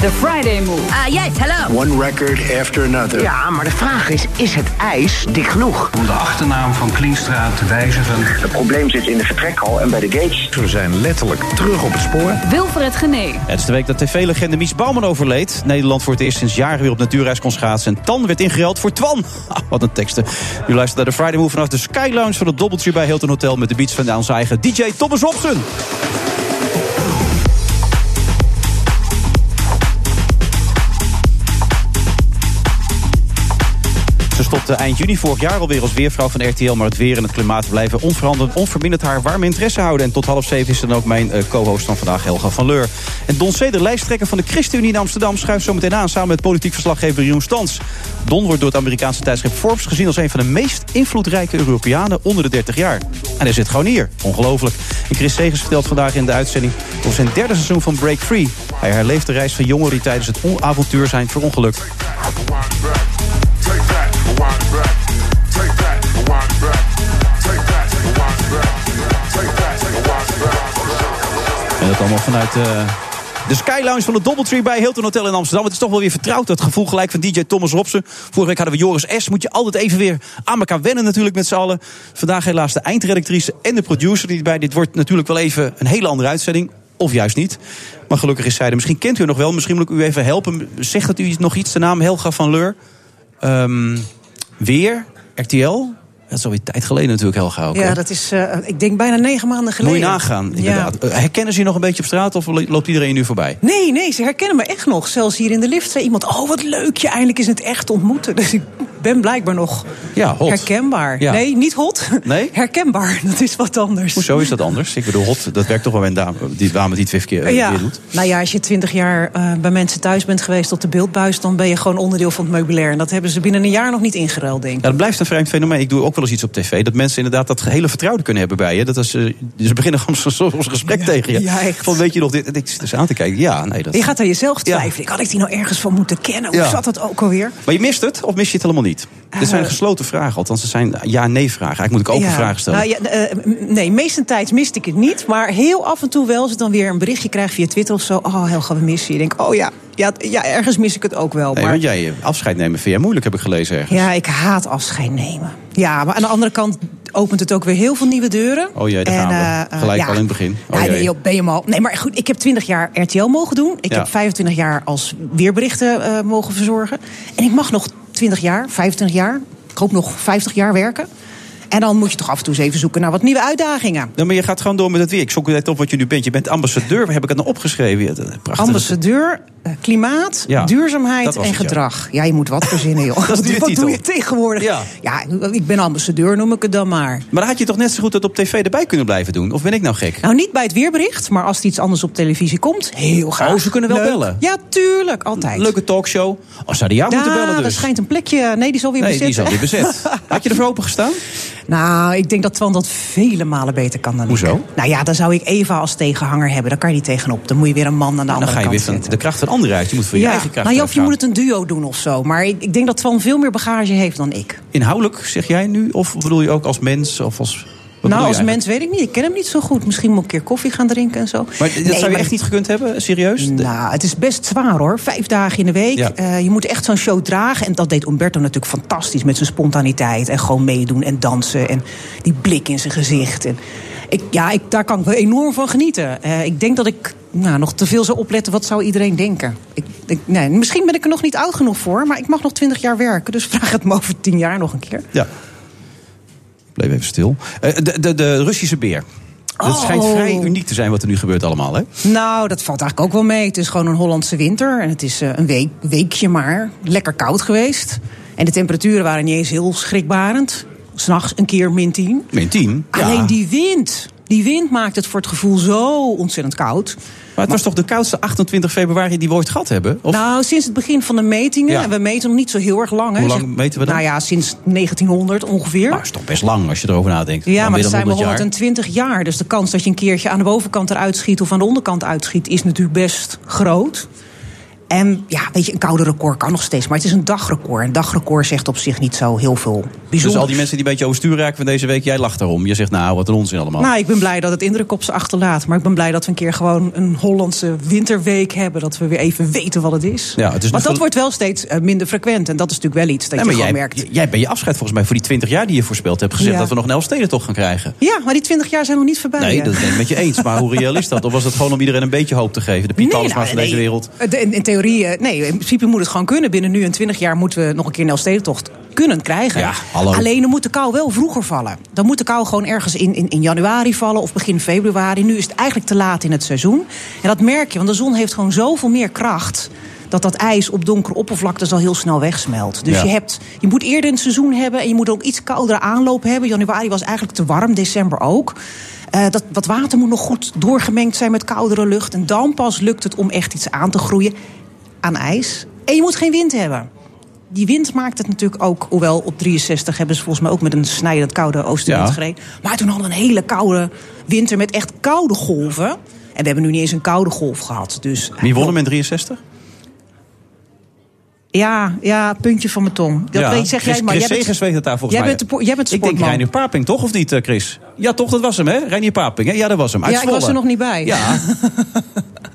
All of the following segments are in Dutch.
The Friday Move. Ah, yes, hello. One record after another. Ja, maar de vraag is, is het ijs dik genoeg? Om de achternaam van Klienstra te wijzigen. Het probleem zit in de vertrekhal en bij de gates. We zijn letterlijk terug op het spoor. Wilfred Gené. Het is de week dat tv-legende Mies Bouwman overleed. Nederland voor het eerst sinds jaren weer op natuurreis kon schaatsen. En Tan werd ingeruild voor Twan. Ah, wat een teksten. U luistert naar de Friday Move vanaf de Sky Lounge van het Doubletree bij Hilton Hotel... met de beats van onze eigen DJ Thomas Robson. Ze stopte eind juni vorig jaar alweer als weervrouw van RTL... maar het weer en het klimaat blijven onveranderd, onverminderd haar warme interesse houden. En tot half zeven is dan ook mijn uh, co-host van vandaag, Helga van Leur. En Don de lijsttrekker van de ChristenUnie in Amsterdam... schuift zo meteen aan samen met politiek verslaggever Jeroen Stans. Don wordt door het Amerikaanse tijdschrift Forbes gezien... als een van de meest invloedrijke Europeanen onder de 30 jaar. En hij zit gewoon hier. Ongelooflijk. En Chris Segers vertelt vandaag in de uitzending... over zijn derde seizoen van Break Free. Hij herleeft de reis van jongeren die tijdens het avontuur zijn verongelukt. Dat allemaal vanuit uh, de Sky Lounge van de Doubletree bij Hilton Hotel in Amsterdam. Het is toch wel weer vertrouwd, dat gevoel gelijk van DJ Thomas Robson. Vorige week hadden we Joris S. Moet je altijd even weer aan elkaar wennen natuurlijk met z'n allen. Vandaag helaas de eindredactrice en de producer die bij. Dit wordt natuurlijk wel even een hele andere uitzending. Of juist niet. Maar gelukkig is zij er. Misschien kent u nog wel. Misschien moet ik u even helpen. Zegt dat u nog iets? De naam Helga van Leur. Um, weer, RTL. Dat is alweer tijd geleden natuurlijk, Helga. Ook, ja, dat is, uh, ik denk bijna negen maanden geleden. Moet je nagaan, inderdaad. Ja. Herkennen ze je nog een beetje op straat of loopt iedereen nu voorbij? Nee, nee, ze herkennen me echt nog. Zelfs hier in de lift zei iemand, oh wat leuk, je eindelijk is het echt ontmoeten. Dus ik ben blijkbaar nog ja, hot. herkenbaar. Ja. Nee, niet hot. Nee? Herkenbaar, dat is wat anders. Hoezo is dat anders? Ik bedoel, hot, dat werkt toch wel bij een dame die, dame die het vijf keer ja. weer doet? Nou ja, als je twintig jaar uh, bij mensen thuis bent geweest op de beeldbuis... dan ben je gewoon onderdeel van het meubilair. En dat hebben ze binnen een jaar nog niet ingeruild, denk ik. Ja, dat blijft een vreemd fenomeen. Ik doe ook wel eens iets op tv. Dat mensen inderdaad dat hele vertrouwen kunnen hebben bij je. Dat is, uh, ze beginnen gewoon soms gesprek ja, tegen je. Ja, echt. Van, weet je nog dit? Ik zit dus aan te kijken. Ja, nee, dat... Je gaat aan jezelf twijfelen. Ja. Had ik die nou ergens van moeten kennen? Hoe zat dat ook alweer? Maar je mist het of mis je het helemaal niet? Dit zijn gesloten vragen, althans. Het zijn ja-nee-vragen. Eigenlijk moet ik open Ja. vragen stellen. Nou, ja, eh, nee, meestentijds miste ik het niet. Maar heel af en toe wel, als ik dan weer een berichtje krijg via Twitter of zo. Oh, Helga, we missen je. Ik denk, oh ja, ja, ja, ergens mis ik het ook wel. nee, maar want jij eh, afscheid nemen vind jij moeilijk, heb ik gelezen ergens. ja, ik haat afscheid nemen. Ja, maar aan de andere kant opent het ook weer heel veel nieuwe deuren. Oh jee, daar En, gaan we. eh, Gelijk ja. al in het begin. Oh Ja, nee, joh, ben je mal. Nee, maar goed, ik heb 20 jaar RTL mogen doen. Ik Ja. heb 25 jaar als weerberichten eh, mogen verzorgen. En ik mag nog 20 jaar, 25 jaar, ik hoop nog 50 jaar werken. En dan moet je toch af en toe eens even zoeken naar wat nieuwe uitdagingen. Ja, maar je gaat gewoon door met het weer. Ik zoek net op wat je nu bent. Je bent ambassadeur, heb ik het nou opgeschreven? Prachtig. Ambassadeur, eh, klimaat, Ja, duurzaamheid en het, gedrag. Ja. je moet wat verzinnen, joh. Dat is wat doe je tegenwoordig? Ja. ja, ik ben ambassadeur, noem ik het dan maar. Maar dan had je toch net zo goed dat op tv erbij kunnen blijven doen? Of ben ik nou gek? Nou, niet bij het weerbericht, maar als er iets anders op televisie komt, heel graag. Oh, ze kunnen wel Leuk. bellen? Ja, tuurlijk, altijd. Leuke talkshow. Of zou die jou moeten bellen er dus? schijnt een plekje. Nee, die is alweer Nee, bezet. die is alweer bezet. Had je ervoor open gestaan? Nou, ik denk dat Twan dat vele malen beter kan dan Hoezo? ik. Nou ja, dan zou ik Eva als tegenhanger hebben. Daar kan je niet tegenop. Dan moet je weer een man aan de Dan andere ga je kant weer van de kracht van anderen uit. Je moet voor je eigen kracht nou ja, of je moet het een duo doen of zo. Maar ik, ik denk dat Twan veel meer bagage heeft dan ik. Inhoudelijk, zeg jij nu? Of bedoel je ook als mens? Of als, wat nou, als mens weet ik niet. Ik ken hem niet zo goed. Misschien moet ik een keer koffie gaan drinken en zo. Maar dat Nee, zou je maar- echt niet gekund hebben? Serieus? Nou, het is best zwaar hoor. Vijf dagen in de week. Ja. Eh, je moet echt zo'n show dragen. En dat deed Umberto natuurlijk fantastisch. Met zijn spontaniteit. En gewoon meedoen en dansen. En die blik in zijn gezicht. En ik, ja, ik, daar kan ik wel enorm van genieten. Eh, ik denk dat ik nou, nog te veel zou opletten. Wat zou iedereen denken? Ik, ik, nee, misschien ben ik er nog niet oud genoeg voor. Maar ik mag nog twintig jaar werken. Dus vraag het me over tien jaar nog een keer. Ja. Bleef even stil. Eh, de, de, de Russische beer. Het Oh. schijnt vrij uniek te zijn wat er nu gebeurt allemaal, hè? Nou, dat valt eigenlijk ook wel mee. Het is gewoon een Hollandse winter. En het is eh, een week, weekje maar. Lekker koud geweest. En de temperaturen waren niet eens heel schrikbarend. S'nachts een keer min 10. Min 10. Alleen die wind. Die wind maakt het voor het gevoel zo ontzettend koud. Maar het was toch de koudste 28 februari die we ooit gehad hebben? Of? Nou, sinds het begin van de metingen. Ja. En we meten nog niet zo heel erg lang. hè. Hoe lang Zeg- meten we dan? Nou ja, sinds 1900 ongeveer. Nou, dat is toch best lang als je erover nadenkt. Ja, Dan maar dat zijn we 100 jaar. 120 jaar. Dus de kans dat je een keertje aan de bovenkant eruit schiet of aan de onderkant uitschiet, is natuurlijk best groot. En ja, weet je, een koude record kan nog steeds. Maar het is een dagrecord. Een dagrecord zegt op zich niet zo heel veel bijzonders. Dus al die mensen die een beetje overstuur raken van deze week, jij lacht daarom. Je zegt, nou, wat een onzin allemaal. Nou, ik ben blij dat het indruk op ze achterlaat. Maar ik ben blij dat we een keer gewoon een Hollandse winterweek hebben. Dat we weer even weten wat het is. Ja, het is nog dat wordt wel steeds eh, minder frequent. En dat is natuurlijk wel iets dat Nee, je maar jij, merkt. jij bent je afscheid volgens mij voor die 20 jaar die je voorspeld hebt gezegd Ja. dat we nog een Elfstedentocht gaan krijgen. Ja, maar die 20 jaar zijn nog niet voorbij. Nee, hè? dat ben ik met je eens. Maar hoe reëel is dat? Of was het gewoon om iedereen een beetje hoop te geven? De Piet nou, van deze wereld. De- In, in theorie, nee, in principe moet het gewoon kunnen. Binnen nu en 20 jaar moeten we nog een keer een Elfstedentocht kunnen krijgen. Ja. Alleen dan moet de kou wel vroeger vallen. Dan moet de kou gewoon ergens in, in, in januari vallen of begin februari. Nu is het eigenlijk te laat in het seizoen. En dat merk je, want de zon heeft gewoon zoveel meer kracht dat dat ijs op donkere oppervlaktes al heel snel wegsmelt. Dus Ja. je, hebt, je moet eerder het seizoen hebben... en je moet ook iets koudere aanloop hebben. Januari was eigenlijk te warm, december ook. Eh, dat, dat water moet nog goed doorgemengd zijn met koudere lucht. En dan pas lukt het om echt iets aan te groeien aan ijs. En je moet geen wind hebben. Die wind maakt het natuurlijk ook, hoewel op 63 hebben ze volgens mij ook met een snijdend koude oostenwind Ja. gereden. Maar toen hadden we een hele koude winter met echt koude golven. En we hebben nu niet eens een koude golf gehad. Dus Wie won hem in 63? Ja, ja, puntje van mijn tong. Dat ja. weet, zeg Chris, jij maar. Chris Jij bent- Segers weet het daar volgens jij mij. bent de jij bent de Ik denk sportman. Reinier Paping, toch? Of niet, eh, Chris? Ja, toch? Dat was hem, hè? Reinier Paping, hè? Ja, dat was hem. Uit Ja, ik was Zwolle. er nog niet bij. Ja.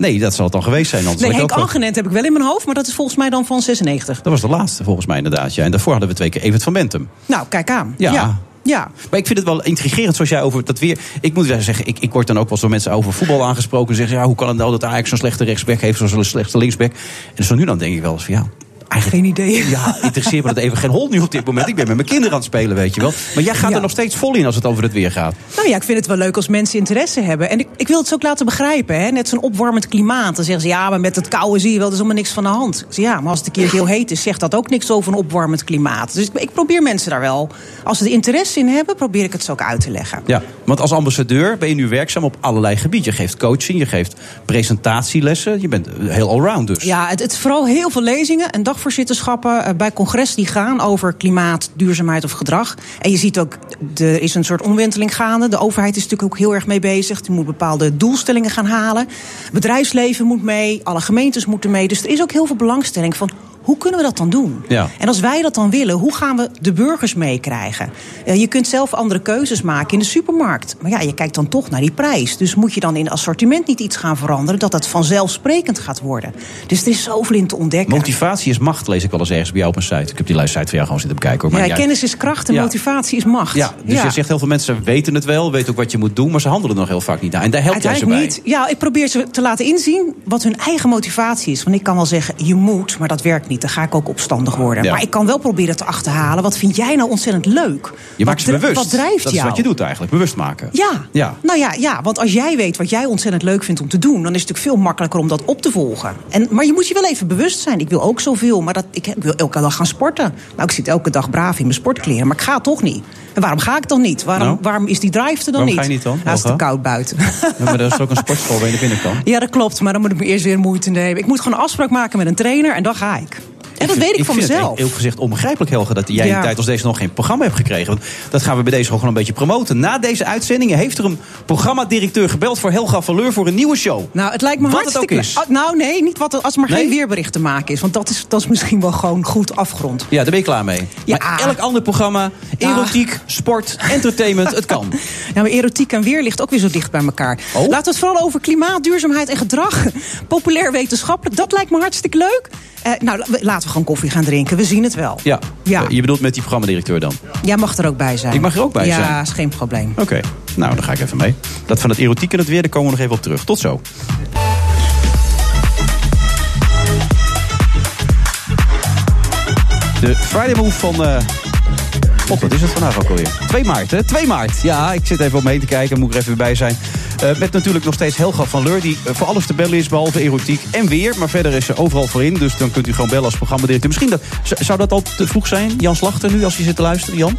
nee, dat zal het dan geweest zijn. Nee, Henk Angenent heb ik wel in mijn hoofd, maar dat is volgens mij dan van 96. Dat was de laatste, volgens mij inderdaad. Ja. En daarvoor hadden we twee keer Evert van Bentum. Nou, kijk aan. Ja. ja. Ja. Maar ik vind het wel intrigerend zoals jij over dat weer... Ik moet wel zeggen, ik, ik word dan ook wel eens door mensen over voetbal aangesproken... en zeggen, ja, hoe kan het nou dat Ajax zo'n slechte rechtsback heeft... zo'n slechte linksback? En zo nu dan denk ik wel eens van, ja... Geen idee. Ja, interesseert me dat even geen hol nu op dit moment. Ik ben met mijn kinderen aan het spelen, weet je wel. Maar jij gaat Ja. er nog steeds vol in als het over het weer gaat. Nou ja, ik vind het wel leuk als mensen interesse hebben. En ik, ik wil het ze ook laten begrijpen. Hè? Net zo'n opwarmend klimaat. Dan zeggen ze, ja, maar met het koude zie je wel, er is helemaal niks van de hand. Zeg, ja, maar als het een keer heel heet is, zegt dat ook niks over een opwarmend klimaat. Dus ik, ik probeer mensen daar wel, als ze er interesse in hebben, probeer ik het zo ook uit te leggen. Ja, want als ambassadeur ben je nu werkzaam op allerlei gebieden. Je geeft coaching, je geeft presentatielessen. Je bent heel allround dus. Ja, het, het vooral heel veel lezingen en dagvoorzitterschappen eh, bij congres die gaan over klimaat, duurzaamheid of gedrag. En je ziet ook, er is een soort omwenteling gaande. De overheid is natuurlijk ook heel erg mee bezig. Die moet bepaalde doelstellingen gaan halen. Bedrijfsleven moet mee, alle gemeentes moeten mee. Dus er is ook heel veel belangstelling van hoe kunnen we dat dan doen? Ja. En als wij dat dan willen, hoe gaan we de burgers meekrijgen? Eh, je kunt zelf andere keuzes maken in de supermarkt. Maar ja, je kijkt dan toch naar die prijs. Dus moet je dan in het assortiment niet iets gaan veranderen... dat het vanzelfsprekend gaat worden. Dus er is zoveel in te ontdekken. Motivatie is macht, lees ik wel eens ergens bij jou op een site. Ik heb die lijstsite van jou gewoon zitten bekijken. Hoor. Maar Ja, kennis is kracht en Ja. motivatie is macht. Ja, dus je zegt heel veel mensen weten het wel, weten ook wat je moet doen, maar ze handelen nog heel vaak niet naar. En daar helpt jij ze bij. Niet. Ja, ik probeer ze te laten inzien wat hun eigen motivatie is. Want ik kan wel zeggen, je moet, maar dat werkt niet. Dan ga ik ook opstandig worden. Ja. Maar ik kan wel proberen te achterhalen. Wat vind jij nou ontzettend leuk? Je maakt ze bewust. Wat drijft dat jou? is wat je doet eigenlijk, bewust maken. Ja. Ja. nou ja, ja, want als jij weet wat jij ontzettend leuk vindt om te doen... dan is het natuurlijk veel makkelijker om dat op te volgen. En, maar je moet je wel even bewust zijn. Ik wil ook zoveel, maar dat, ik, ik wil elke dag gaan sporten. Nou, ik zit elke dag braaf in mijn sportkleren, maar ik ga toch niet. En waarom ga ik dan niet? Waarom, Nou? waarom is die drive er dan Waarom niet? ga je niet dan, Nou, het is te koud buiten. Ja, maar er is ook een sportschool waar je naar binnen kan. Ja, dat klopt. Maar dan moet ik me eerst weer moeite nemen. Ik moet gewoon een afspraak maken met een trainer en dan ga ik. En dat weet ik, van vind mezelf. het heel gezegd onbegrijpelijk, Helge, dat jij in een tijd als deze nog geen programma hebt gekregen. Want dat gaan we bij deze gewoon een beetje promoten. Na deze uitzendingen heeft er een programmadirecteur gebeld voor Helga Valeur voor een nieuwe show. Nou, het lijkt me Wat het hartstikke... ook is. Ah, nou, nee, niet wat, als er maar Nee? geen weerbericht te maken is. Want dat is, dat is misschien wel gewoon goed afgerond. Ja, daar ben je klaar mee. Ja. Maar elk ander programma, erotiek, sport, entertainment, het kan. Ja, maar erotiek en weer ligt ook weer zo dicht bij elkaar. Oh. Laten we het vooral over klimaat, duurzaamheid en gedrag. Populair wetenschappelijk, dat lijkt me hartstikke leuk. Eh, nou, la- laten we gewoon koffie gaan drinken. We zien het wel. Ja. Ja. Je bedoelt met die programmadirecteur dan? Jij mag er ook bij zijn. Ik mag er ook bij zijn. Ja, is geen probleem. Oké, nou dan ga ik even mee. Dat van het erotiek en het weer, daar komen we nog even op terug. Tot zo. De Friday Move van... eh God, wat is het vandaag ook alweer? 2 maart, hè? 2 maart. Ja, ik zit even om me heen te kijken. Moet ik er even bij zijn. Eh, met natuurlijk nog steeds Helga van Leur... die eh, voor alles te bellen is, behalve erotiek en weer. Maar verder is ze overal voor in. Dus dan kunt u gewoon bellen als programmadirecteur. Misschien dat, zou dat al te vroeg zijn? Jan Slachter nu, als je zit te luisteren, Jan?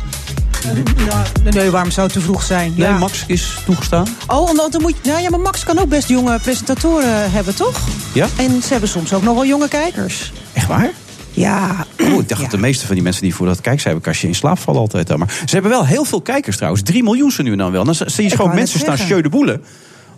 Ja, nee, waarom zou het te vroeg zijn? Nee, ja. Max is toegestaan. Oh, want dan moet je, nou ja, maar Max kan ook best jonge presentatoren hebben, toch? Ja? En ze hebben soms ook nog wel jonge kijkers. Echt waar? Ja. Oh, ik dacht dat de meeste van die mensen die voor dat kijkcijferkastje in slaap vallen altijd. al. Maar ze hebben wel heel veel kijkers trouwens. 3 miljoen ze nu dan wel. Dan zie je Ik gewoon mensen staan sjeu de boelen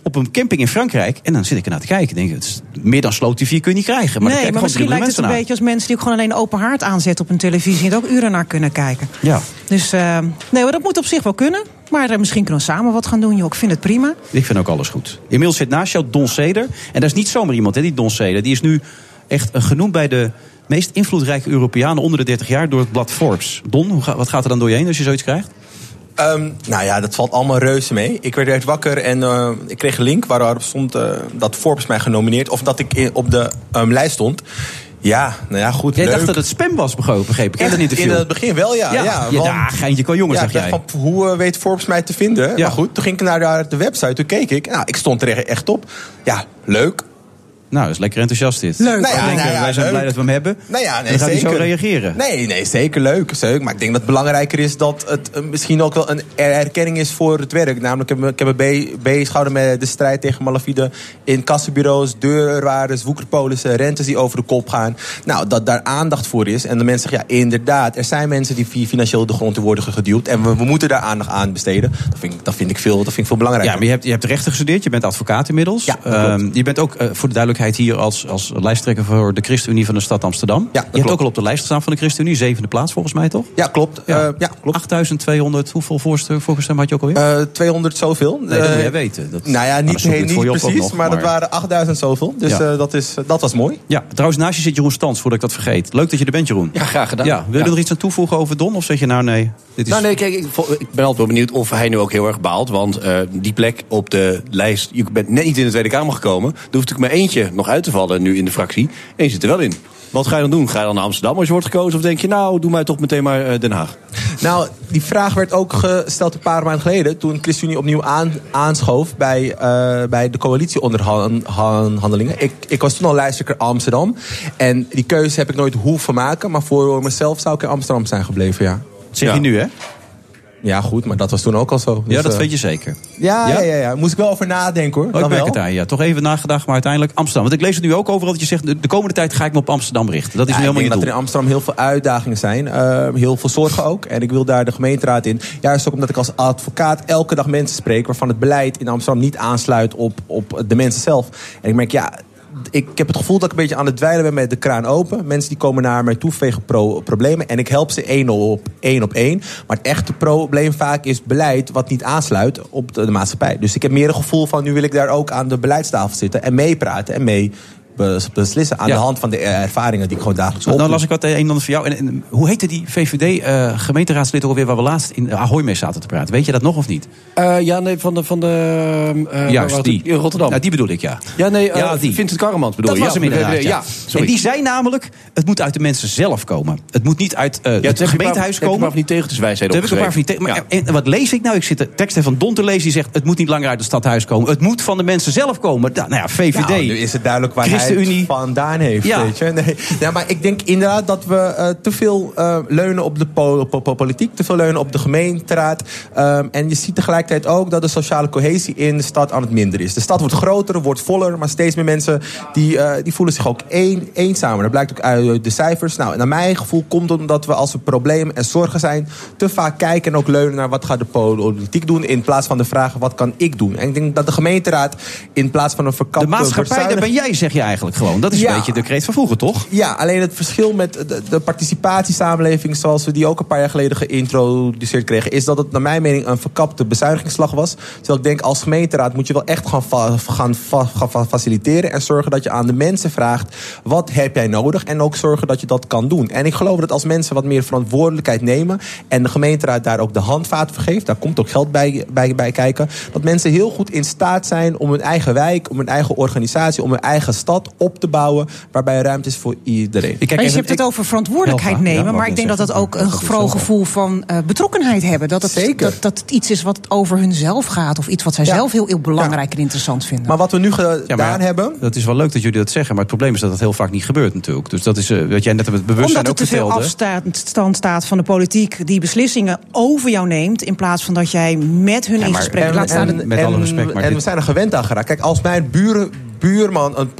op een camping in Frankrijk. En dan zit ik ernaar te kijken. Denk, het is, meer dan Sloot TV kun je niet krijgen. Maar nee, maar misschien lijkt het een naar. beetje als mensen die ook gewoon alleen open haard aanzetten op een televisie. En er ook uren naar kunnen kijken. Ja, Dus eh, nee, maar dat moet op zich wel kunnen. Maar eh, misschien kunnen we samen wat gaan doen, joh. Ik vind het prima. ik vind ook alles goed. Inmiddels zit naast jou Don Ceder. En dat is niet zomaar iemand, hè, die Don Ceder. Die is nu echt eh, genoemd bij de meest invloedrijke Europeanen onder de 30 jaar door het blad Forbes. Don, wat gaat er dan door je heen als je zoiets krijgt? Ehm, nou ja, dat valt allemaal reuze mee. Ik werd echt wakker en eh, ik kreeg een link waarop stond eh, dat Forbes mij genomineerd... of dat ik op de ehm, lijst stond. Ja, nou ja, goed, Jij leuk. dacht dat het spam was, begreep ik. In interview. In het begin wel, ja. Ja, ja, want- geintje kan jongen, ja, zeg jij. Van, hoe eh, weet Forbes mij te vinden? Ja. Maar goed, toen ging ik naar de, website, toen keek ik. Nou, ik stond er echt op. Ja, leuk. Nou, dat is lekker enthousiast dit. Leuk. Nou ja, denk, nou eh, ja, wij zijn leuk. blij dat we hem hebben. Nou ja, nee, dan gaat zeker. hij zo reageren. Nee, nee, zeker leuk, zeker. Maar ik denk dat het belangrijker is dat het eh, misschien ook wel een er- erkenning is voor het werk. Namelijk, ik heb me- ik heb me be- bezig gehouden met de strijd tegen malafide in kassenbureaus, deurwaarders, woekerpolissen, rentes die over de kop gaan. Nou, dat daar aandacht voor is. En de mensen zeggen, ja, inderdaad, er zijn mensen die fi- financieel de grond te worden geduwd. En we, we moeten daar aandacht aan besteden. Dat vind, ik- dat vind, ik, veel, dat vind ik veel belangrijker. Ja, maar je hebt, je hebt rechten gestudeerd, je bent advocaat inmiddels. Ja, Ehm, je bent ook, eh, voor de duidelijkheid, hier als, als lijsttrekker voor de ChristenUnie van de stad Amsterdam. je hebt ook al op de lijst gestaan van de ChristenUnie, zevende plaats volgens mij, toch? Ja, klopt. Ja. Ja, ja klopt. 8200, hoeveel voorste- voorgestemd had je ook alweer? Eh 200 zoveel. nee, dat moet Eh, jij weten. Dat, Nou ja, maar niet, niet precies, nog, maar, dat waren 8000 zoveel. Dus Ja. eh, dat, is, dat was mooi. Ja, trouwens, naast je zit Jeroen Stans, voordat ik dat vergeet. Leuk dat je er bent, Jeroen. Ja, graag gedaan. Ja, wil je er nog iets aan toevoegen over Don? Of zeg je nou nee? Dit is... Nou nee, kijk, ik, ik ben altijd wel benieuwd of hij nu ook heel erg baalt. Want eh, die plek op de lijst, je bent net niet in de Tweede Kamer gekomen. Er hoeft natuurlijk maar eentje nog uit te vallen nu in de fractie. En je zit er wel in. Wat ga je dan doen? Ga je dan naar Amsterdam als je wordt gekozen? Of denk je, nou, doe mij toch meteen maar eh, Den Haag? Nou, die vraag werd ook gesteld een paar maanden geleden... toen ChristenUnie opnieuw aan, aanschoof bij, eh, bij de coalitieonderhandelingen. Ik, ik was toen al lijsttrekker Amsterdam. En die keuze heb ik nooit hoeven maken. Maar voor mezelf zou ik in Amsterdam zijn gebleven, ja. zeg ja. je nu, hè? Ja, goed, maar dat was toen ook al zo. ja, Dus, dat eh, weet je zeker. Ja, Ja? ja? Ja, Moest ik wel over nadenken, hoor. Oh, ik merk het aan, ja. Toch even nagedacht, maar uiteindelijk Amsterdam. Want ik lees het nu ook overal dat je zegt... de, de komende tijd ga ik me op Amsterdam richten. Dat is Ja, nu ik helemaal denk dat er in Amsterdam heel veel uitdagingen zijn. eh, heel veel zorgen ook. En ik wil daar de gemeenteraad in. Juist ook omdat ik als advocaat elke dag mensen spreek... waarvan het beleid in Amsterdam niet aansluit op, op de mensen zelf. En ik merk, ja... Ik heb het gevoel dat ik een beetje aan het dweilen ben met de kraan open. Mensen die komen naar mij toe vanwege pro problemen. En ik help ze één op één op één. Maar het echte probleem vaak is beleid wat niet aansluit op de, de maatschappij. Dus ik heb meer een gevoel van nu wil ik daar ook aan de beleidstafel zitten. En meepraten en mee beslissen. Aan Ja. de hand van de ervaringen die ik gewoon dagelijks Nou, opdoe. dan las ik wat een en ander voor jou. En, en hoe heette die VVD-gemeenteraadslid ook alweer... waar we laatst in Ahoy mee zaten te praten? Weet je dat nog of niet? Eh, ja, nee, van de... Van de eh, Juist, waar- die. In Rotterdam. Ja, die bedoel ik, ja. Ja, nee, eh, Ja, die. Vincent Karremans bedoel Dat je? was ja, hem inderdaad, ja. sorry. en die zei namelijk, het moet uit de mensen zelf komen. Het moet niet uit eh, ja, het je gemeentehuis maar- heb komen. maar van die tegeltjeswijsheden Daar heb ik een paar van die opgeschreven. te- maar, en, wat lees ik nou? Ik zit de teksten van Don te lezen. Die zegt, het moet niet langer uit het stadhuis komen. Het moet van de mensen zelf komen. Da- Nou ja, VVD. Nou, nu is het duidelijk waar hij ChristenUnie. vandaan heeft. Ja. Weet je? Nee. Ja, maar ik denk inderdaad dat we eh, te veel eh, leunen op de po- po- po- politiek. Te veel leunen op de gemeenteraad. Ehm, en je ziet tegelijkertijd ook dat de sociale cohesie in de stad aan het minder is. De stad wordt groter, wordt voller. Maar steeds meer mensen die, eh, die voelen zich ook een, eenzamer. Dat blijkt ook uit de cijfers. Nou, naar mijn gevoel komt het omdat we als er problemen en zorgen zijn... te vaak kijken en ook leunen naar wat gaat de politiek doen... in plaats van de vraag wat kan ik doen. En ik denk dat de gemeenteraad in plaats van een verkapte... De maatschappij, daar ben jij, zeg je eigenlijk gewoon. Dat is Ja. een beetje de kreet van vroeger, toch? Ja, alleen het verschil met de, de participatiesamenleving zoals we die ook een paar jaar geleden geïntroduceerd kregen, is dat het naar mijn mening een verkapte bezuinigingsslag was. Terwijl ik denk als gemeenteraad moet je wel echt gaan, gaan, fa- gaan fa- faciliteren en zorgen dat je aan de mensen vraagt wat heb jij nodig en ook zorgen dat je dat kan doen. En ik geloof dat als mensen wat meer verantwoordelijkheid nemen en de gemeenteraad daar ook de handvaat voor geeft, daar komt ook geld bij, bij, bij kijken, dat mensen heel goed in staat zijn om hun eigen wijk, om hun eigen organisatie, om hun eigen stad op te bouwen waarbij er ruimte is voor iedereen. Maar je hebt het over verantwoordelijkheid ja, nemen. maar ik ik denk dat dat ook een zo. gevoel van eh, betrokkenheid hebben. Dat het, Zeker. Dat, dat het iets is wat over hunzelf gaat. Of iets wat zij Ja. zelf heel, heel belangrijk en interessant vinden. Maar wat we nu gedaan Ja, maar ja, hebben. Dat is wel leuk dat jullie dat zeggen, maar het probleem is dat dat heel vaak niet gebeurt natuurlijk. Dus dat is eh, wat jij net met het bewustzijn Omdat er ook te veel vertelde. afstand staat van de politiek die beslissingen over jou neemt. In plaats van dat jij met hun in gesprek laat staan. Met alle respect, maar en dit- we zijn er gewend aan geraakt. Kijk, als mijn buren, buurman een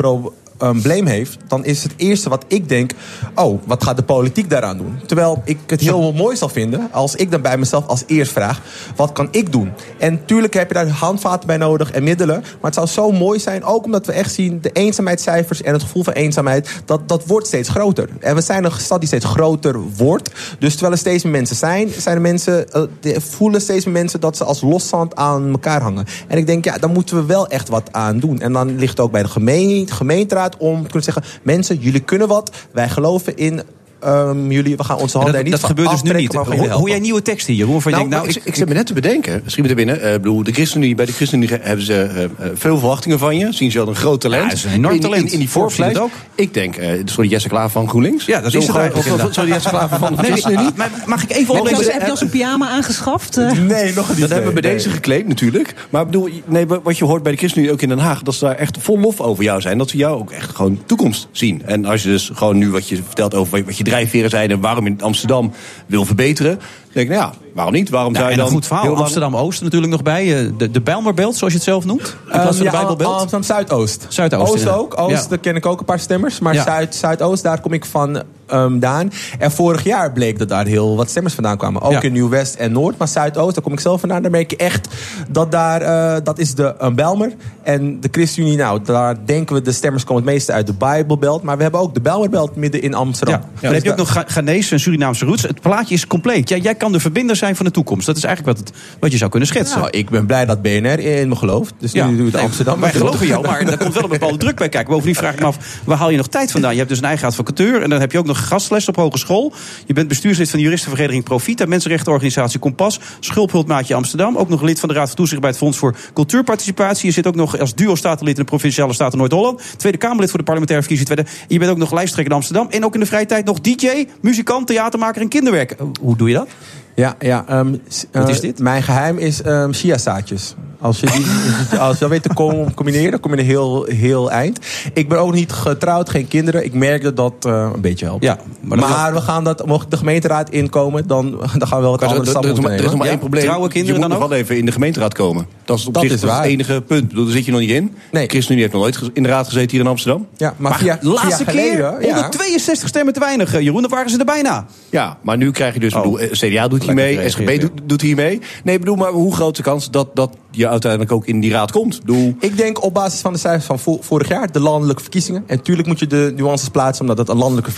probleem heeft, dan is het eerste wat ik denk: oh, wat gaat de politiek daaraan doen? Terwijl ik het heel mooi zal vinden als ik dan bij mezelf als eerst vraag: wat kan ik doen? En tuurlijk heb je daar handvaten bij nodig en middelen. Maar het zou zo mooi zijn, ook omdat we echt zien de eenzaamheidscijfers en het gevoel van eenzaamheid, dat, dat wordt steeds groter. En we zijn een stad die steeds groter wordt. Dus terwijl er steeds meer mensen zijn, zijn er mensen, eh, voelen steeds meer mensen dat ze als loszand aan elkaar hangen. En ik denk, ja, dan moeten we wel echt wat aan doen. En dan ligt het ook bij de gemeente, gemeenteraad om te kunnen zeggen: mensen, jullie kunnen wat. Wij geloven in. Ehm, jullie, we gaan onze En handen dat, er niet dat van gebeurt dus nu niet. Hoe, hoe jij nieuwe teksten hier, Jeroen? Van je Nou, denkt, nou, ik, ik zit me net te bedenken, schiet me te binnen. eh, bedoel, de ChristenUnie, bij de ChristenUnie hebben ze eh, eh, veel verwachtingen van je. Zien ze wel een groot talent. Ja, dat is een enorm in, in- talent. In, die het voorprijs. Ik denk, eh sorry Jesse Klaver van GroenLinks. Ja, dat Zo is het of-. Sorry Jesse Klaver van de Nee, ChristenUnie. maar mag ik even als, heb je als een pyjama aangeschaft? Nee, nog niet. Dat hebben we bij deze gekleed natuurlijk. Maar bedoel, nee, wat je hoort bij de ChristenUnie ook in Den Haag... dat ze daar echt vol lof over jou zijn. Dat ze jou ook echt gewoon toekomst zien. En als je dus gewoon nu wat je vertelt over wat je drijfveren zijn... waarom je Amsterdam wil verbeteren... denk ik, nou ja, waarom niet? Waarom zou je en dan een goed verhaal. lang- Amsterdam-Oost natuurlijk nog bij. eh, De, de Bijlmerbelt, zoals je het zelf noemt. In plaats van Ehm, de ja, Bijbelbelt. Amsterdam Zuidoost. Oost ook. Oost, Ja. daar ken ik ook een paar stemmers. Maar. Zuid, Zuidoost, daar kom ik van ehm daan. En vorig jaar bleek dat daar heel wat stemmers vandaan kwamen. Ook in Nieuw-West en Noord. Maar Zuidoost, daar kom ik zelf vandaan. Daar merk je echt dat daar, eh, dat is de een Belmer. En de ChristenUnie, nou, daar denken we de stemmers komen het meeste uit de Bijbelbelt. Maar we hebben ook de Belmerbelt midden in Amsterdam. Ja. Dan heb je ook nog Ghanese en Surinaamse roots. Het plaatje is compleet. Ja, jij kan de verbinder zijn van de toekomst. Dat is eigenlijk wat, het, wat je zou kunnen schetsen. Nou, ik ben blij dat BNR in me gelooft. Dus nu doe ik het nee, Amsterdam. Wij geloven jou, maar daar komt wel een bepaalde druk bij kijken. Bovendien vraag ik me af, waar haal je nog tijd vandaan? Je hebt dus een eigen advocatuur en dan heb je ook nog gastles op hogeschool. Je bent bestuurslid van de juristenvereniging Profita, mensenrechtenorganisatie Kompas, schulphulpmaatje Amsterdam. Ook nog lid van de Raad van Toezicht bij het Fonds voor Cultuurparticipatie. Je zit ook nog als duo-statenlid in de Provinciale Staten Noord-Holland. Tweede Kamerlid voor de parlementaire verkiezing. Tweede. En je bent ook nog lijsttrekker in Amsterdam. En ook in de vrije tijd nog DJ, muzikant, theatermaker en kinderwerk. Hoe doe je dat? Ja, ja ehm, s- Wat eh, is dit? Mijn geheim is ehm chiazaadjes. Als je, die, als je dat weet te com- combineren, dan kom je een heel, heel eind. Ik ben ook niet getrouwd, geen kinderen. Ik merk dat dat eh, een beetje helpt. Ja, maar we gaan dat, mocht de gemeenteraad inkomen, dan, dan gaan we wel er, andere er- stappen er is er moeten maar nemen. één probleem. Trouwe kinderen je moet dan nog wel even in de gemeenteraad komen. Dat is op Dat zich is dat het enige punt. Daar zit je nog niet in. Nee. ChristenUnie heeft nog nooit in de raad gezeten hier in Amsterdam. Ja, maar, Maar via, de laatste via keer geleden, ja. 162 stemmen te weinig, eh, Jeroen. Dan waren ze er bijna. Ja, maar nu krijg je dus, Oh. bedoel, eh, CDA doet hier mee, SGP gereageerd, doet, doet hier mee. Nee, ik bedoel, maar hoe groot is de kans dat, dat je uiteindelijk ook in die raad komt? Ik bedoel, Ik denk op basis van de cijfers van vo- vorig jaar, de landelijke verkiezingen. En tuurlijk moet je de nuances plaatsen, omdat het een landelijke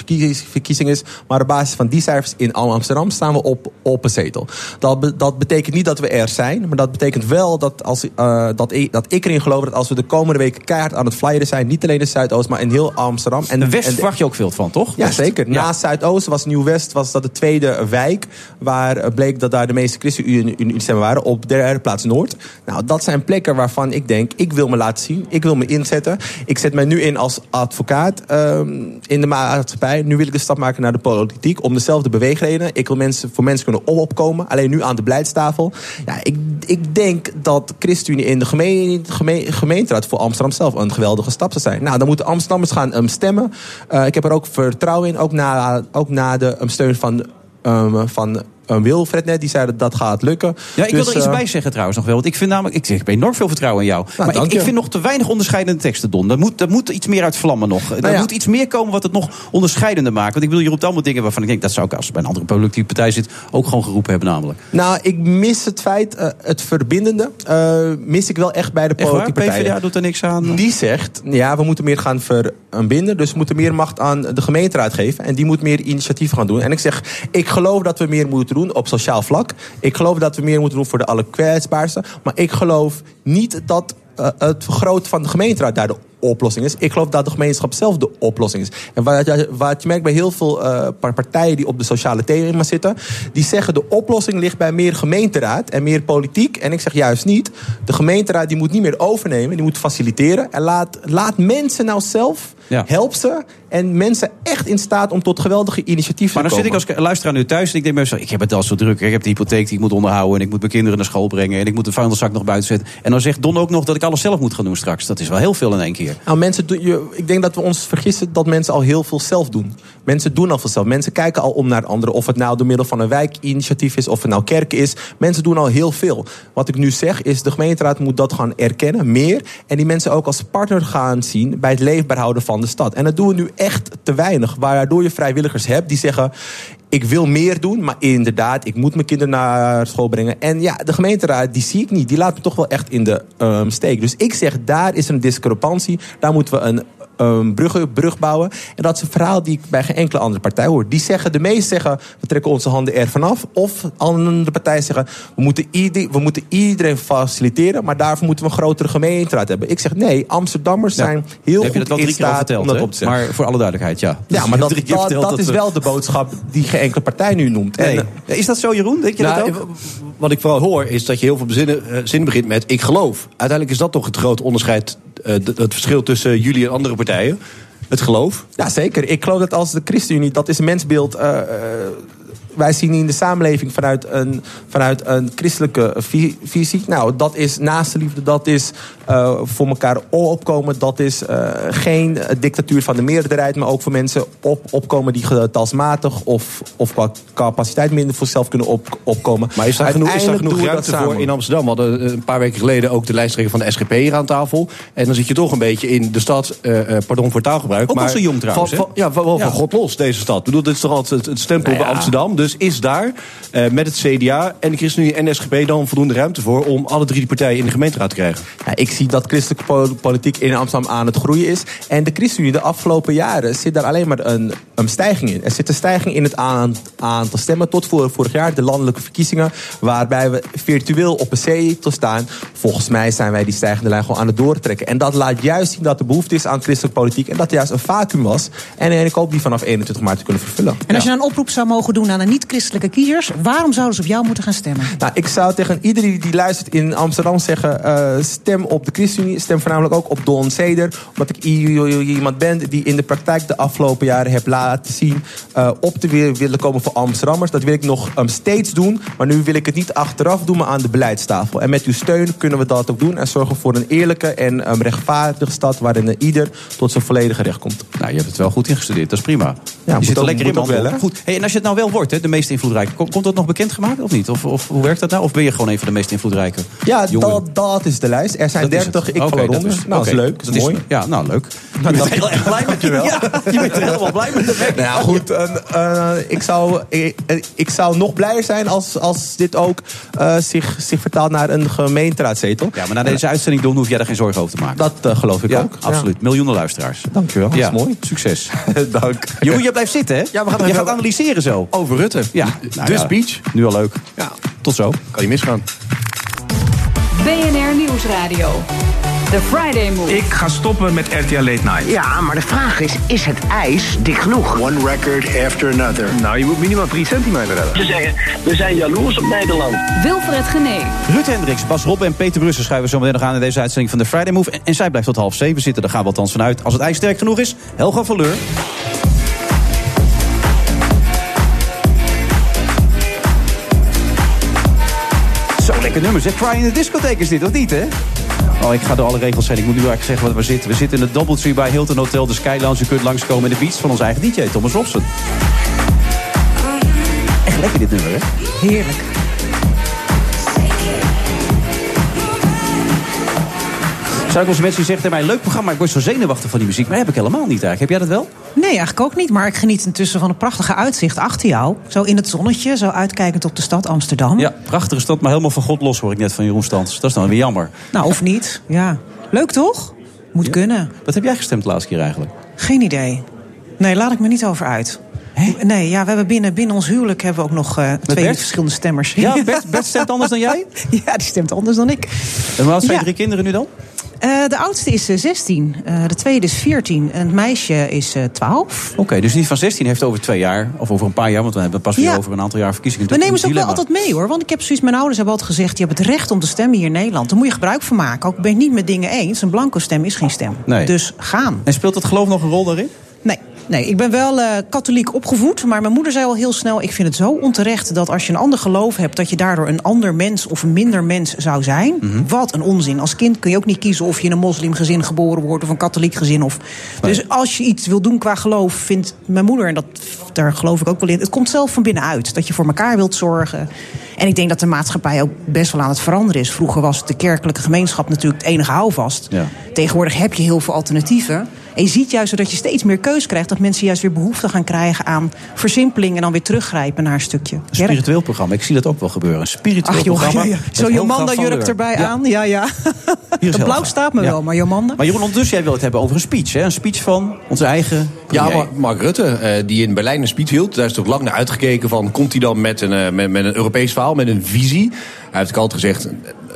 verkiezing is. Maar op basis van die cijfers in Amsterdam staan we op, op een zetel. Dat, be- dat betekent niet dat we er zijn, maar dat betekent wel dat, als, eh, dat, ik, dat ik erin geloof dat als we de komende weken keihard aan het flyeren zijn, niet alleen in Zuidoost, maar in heel Amsterdam. En De West en- verwacht je ook veel van, toch? ja, West. zeker. Ja. Naast Zuidoost was Nieuw-West was dat de tweede wijk... waar eh, bleek dat daar de meeste ChristenUnie-stemmen waren. Op de derde plaats Noord. Nou, dat zijn plekken waarvan ik denk... ik wil me laten zien, ik wil me inzetten. Ik zet mij nu in als advocaat ehm, in de maatschappij. Nu wil ik de stap maken naar de politiek... om dezelfde beweegredenen. Ik wil mensen, voor mensen kunnen opkomen. Alleen nu aan de beleidstafel. Ja, ik, ik denk dat ChristenUnie in de gemeen, gemeen- gemeenteraad... voor Amsterdam zelf een geweldige stap zou zijn. Nou, dan moeten Amsterdammers gaan ehm, stemmen. Eh, ik heb er ook vertrouwen in. Ook na, ook na de ehm, steun van, van Wilfred net. Die zei dat dat gaat lukken. Ja, ik wil Dus, er iets eh, bij zeggen trouwens nog wel. Want ik vind namelijk, ik, zeg, ik heb enorm veel vertrouwen in jou. maar ik, vind nog te weinig onderscheidende teksten, Don. Er moet, er moet iets meer uit vlammen nog. er Nou ja. moet iets meer komen wat het nog onderscheidender maakt. Want ik bedoel, je roept allemaal dingen waarvan ik denk... dat zou ik als bij een andere politieke partij zit ook gewoon geroepen hebben namelijk. Nou, ik mis het feit, eh, het verbindende, eh, mis ik wel echt bij de politieke partijen. PvdA doet er niks aan. Die zegt, ja, we moeten meer gaan verbinden. Dus we moeten meer macht aan de gemeenteraad geven. En die moet meer initiatieven gaan doen. En ik zeg, ik geloof dat we meer moeten doen op sociaal vlak. Ik geloof dat we meer moeten doen voor de allerkwetsbaarsten. Maar ik geloof niet dat eh, het vergroten van de gemeenteraad daar de oplossing is. Ik geloof dat de gemeenschap zelf de oplossing is. En wat je, wat je merkt bij heel veel eh, par- partijen die op de sociale thema zitten... die zeggen de oplossing ligt bij meer gemeenteraad en meer politiek. En ik zeg juist niet. De gemeenteraad die moet niet meer overnemen, die moet faciliteren. En laat, laat mensen nou zelf Ja. Help ze en mensen echt in staat om tot geweldige initiatieven Maar te dan zit komen. ik als luisteraar nu thuis en ik denk bij mezelf... ik heb het al zo druk. Ik heb de hypotheek die ik moet onderhouden... en ik moet mijn kinderen naar school brengen... en ik moet de vuilniszak nog buiten zetten. En dan zegt Don ook nog dat ik alles zelf moet gaan doen straks. Dat is wel heel veel in één keer. Nou, mensen ik denk dat we ons vergissen dat mensen al heel veel zelf doen. Mensen doen al veel zelf. Mensen kijken al om naar anderen. Of het nou door middel van een wijkinitiatief is, of het nou kerk is. Mensen doen al heel veel. Wat ik nu zeg is, de gemeenteraad moet dat gaan erkennen, meer. En die mensen ook als partner gaan zien bij het leefbaar houden van de stad. En dat doen we nu echt te weinig. Waardoor je vrijwilligers hebt die zeggen... Ik wil meer doen, maar inderdaad, ik moet mijn kinderen naar school brengen. En ja, de gemeenteraad, die zie ik niet. Die laat me toch wel echt in de ehm, steek. Dus ik zeg, daar is een discrepantie. Daar moeten we een um, brug, brug bouwen. En dat is een verhaal die ik bij geen enkele andere partij hoor. Die zeggen, de meesten zeggen, we trekken onze handen er vanaf. Of andere partijen zeggen, we moeten, ieder, we moeten iedereen faciliteren. Maar daarvoor moeten we een grotere gemeenteraad hebben. Ik zeg, nee, Amsterdammers zijn heel heb je dat wel drie keer staat verteld, om dat hè? op te zeggen. Maar voor alle duidelijkheid, ja. Ja, maar dat, dat, is we- wel de boodschap die geen enkele partij nu noemt. Nee. En, Is dat zo, Jeroen? Denk je Nou, dat ook? Wat ik vooral hoor is dat je heel veel zinnen, eh, zinnen begint met ik geloof. Uiteindelijk is dat toch het grote onderscheid, eh, het verschil tussen jullie en andere partijen. Het geloof. Ja, zeker. Ik geloof dat als de ChristenUnie, dat is een mensbeeld. eh, eh, wij zien in de samenleving vanuit een, vanuit een christelijke vi- visie. Nou, dat is naastenliefde, dat is eh, voor elkaar opkomen. Dat is eh, geen dictatuur van de meerderheid, maar ook voor mensen op, opkomen die getalsmatig of, of qua capaciteit minder voor zichzelf kunnen op, opkomen. Maar is daar genoeg, is daar genoeg ruimte dat voor in Amsterdam? We hadden eh, een paar weken geleden ook de lijsttrekker van de SGP hier aan tafel. En dan zit je toch een beetje in de stad, eh, eh, pardon voor taalgebruik. Ook maar nog zo jong trouwens, Van, hè? van- ja, van, wel Ja. van God los, deze stad. Ik bedoel, dit is toch altijd het, het stempel Nou bij. Amsterdam. Dus is daar eh, met het CDA en de ChristenUnie en de SGP dan voldoende ruimte voor... om alle drie die partijen in de gemeenteraad te krijgen? Ja, ik zie dat christelijke po- politiek in Amsterdam aan het groeien is. En de ChristenUnie de afgelopen jaren zit daar alleen maar een, een stijging in. Er zit een stijging in het aan- aantal stemmen. Tot voor, vorig jaar de landelijke verkiezingen. Waarbij we virtueel op een zetel staan. Volgens mij zijn wij die stijgende lijn gewoon aan het doortrekken. En dat laat juist zien dat er behoefte is aan christelijke politiek. En dat er juist een vacuüm was. En, en ik hoop die vanaf 21 maart te kunnen vervullen. En als je een oproep zou mogen doen aan de niet-christelijke kiezers... waarom zouden ze op jou moeten gaan stemmen? Nou, ik zou tegen iedereen die luistert in Amsterdam zeggen... eh, stem op de ChristenUnie, stem voornamelijk ook op Don Seder. Omdat ik iemand ben die in de praktijk de afgelopen jaren heb laten zien... eh, op te willen komen voor Amsterdammers. Dat wil ik nog ehm, steeds doen. Maar nu wil ik het niet achteraf doen, maar aan de beleidstafel. En met uw steun kunnen we dat ook doen. En zorgen voor een eerlijke en ehm, rechtvaardige stad... waarin ieder tot zijn volledige recht komt. Nou, je hebt het wel goed ingestudeerd, dat is prima. je moet zit er ook- lekker in, man. wel, hè? Goed. Hey, en als je het nou wel wordt, hè, de meest invloedrijke, kom- komt dat nog bekendgemaakt of niet? Of, of hoe werkt dat nou? Of ben je gewoon een van de meest invloedrijke? Ja, dat, dat is de lijst. Er zijn Het. 30, ik Oké, val dat eronder. is- Nou, dat is oké. leuk, dat is mooi. Ja, nou leuk. Je dat- bent heel erg blij met je wel. Ja. Je bent er helemaal blij met. Merk ik. Nou ja, goed. eh, eh, ik, zou, ik, ik zou nog blijer zijn als, als dit ook eh, zich, zich vertaalt naar een gemeenteraadzetel. Ja, maar na deze uitzending doen hoef jij er geen zorgen over te maken. Dat eh, geloof ik ja, ook. absoluut. Miljoenen luisteraars. Dankjewel, dat Ja, is mooi. Succes. Dank. Jeroen, jij blijft zitten, hè? Ja, we gaan je even- gaat analyseren zo. Over Rutte. Ja, de nou ja. speech. Nu al leuk. Ja, Tot zo. kan niet misgaan. BNR Nieuwsradio. The Friday Move. Ik ga stoppen met RTL Late Night. Ja, maar de vraag is, is het ijs dik genoeg? One record after another. Nou, je moet minimaal 3 centimeter hebben. Ze zeggen, we zijn jaloers op Nederland. Wilfred Genee. Ruud Hendricks, Bas Robben en Peter Brussen schuiven zo meteen nog aan in deze uitzending van de Friday Move. En, en zij blijft tot half zeven zitten, daar gaan we althans vanuit. Als het ijs sterk genoeg is, Helga van lekker nummers, hè? Cry in de discotheek is dit, of niet, hè? Oh, ik ga door alle regels heen. Ik moet nu eigenlijk zeggen waar we zitten. We zitten in het Doubletree bij Hilton Hotel, de Sky Lounge. Je kunt langskomen in de beats van onze eigen DJ, Thomas Robson. Echt lekker dit nummer, hè? Heerlijk. Ook wel eens mensen die zeggen tegen mij... leuk programma, ik word zo zenuwachtig van die muziek. Maar heb ik helemaal niet eigenlijk. Heb jij dat wel? Nee, eigenlijk ook niet. Maar ik geniet intussen van een prachtige uitzicht achter jou. Zo in het zonnetje, zo uitkijkend op de stad Amsterdam. Ja, prachtige stad, maar helemaal van God los hoor ik net van Jeroen Stans. Dat is dan weer jammer. Nou, of niet. Ja. Leuk toch? Moet kunnen. Wat heb jij gestemd de laatste keer eigenlijk? Geen idee. Nee, laat ik me niet over uit. Nee, ja, we hebben binnen, binnen ons huwelijk hebben we ook nog eh, twee verschillende stemmers. Ja, Bert, Bert stemt anders dan jij? Ja, die stemt anders dan ik. En wat zijn Ja. drie kinderen nu dan? Eh, de oudste is eh, 16, eh, de tweede is 14 en het meisje is eh, 12. Oké, dus die van 16 heeft over twee jaar, of over een paar jaar... want we hebben pas weer Ja. over een aantal jaar verkiezingen. We nemen ze ook wel altijd mee hoor. Want ik heb zoiets, mijn ouders hebben altijd gezegd: je hebt het recht om te stemmen hier in Nederland. Daar moet je gebruik van maken. Ook ben je niet met dingen eens. Een blanco stem is geen stem. Nee. Dus gaan. En speelt het geloof nog een rol daarin? Nee, ik ben wel eh, katholiek opgevoed. Maar mijn moeder zei al heel snel: Ik vind het zo onterecht dat als je een ander geloof hebt. dat je daardoor een ander mens of een minder mens zou zijn. Mhm. Wat een onzin. Als kind kun je ook niet kiezen of je in een moslimgezin geboren wordt. of een katholiek gezin. Of... Dus als je iets wil doen qua geloof, vindt mijn moeder, en dat, daar geloof ik ook wel in. het komt zelf van binnenuit. Dat je voor elkaar wilt zorgen. En ik denk dat de maatschappij ook best wel aan het veranderen is. Vroeger was de kerkelijke gemeenschap natuurlijk het enige houvast. Ja. Tegenwoordig heb je heel veel alternatieven. En je ziet juist dat je steeds meer keus krijgt. Dat mensen juist weer behoefte gaan krijgen aan versimpeling. En dan weer teruggrijpen naar een stukje. Een spiritueel programma, ik zie dat ook wel gebeuren. Een spiritueel Ach joh, programma. ja, ja. met Zo Helga Jomanda van jurk Leur. erbij Ja. aan. Ja, ja. Hier is Dat blauw staat me Ja. wel, maar Jomanda. Maar Jeroen, ondertussen jij wil het hebben over een speech. Hè? Een speech van onze eigen Ja, maar Mark Rutte, eh, die in Berlijn een speech hield. Daar is toch lang naar uitgekeken van... komt hij dan met een, eh, met, met een Europees verhaal, met een visie? Hij heeft ook altijd gezegd...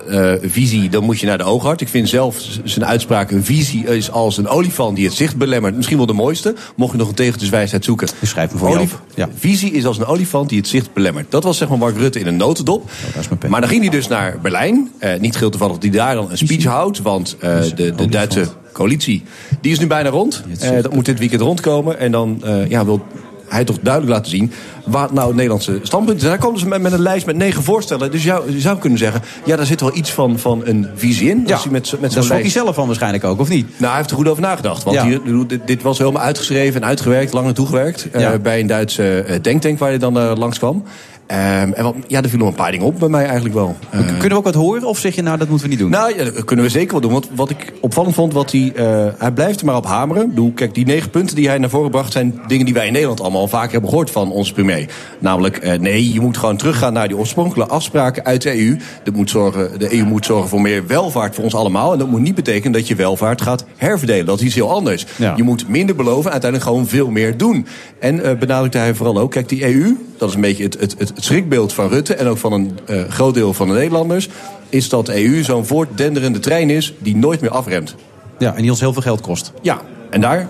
eh, visie, dan moet je naar de oogarts. Ik vind zelf zijn uitspraak... een visie is als een olifant die het zicht belemmert. Misschien wel de mooiste. Mocht je nog een tegeltjeswijsheid zoeken. Ik schrijf hem voor je Olif- op. Ja. Visie is als een olifant die het zicht belemmert. Dat was zeg maar Mark Rutte in een notendop. pen. maar dan ging hij dus naar Berlijn. Eh, niet geheel toevallig dat hij daar dan een speech houdt. Want eh, de, de Duitse coalitie die is nu bijna rond. Dat moet dit weekend rondkomen. En dan ja, wil hij toch duidelijk laten zien wat nou het Nederlandse standpunt is. En hij kwam dus met, met een lijst met negen voorstellen. Dus jou, je zou kunnen zeggen, ja, daar zit wel iets van, van een visie in. Ja, hij met, met daar schrok hij zelf van waarschijnlijk ook, of niet? Nou, hij heeft er goed over nagedacht. Want Ja. hier, dit, dit was helemaal uitgeschreven en uitgewerkt, lang naartoe gewerkt. eh, bij een Duitse eh, denktank waar hij dan eh, langs kwam. Ehm, en wat, ja, er viel nog een paar dingen op bij mij eigenlijk wel. Eh, Kunnen we ook wat horen of zeg je nou dat moeten we niet doen? nou, ja, dat kunnen we zeker wel doen. Want wat ik opvallend vond, wat hij, eh, hij blijft er maar op hameren. Bedoel, kijk, die negen punten die hij naar voren bracht... zijn dingen die wij in Nederland allemaal al vaker hebben gehoord van onze premier. Namelijk, eh, nee, je moet gewoon teruggaan naar die oorspronkelijke afspraken uit de EU. Dat moet zorgen, de EU moet zorgen voor meer welvaart voor ons allemaal. En dat moet niet betekenen dat je welvaart gaat herverdelen. Dat is iets heel anders. Ja. Je moet minder beloven en uiteindelijk gewoon veel meer doen. En eh, benadrukte hij vooral ook, kijk, die EU... dat is een beetje het, het, het, het schrikbeeld van Rutte... en ook van een eh, groot deel van de Nederlanders... is dat de EU zo'n voortdenderende trein is die nooit meer afremt. Ja, en die ons heel veel geld kost. Ja, en daar hoor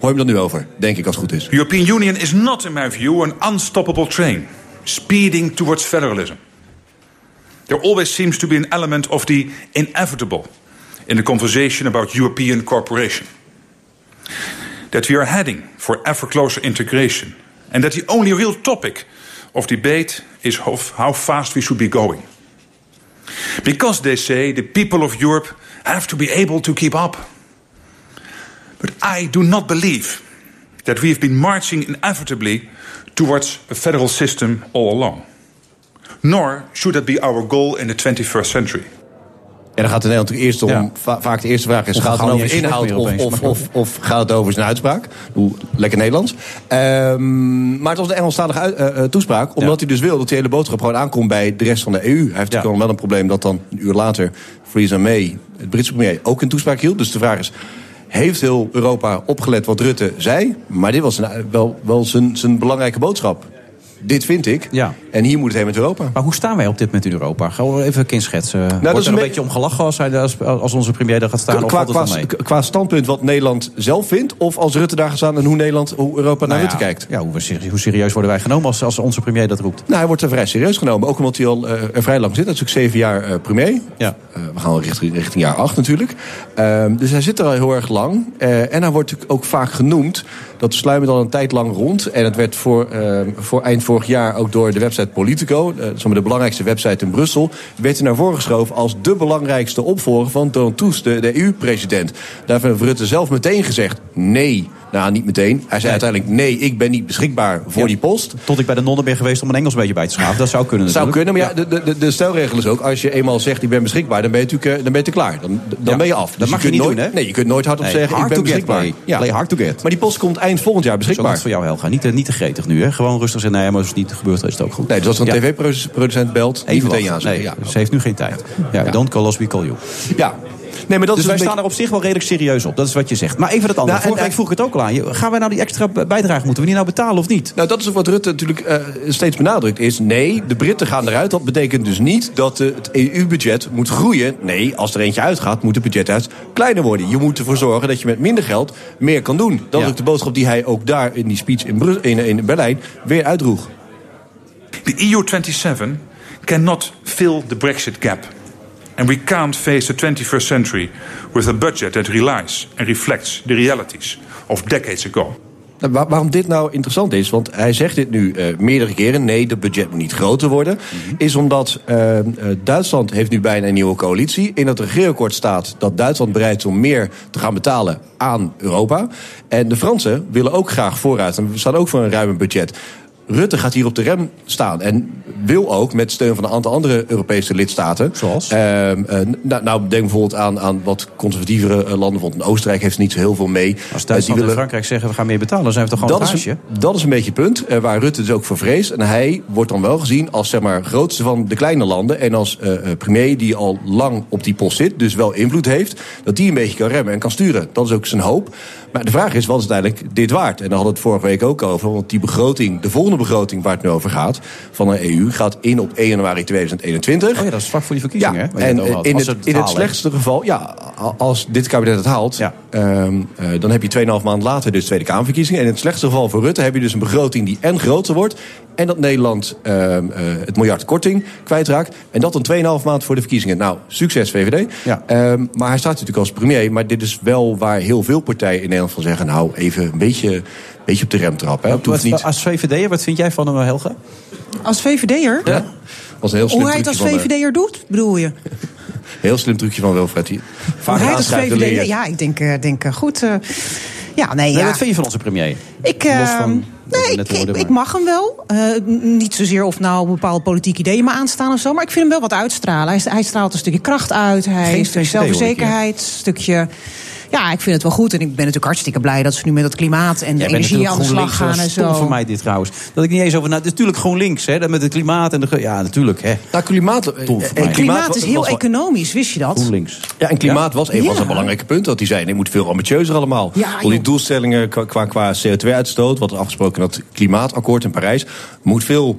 je hem dan nu over, denk ik als het goed is. The European Union is not, in my view, an unstoppable train, speeding towards federalism. There always seems to be an element of the inevitable in the conversation about European cooperation. That we are heading for ever closer integration, and that the only real topic of debate is of how fast we should be going. Because they say the people of Europe have to be able to keep up. But I do not believe that we have been marching inevitably towards a federal system all along. Nor should that be our goal in the 21st century. En dan gaat het in Nederland natuurlijk eerst om, Ja. va- vaak de eerste vraag is... Gaat het over inhoud of, of, of, of gaat het over zijn uitspraak? Hoe lekker Nederlands. Ehm, maar het was een Engelstalige uit- eh, eh, toespraak. Omdat hij dus wil dat die hele boodschap gewoon aankomt bij de rest van de EU. Hij heeft natuurlijk Ja. wel een probleem dat dan een uur later... Theresa May, het Britse premier, ook een toespraak hield. Dus de vraag is... Heeft heel Europa opgelet wat Rutte zei? Maar dit was een, wel, wel zijn, zijn belangrijke boodschap. Dit vind ik. Ja. En hier moet het heen met Europa. Maar hoe staan wij op dit moment in Europa? Gaan we even een kind schetsen. Wordt Nou, is er een een be- beetje om gelachen als, hij, als, als onze premier daar gaat staan? of Qua, het qua, mee? qua standpunt wat Nederland zelf vindt... of als Rutte daar gaat staan en hoe, Nederland, hoe Europa naar Nou Rutte kijkt? Ja, hoe, serieus, hoe serieus worden wij genomen als, als onze premier dat roept? Nou, hij wordt er vrij serieus genomen. Ook omdat hij al eh, er vrij lang zit. Dat is ook zeven jaar eh, premier. Ja. Eh, we gaan al richting, richting jaar acht natuurlijk. Ehm, dus hij zit er al heel erg lang. En hij wordt natuurlijk ook vaak genoemd. Dat sluimert al een tijd lang rond. En het werd voor, ehm, voor eind vorig jaar ook door de website Politico... eh, de belangrijkste website in Brussel... werd hij naar voren geschoven als de belangrijkste opvolger van Donald Tusk, de, de EU-president. Daarvan heeft Rutte zelf meteen gezegd nee... Nou, niet meteen. Hij zei uiteindelijk: nee, ik ben niet beschikbaar voor Ja. die post. Tot ik bij de nonnen ben geweest om een Engels een beetje bij te schaven. Dat zou kunnen Zou natuurlijk. kunnen, maar ja, de, de, de stelregel is ook... als je eenmaal zegt, ik ben beschikbaar, dan ben je natuurlijk eh, dan ben je te klaar. Dan, dan Ja. ben je af. Dat mag je kunt niet nooit, doen, hè? Nee, je kunt nooit hardop Nee, zeggen, ik hard ben to get, beschikbaar. play. Play hard to get. Maar die post komt eind volgend jaar Dat is beschikbaar. voor jou, Helga. Niet, te- niet te gretig nu, hè? Gewoon rustig zeggen, nee, maar als het niet gebeurt, is het ook goed. Nee, dus als een Ja. tv-producent belt, Even meteen ja zeggen. Nee, Ja. ze heeft nu geen tijd. Ja, don't call us, we call you. ja. Nee, maar dat dus is wij staan er op zich wel redelijk serieus op. Dat is wat je zegt. Maar even dat andere. Nou, en- Vorige week vroeg ik het ook al aan je. Gaan wij nou die extra bijdrage, moeten we die nou betalen of niet? Nou, dat is wat Rutte natuurlijk eh, steeds benadrukt. Is nee, de Britten gaan eruit. Dat betekent dus niet dat eh, het EU-budget moet groeien. Nee, als er eentje uitgaat, moet het budget juist kleiner worden. Je moet ervoor zorgen dat je met minder geld meer kan doen. Dat is Ja. ook de boodschap die hij ook daar in die speech in, Bru- in, in Berlijn weer uitdroeg. The EU27 cannot fill the Brexit gap. And we can't face the 21st century with a budget that relies and reflects the realities of decades ago. Nou, waar- waarom dit nou interessant is, want hij zegt dit nu eh, meerdere keren... nee, het budget moet niet groter worden... is omdat eh, eh, Duitsland heeft nu bijna een nieuwe coalitie. In het regeerakkoord staat dat Duitsland bereid is om meer te gaan betalen aan Europa. En de Fransen willen ook graag vooruit en we staan ook voor een ruimer budget. Rutte gaat hier op de rem staan en wil ook met steun van een aantal andere Europese lidstaten. Zoals? Ehm, eh, nou, nou, denk bijvoorbeeld aan, aan wat conservatievere eh, landen. Want Oostenrijk heeft niet zo heel veel mee. Als Eh, Duitsland en willen- Frankrijk zeggen we gaan meer betalen, dan zijn we toch gewoon dat het is, een, dat is een beetje het punt waar Rutte dus ook voor vreest. En hij wordt dan wel gezien als zeg maar, grootste van de kleine landen. En als premier die al lang op die post zit, dus wel invloed heeft. Dat die een beetje kan remmen en kan sturen. Dat is ook zijn hoop. Maar de vraag is, wat is uiteindelijk dit waard? En daar hadden we het vorige week ook over. Want die begroting, de volgende begroting waar het nu over gaat... van de EU, gaat in op 1 januari 2021. Oh ja, dat is vlak voor die verkiezingen, hè? waar je en het in het, in het slechtste geval, ja, als dit kabinet het haalt, Ja. ehm, eh, dan heb je 2,5 maand later dus Tweede Kamerverkiezingen. En in het slechtste geval voor Rutte heb je dus een begroting die en groter wordt. En dat Nederland ehm, eh, het miljard korting kwijtraakt. En dat dan 2,5 maand voor de verkiezingen. Nou, succes VVD. Ja. Ehm, maar hij staat natuurlijk als premier. Maar dit is wel waar heel veel partijen in Nederland van zeggen... nou, even een beetje, beetje op de rem trappen. Hè. Wat- niet... Als VVD'er, wat vind jij van hem, Helga? Als VVD'er? Ja. was een heel slim Hoe hij het als van, eh, VVD'er doet, bedoel je? Heel slim trucje van Wilfred. Hoe Vaak leer. Ja, ik denk, eh, denk eh, goed. eh, ja, nee, Nee, ja. wat vind je van onze premier? Ik, eh, van we nee, ik, mag hem wel. Eh, niet zozeer of nou bepaalde politieke ideeën me aanstaan of zo. Maar ik vind hem wel wat uitstralen. Hij, hij straalt een stukje kracht uit. Hij Geen heeft een stukje hier. zelfverzekerheid. Een stukje... Ja, ik vind het wel goed. En ik ben natuurlijk hartstikke blij dat ze nu met dat klimaat en de energie aan de slag gaan en was zo. voor mij dit trouwens. Dat ik niet eens over... Nou, het natuurlijk GroenLinks, hè, dat met het klimaat en de... Ja, natuurlijk, hè. Nou, klimaat, voor en mij. Klimaat was- is heel was economisch, wist je dat? GroenLinks. Ja, en klimaat was een van Ja. zijn belangrijke punten. Dat hij zei, nee, moet veel ambitieuzer allemaal. Ja, Al die doelstellingen qua, qua, qua CO2-uitstoot... wat er afgesproken in dat klimaatakkoord in Parijs... moet veel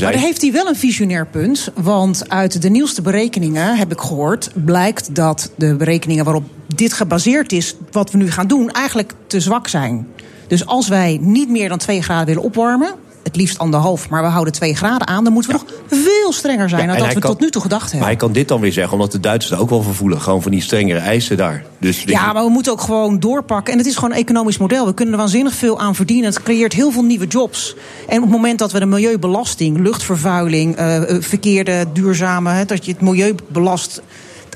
Maar heeft hij wel een visionair punt. Want uit de nieuwste berekeningen, heb ik gehoord, blijkt dat de berekeningen waarop dit gebaseerd is, wat we nu gaan doen, eigenlijk te zwak zijn. Dus als wij niet meer dan 2 graden willen opwarmen, het liefst anderhalf, maar we houden 2 graden aan, dan moeten we nog veel strenger zijn Ja, dan dat we kan- tot nu toe gedacht Maar hebben. hij kan dit dan weer zeggen, omdat de Duitsers er ook wel van voelen. Gewoon van die strengere eisen daar. Dus Ja, maar we moeten ook gewoon doorpakken. En het is gewoon een economisch model. We kunnen er waanzinnig veel aan verdienen. Het creëert heel veel nieuwe jobs. En op het moment dat we de milieubelasting, luchtvervuiling, eh, eh, verkeerde, duurzame, hè, dat je het milieu belast.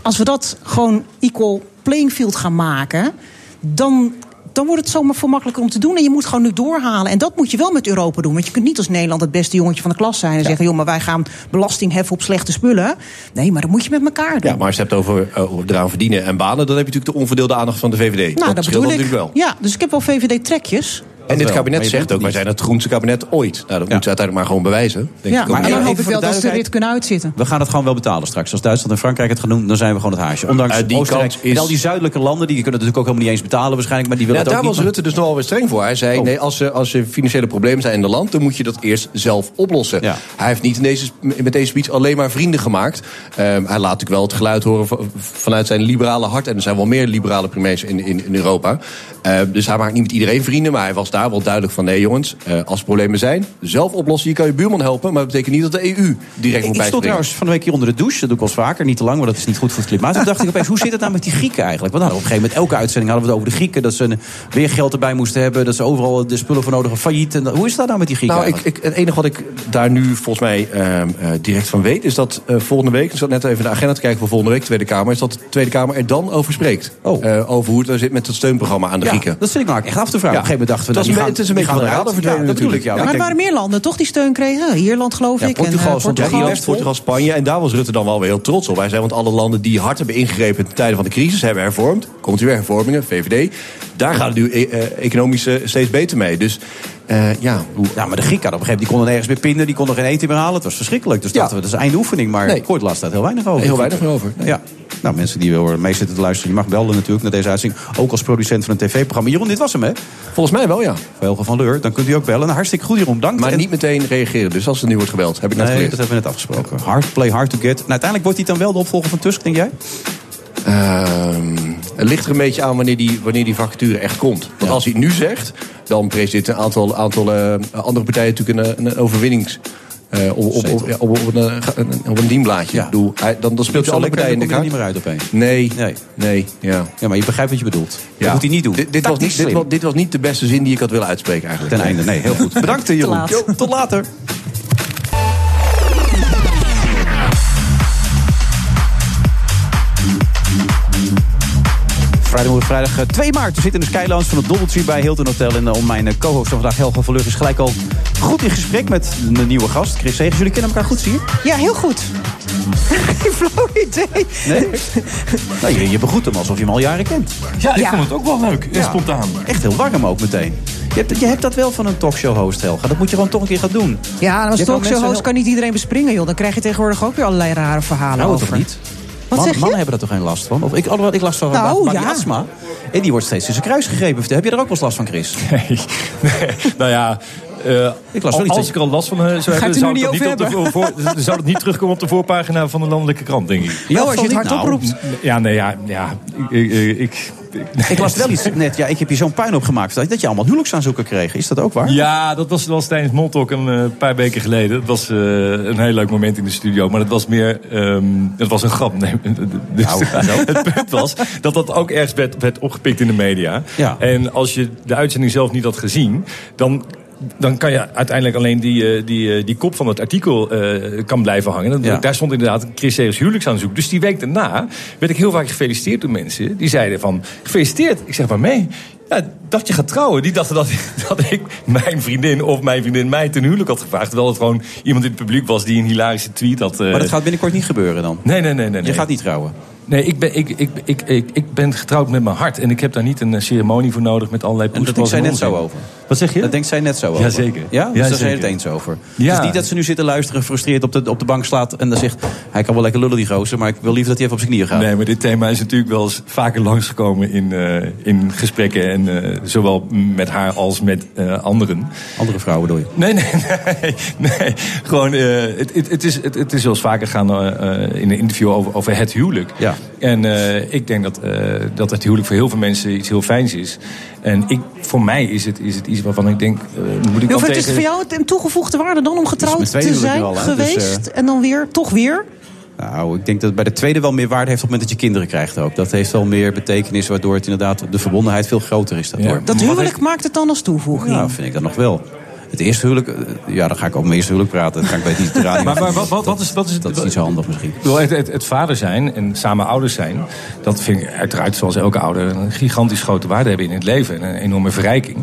Als we dat gewoon equal playing field gaan maken, dan. Dan wordt het zomaar veel makkelijker om te doen. En je moet gewoon nu doorhalen. En dat moet je wel met Europa doen. Want je kunt niet als Nederland het beste jongetje van de klas zijn. En zeggen, joh, maar wij gaan belasting heffen op slechte spullen. Nee, maar dat moet je met elkaar doen. ja, maar als je het hebt over uh, eraan verdienen en banen... dan heb je natuurlijk de onverdeelde aandacht van de VVD. nou, dat, scheelt bedoel ik. natuurlijk wel. Ja, dus ik heb wel VVD-trekjes. En dit wel, kabinet zegt ook, wij zijn het groenste kabinet ooit. Nou, dat moeten ze uiteindelijk maar gewoon bewijzen. Denk Ja, ik ook. maar dan hoop ik wel de dat ze rit kunnen uitzitten. We gaan het gewoon wel betalen straks. Als Duitsland en Frankrijk het gaan doen, dan zijn we gewoon het haasje. Ondanks Uit die Oostenrijk is- en al die zuidelijke landen, die kunnen het natuurlijk ook helemaal niet eens betalen waarschijnlijk. Maar die willen Ja, het daar ook was niet. Rutte dus nogal weer streng voor. Hij zei, Oh. nee, als er, als er financiële problemen zijn in het land... dan moet je dat eerst zelf oplossen. Ja. Hij heeft niet in deze, met deze speech alleen maar vrienden gemaakt. Ehm, hij laat natuurlijk wel het geluid horen van- vanuit zijn liberale hart. En er zijn wel meer liberale premiers in, in, in Europa. Ehm, dus hij maakt niet met iedereen vrienden. Maar hij was daar wel duidelijk van... nee jongens, eh, als er problemen zijn, zelf oplossen. Je kan je buurman helpen, maar dat betekent niet dat de EU direct moet Ik stond bijspringen. trouwens van de week hier onder de douche. Dat doe ik wel eens vaker. Niet te lang, maar dat is niet goed voor het klimaat. Toen dacht ik opeens, hoe zit het nou met die Grieken eigenlijk? Want nou, op een gegeven moment, elke uitzending hadden we het over de Grieken. Dat ze weer geld erbij moesten hebben. Dat ze overal de spullen voor nodig hebben. Failliet. En hoe is dat nou met die Grieken Nou, ik, ik, het enige wat ik daar nu volgens mij ehm, eh, direct van weet... is dat eh, volgende week, ik zat net even de agenda te kijken voor volgende week... Tweede Kamer, is dat de Tweede Kamer er dan over spreekt. Oh. Over hoe het er zit met het steunprogramma aan de Ja, Grieken. dat zit ik nou echt af te vragen. Ja. Op een gegeven moment dachten we... Het is het is een beetje van de radar verdwenen dat natuurlijk. Ja, maar er waren meer landen toch die steun kregen? Ierland geloof Ja, ik. Portugal en, eh, Portugal. Ierland, Portugal, Spanje. En daar was Rutte dan wel weer heel trots op. Hij zei, want alle landen die hard hebben ingegrepen... ten tijde van de crisis hebben hervormd. Komt u weer, hervormingen, VVD. Daar gaat het nu eh, eh, economisch eh, steeds beter mee. Dus eh, ja, hoe... Ja, maar de Grieken op een gegeven moment, die konden nergens meer pinnen, die konden geen eten meer halen. Het was verschrikkelijk. Dus Ja. dachten we, dat is eindoefening. Maar Nee. hoorde laatst tijd heel weinig over. heel weinig meer over. Nee. Ja. Nou, mensen die willen mee zitten te luisteren, je mag belden natuurlijk naar deze uitzending. Ook als producent van een tv-programma. Jeroen, dit was hem, hè? Volgens mij wel, ja. Velgen van Leur, dan kunt u ook bellen. Hartstikke goed, Jeroen, dank. Maar En- niet meteen reageren, dus als er nu wordt gebeld. Heb ik net Nee, geleerd. dat hebben we net afgesproken. Hard play, hard to get. Nou, uiteindelijk wordt hij dan wel de opvolger van Tusk, denk jij? Ehm, het ligt er een beetje aan wanneer die, wanneer die vacature echt komt. Want als hij het nu zegt, dan presenteert een aantal, aantal eh, andere partijen natuurlijk een, een overwinnings... eh, op, op, op, ja, op, op een, een, op een dienblaadje. Bedoel, hij- dan, dan speelt alle partijen in dan de er kaart. niet meer uit opeens. Nee, Nee. nee, ja. Ja, maar je begrijpt wat je bedoelt. Dat Ja. moet hij niet doen. Dit, dit, was niet, dit, was, dit was niet de beste zin die ik had willen uitspreken eigenlijk. Ten einde, nee, heel goed. Bedankt, Jeroen. tot later. Vrijdag, moet vrijdag eh, 2 maart. We zitten in de Skylounge van het Doubletree bij Hilton Hotel. En eh, om mijn eh, co-host van vandaag, Helga van Leur, is gelijk al goed in gesprek met een nieuwe gast. Chris Segers. Jullie kennen elkaar goed, zie je? Ja, heel goed. Geen flauw idee. Nee? nou, je, je begroet hem alsof je hem al jaren kent. Ja, ik Ja. vond het ook wel leuk. En Ja. spontaan. Echt heel warm ook meteen. Je hebt, je hebt dat wel van een talkshow-host, Helga. Dat moet je gewoon toch een keer gaan doen. Ja, en als Je kan talkshow mensen host kan niet iedereen bespringen, joh. Dan krijg je tegenwoordig ook weer allerlei rare verhalen Nou, over. toch niet? Wat Man- zeg je? Mannen hebben er toch geen last van? Of ik, alhoewel, ik last van Nou, ja. astma. En die wordt steeds in zijn kruis gegrepen. Heb je er ook wel eens last van, Chris? Nee, nou ja... eh, Ik las als ik er al last van eh, zou hebben, zou niet niet op de, voor, zou het niet terugkomen op de voorpagina van de landelijke krant, denk ik. Ja, als je het niet. hardop Nou. Ja, nee, ja, ja ik, ik, ik, Ik las wel iets net. Ja, ik heb je zo'n puin opgemaakt. Dat je allemaal huwelijksaanzoeken kreeg. Is dat ook waar? Ja, dat was, dat was tijdens Montalk een eh, paar weken geleden. Dat was eh, een heel leuk moment in de studio. Maar dat was meer... ehm het was een grap. Nee, dus, Nou, het punt was dat dat ook ergens werd, werd opgepikt in de media. Ja. En als je de uitzending zelf niet had gezien... dan dan kan je uiteindelijk alleen die, eh, die, eh, die kop van het artikel eh, kan blijven hangen. Ja. Daar stond inderdaad Chris Segers huwelijksaanzoek. Dus die week daarna werd ik heel vaak gefeliciteerd door mensen. Die zeiden van, gefeliciteerd. Ik zeg maar mee. Ja, dat je gaat trouwen. Die dachten dat, dat ik mijn vriendin of mijn vriendin mij ten huwelijk had gevraagd. Terwijl het gewoon iemand in het publiek was die een hilarische tweet had. Maar dat gaat binnenkort niet gebeuren dan? Nee, nee, nee. nee, nee. Je gaat niet trouwen? Nee, ik ben, ik, ik, ik, ik, ik ben getrouwd met mijn hart. En ik heb daar niet een ceremonie voor nodig met allerlei En dat poespas zij net zo over. Wat zeg je? Dat denkt zij net zo over. Jazeker. Ja? Dus Ja, daar zijn we het eens over. Ja. Het is niet dat ze nu zitten luisteren, gefrustreerd op de, op de bank slaat... en dan zegt, hij kan wel lekker lullen die gozer... maar ik wil liever dat hij even op zijn knieën gaat. Nee, maar dit thema is natuurlijk wel eens vaker langsgekomen in, eh, in gesprekken. En eh, zowel met haar als met eh, anderen. Andere vrouwen bedoel je? Nee, nee, nee. nee. Gewoon, eh, het, het, het, is, het, het is wel eens vaker gaan in een interview over, over het huwelijk. Ja. En eh, ik denk dat, eh, dat het huwelijk voor heel veel mensen iets heel fijns is. En ik, voor mij is het, is het iets waarvan ik denk, eh, moet ik Hoeveel dan is het tegen... voor jou een toegevoegde waarde dan om getrouwd te zijn al? Dus, geweest? En dan weer, toch weer? Nou, ik denk dat het bij de tweede wel meer waarde heeft op het moment dat je kinderen krijgt ook. Dat heeft wel meer betekenis, waardoor het inderdaad de verbondenheid veel groter is daardoor. Dat huwelijk maakt het dan als toevoeging. Ja, vind ik dat nog wel. Het eerste huwelijk, eh, ja, dan ga ik over mijn eerste huwelijk praten. Dat kan ik op de radio. Maar, maar wat, wat, wat is, wat is het? dat is niet zo handig misschien. Het, het, het vader zijn en samen ouders zijn, dat vind ik uiteraard zoals elke ouder een gigantisch grote waarde hebben in het leven. En een enorme verrijking.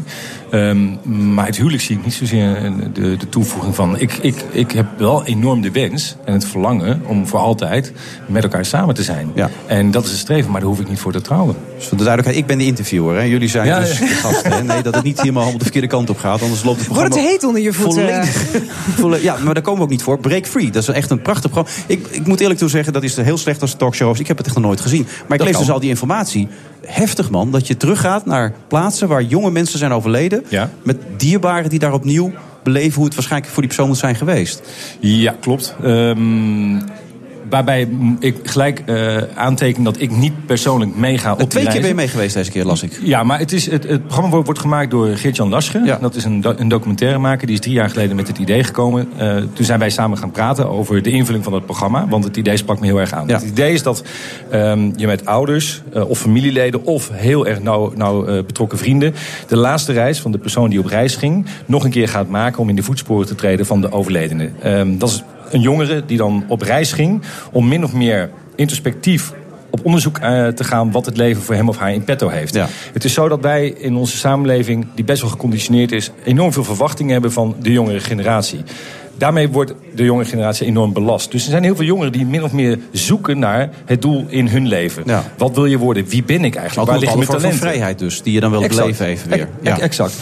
Ehm, maar het huwelijk zie ik niet zozeer een- de, de toevoeging van. Ik, ik, ik heb wel enorm de wens en het verlangen om voor altijd met elkaar samen te zijn. Ja. En dat is het streven, maar daar hoef ik niet voor te trouwen. Dus voor de duidelijkheid, ik ben de interviewer. Hè. Jullie zijn Ja, dus ja. de gasten. Hè. Nee, dat het niet helemaal de verkeerde kant op gaat. Anders loopt het Wordt programma... het heet onder je voeten? Volledig. Volle- ja, maar daar komen we ook niet voor. Break Free, dat is echt een prachtig programma. Ik, ik moet eerlijk toe zeggen, dat is heel slecht als talkshows. Ik heb het echt nog nooit gezien. Maar ik Dat lees kan. dus al die informatie. Heftig man, dat je teruggaat naar plaatsen waar jonge mensen zijn overleden. Ja. Met dierbaren die daar opnieuw beleven hoe het waarschijnlijk voor die persoon moet zijn geweest. Ja, klopt. Ehm, waarbij ik gelijk eh aanteken dat ik niet persoonlijk meega op die Twee keer ben je mee geweest deze keer, las ik. Ja, maar het, is, het, het programma wordt, wordt gemaakt door Geert-Jan Lasche. Ja. Dat is een, do- een documentairemaker. Die is drie jaar geleden met het idee gekomen. Eh, toen zijn wij samen gaan praten over de invulling van het programma. Want het idee sprak me heel erg aan. Ja. Het idee is dat ehm, je met ouders eh, of familieleden... of heel erg nauw, nauw eh, betrokken vrienden... de laatste reis van de persoon die op reis ging... nog een keer gaat maken om in de voetsporen te treden van de overledene. Ehm, dat is een jongere die dan op reis ging... om min of meer introspectief op onderzoek eh, te gaan wat het leven voor hem of haar in petto heeft. Ja. Het is zo dat wij in onze samenleving, die best wel geconditioneerd is, enorm veel verwachtingen hebben van de jongere generatie. Daarmee wordt de jonge generatie enorm belast. Dus er zijn heel veel jongeren die min of meer zoeken naar het doel in hun leven. Ja. Wat wil je worden? Wie ben ik eigenlijk? Ook Waar bepaalde mijn vrijheid dus, die je dan wil Exact. beleven even weer. Ex- Exact.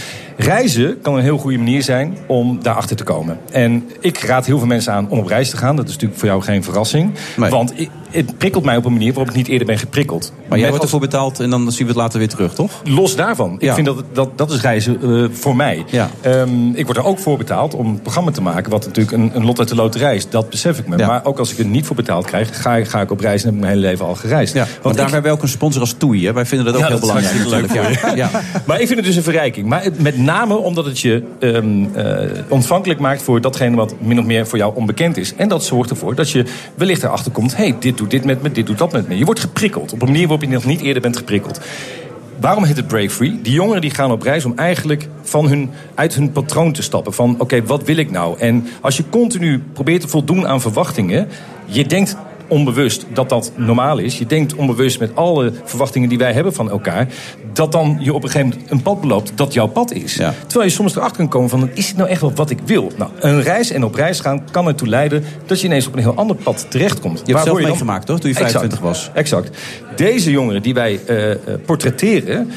Reizen kan een heel goede manier zijn om daarachter te komen. En ik raad heel veel mensen aan om op reis te gaan. Dat is natuurlijk voor jou geen verrassing. Nee. Want het prikkelt mij op een manier waarop ik niet eerder ben geprikkeld. Maar jij wordt ervoor betaald en dan zien we het later weer terug, toch? Los daarvan. Ik vind dat, dat dat is reizen eh, voor mij. Ja. Ehm, ik word er ook voor betaald om een programma te maken... wat natuurlijk een, een lot uit de loterij is. Dat besef ik me. Ja. Maar ook als ik er niet voor betaald krijg... ga, ik- ga ik op reis en heb ik mijn hele leven al gereisd. Ja, want daar hebben we ook een sponsor als Toei. Hè? Wij vinden dat ook heel dat is belangrijk. hartstikke leuk voor Ja. Ja. Maar ik vind het dus een verrijking. Maar met name omdat het je ehm, eh, ontvankelijk maakt voor datgene wat min of meer voor jou onbekend is. En dat zorgt ervoor dat je wellicht erachter komt: hey, dit doet dit met me, dit doet dat met me. Je wordt geprikkeld op een manier waarop je nog niet eerder bent geprikkeld. Waarom heet het Break Free? Die jongeren die gaan op reis om eigenlijk van hun, uit hun patroon te stappen. Van oké, wat wil ik nou? En als je continu probeert te voldoen aan verwachtingen, je denkt onbewust dat dat normaal is. Je denkt onbewust met alle verwachtingen die wij hebben van elkaar... dat dan je op een gegeven moment een pad beloopt dat jouw pad is. Terwijl je soms erachter kan komen van... is het nou echt wel wat ik wil? Nou, een reis en op reis gaan kan ertoe leiden... dat je ineens op een heel ander pad terechtkomt. Je hebt zelf dan- meegemaakt, toch? Toen je 25 was. Exact. Deze jongeren die wij eh, portretteren...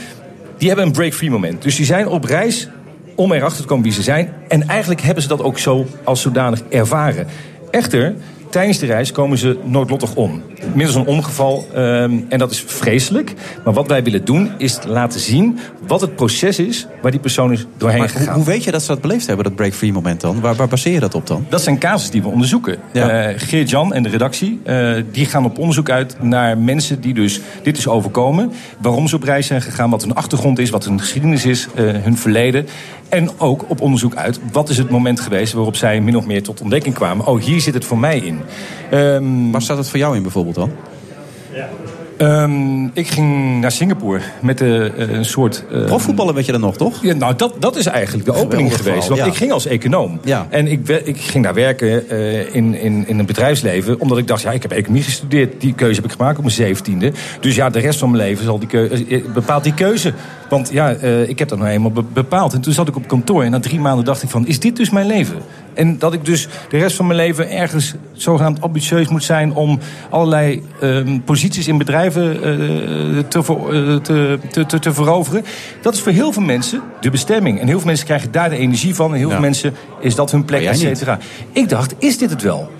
die hebben een break-free moment. Dus die zijn op reis om erachter te komen wie ze zijn. En eigenlijk hebben ze dat ook zo als zodanig ervaren. Echter, tijdens de reis komen ze noodlottig om. Middels een ongeval. ehm, en dat is vreselijk. Maar wat wij willen doen is laten zien wat het proces is waar die persoon is doorheen Maar hoe, gegaan. hoe weet je dat ze dat beleefd hebben, dat break-free moment dan? Waar, waar baseer je dat op dan? Dat zijn casus die we onderzoeken. Ja. Eh, Geert-Jan en de redactie eh, die gaan op onderzoek uit naar mensen die dus dit is overkomen. Waarom ze op reis zijn gegaan, wat hun achtergrond is, wat hun geschiedenis is, eh, hun verleden. En ook op onderzoek uit wat is het moment geweest waarop zij min of meer tot ontdekking kwamen. Oh, hier zit het voor mij in. Ehm, Waar staat het voor jou in bijvoorbeeld dan? Ehm, ik ging naar Singapore met de, eh, een soort... eh, Profvoetballen weet je dan nog, toch? Ja, nou, dat, dat is eigenlijk de opening geweest. verhaal, Want ja. ik ging als econoom. Ja. En ik, ik ging daar werken eh, in, in, in een bedrijfsleven. Omdat ik dacht, ja, ik heb economie gestudeerd. Die keuze heb ik gemaakt op mijn zeventiende. Dus ja, de rest van mijn leven zal die keuze, eh, bepaalt die keuze. Want ja, eh, ik heb dat nou eenmaal be- bepaald. En toen zat ik op kantoor en na drie maanden dacht ik van... is dit dus mijn leven? En dat ik dus de rest van mijn leven ergens zogenaamd ambitieus moet zijn... om allerlei ehm, posities in bedrijven eh, te, te, te, te, veroveren. Dat is voor heel veel mensen de bestemming. En heel veel mensen krijgen daar de energie van. En heel Ja. veel mensen is dat hun plek, et cetera. Ik dacht, is dit het wel?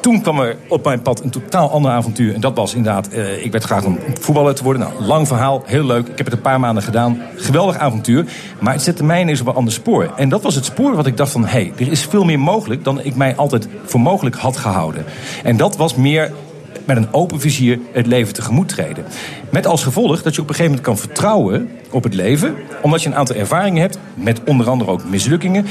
Toen kwam er op mijn pad een totaal ander avontuur. En dat was inderdaad, eh, ik werd graag om voetballer te worden. Nou, lang verhaal, heel leuk. Ik heb het een paar maanden gedaan. Geweldig avontuur. Maar het zette mij ineens op een ander spoor. En dat was het spoor wat ik dacht van... hé, hey, er is veel meer mogelijk dan ik mij altijd voor mogelijk had gehouden. En dat was meer met een open vizier het leven tegemoet treden. Met als gevolg dat je op een gegeven moment kan vertrouwen op het leven. Omdat je een aantal ervaringen hebt, met onder andere ook mislukkingen.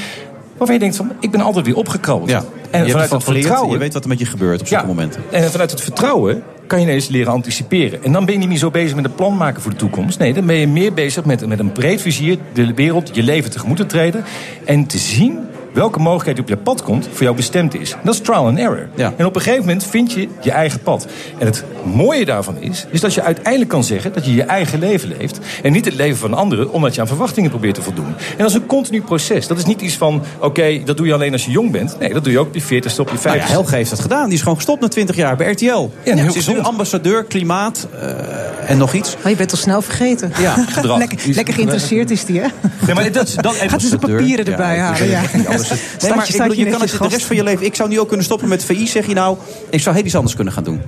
Waarvan je denkt van, ik ben altijd weer opgekrabbeld. Ja. En je vanuit geleerd, vertrouwen... je weet wat er met je gebeurt op zulke momenten. En vanuit het vertrouwen kan je ineens leren anticiperen. En dan ben je niet meer zo bezig met een plan maken voor de toekomst. Nee, dan ben je meer bezig met, met een breed vizier, de wereld, je leven tegemoet te treden. En te zien welke mogelijkheid op je pad komt voor jou bestemd is. En dat is trial and error. Ja. En op een gegeven moment vind je je eigen pad. En het mooie daarvan is, is dat je uiteindelijk kan zeggen dat je je eigen leven leeft. En niet het leven van anderen, omdat je aan verwachtingen probeert te voldoen. En dat is een continu proces. Dat is niet iets van, oké, dat doe je alleen als je jong bent. Nee, dat doe je ook op je 40ste, op je 50ste. Nou ja, Helge heeft dat gedaan. Die is gewoon gestopt na 20 jaar bij RTL. heel Ze is nu ambassadeur, klimaat eh, en nog iets. Maar je bent al snel vergeten. Ja, gedrag. lekker, lekker geïnteresseerd is die, hè? Nee, maar dat, dat, en- Gaat ze zijn papieren Ja, erbij halen. weet Het anders. Nee, maar je- ik bedoel, je kan het de rest van je leven... Ik zou nu ook kunnen stoppen met VI, zeg je nou. Ik zou heel iets anders kunnen gaan doen.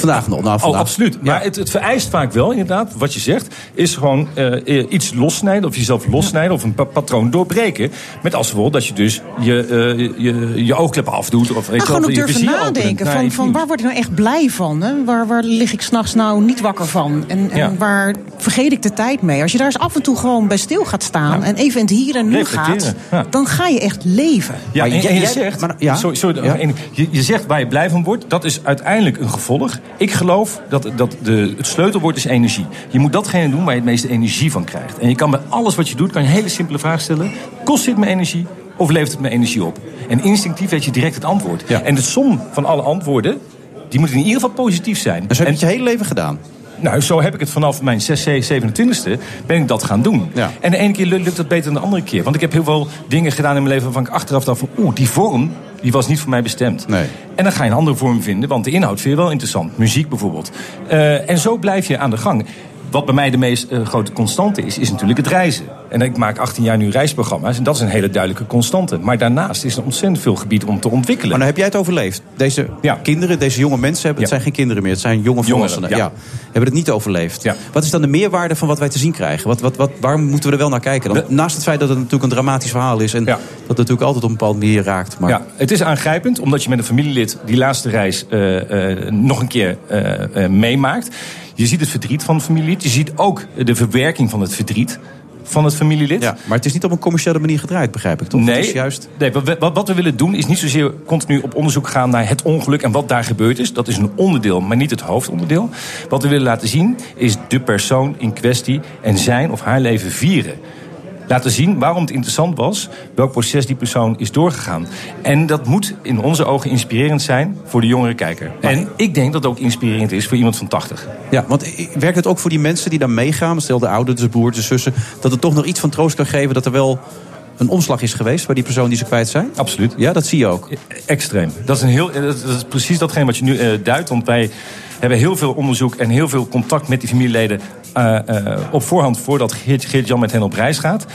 Vandaag nog. Nou, Oh, vandaag. absoluut. Maar het, het vereist vaak wel, inderdaad, wat je zegt, is gewoon eh, eh, iets lossnijden, of jezelf lossnijden, of een pa- patroon doorbreken. Met als gevolg dat je dus je, eh, je, je oogkleppen afdoet. Of je gewoon ook durven nadenken. Van, van waar word ik nou echt blij van? Hè? Waar, waar lig ik s'nachts nou niet wakker van? En, en Ja. waar vergeet ik de tijd mee? Als je daar eens af en toe gewoon bij stil gaat staan... en even in het hier en nu gaat... ja. dan ga je echt leven. Ja, Maar en, je zegt, maar- ja? sorry, je, je zegt waar je blij van wordt, dat is uiteindelijk een gevolg. Ik geloof dat, dat de, het sleutelwoord is energie. Je moet datgene doen waar je het meeste energie van krijgt. En je kan bij alles wat je doet, kan je een hele simpele vraag stellen. Kost dit me energie of levert het me energie op? En instinctief weet je direct het antwoord. Ja. En de som van alle antwoorden, die moeten in ieder geval positief zijn. En zo heb je het je hele leven gedaan. Nou, zo heb ik het vanaf mijn 6, 27e ben ik dat gaan doen. Ja. En de ene keer lukt het beter dan de andere keer. Want ik heb heel veel dingen gedaan in mijn leven waarvan ik achteraf dacht van... oeh, die vorm die was niet voor mij bestemd. Nee. En dan ga je een andere vorm vinden, want de inhoud vind je wel interessant. Muziek bijvoorbeeld. Eh, en zo blijf je aan de gang. Wat bij mij de meest eh, grote constante is, is natuurlijk het reizen. En ik maak 18 jaar nu reisprogramma's en dat is een hele duidelijke constante. Maar daarnaast is er ontzettend veel gebied om te ontwikkelen. Maar dan heb jij het overleefd. Deze kinderen, deze jonge mensen, hebben, het zijn geen kinderen meer. Het zijn jonge volwassenen. ja. Ja. Hebben het niet overleefd. Wat is dan de meerwaarde van wat wij te zien krijgen? Wat, wat, wat, waar moeten we er wel naar kijken? Dan, naast het feit dat het natuurlijk een dramatisch verhaal is... en dat het natuurlijk altijd op een bepaalde manier raakt. Maar... Ja, het is aangrijpend omdat je met een familielid die laatste reis eh, eh, nog een keer meemaakt. Je ziet het verdriet van het familielid. Je ziet ook de verwerking van het verdriet van het familielid. Ja, maar het is niet op een commerciële manier gedraaid, begrijp ik toch? Nee, Het is juist... nee wat, wat, wat we willen doen is niet zozeer continu op onderzoek gaan naar het ongeluk en wat daar gebeurd is. Dat is een onderdeel, maar niet het hoofdonderdeel. Wat we willen laten zien is de persoon in kwestie en zijn of haar leven vieren. Laten zien waarom het interessant was, welk proces die persoon is doorgegaan. En dat moet in onze ogen inspirerend zijn voor de jongere kijker. En ik denk dat het ook inspirerend is voor iemand van 80. Ja, want werkt het ook voor die mensen die dan meegaan... stel de ouders, de broers, de zussen... dat het toch nog iets van troost kan geven... dat er wel een omslag is geweest bij die persoon die ze kwijt zijn? Absoluut. Ja, dat zie je ook. Extreem. Dat is, een heel, dat is- dat is precies datgene wat je nu eh, duidt. Want wij hebben heel veel onderzoek en heel veel contact met die familieleden... eh, eh, op voorhand voordat Geert- Geert-Jan met hen op reis gaat.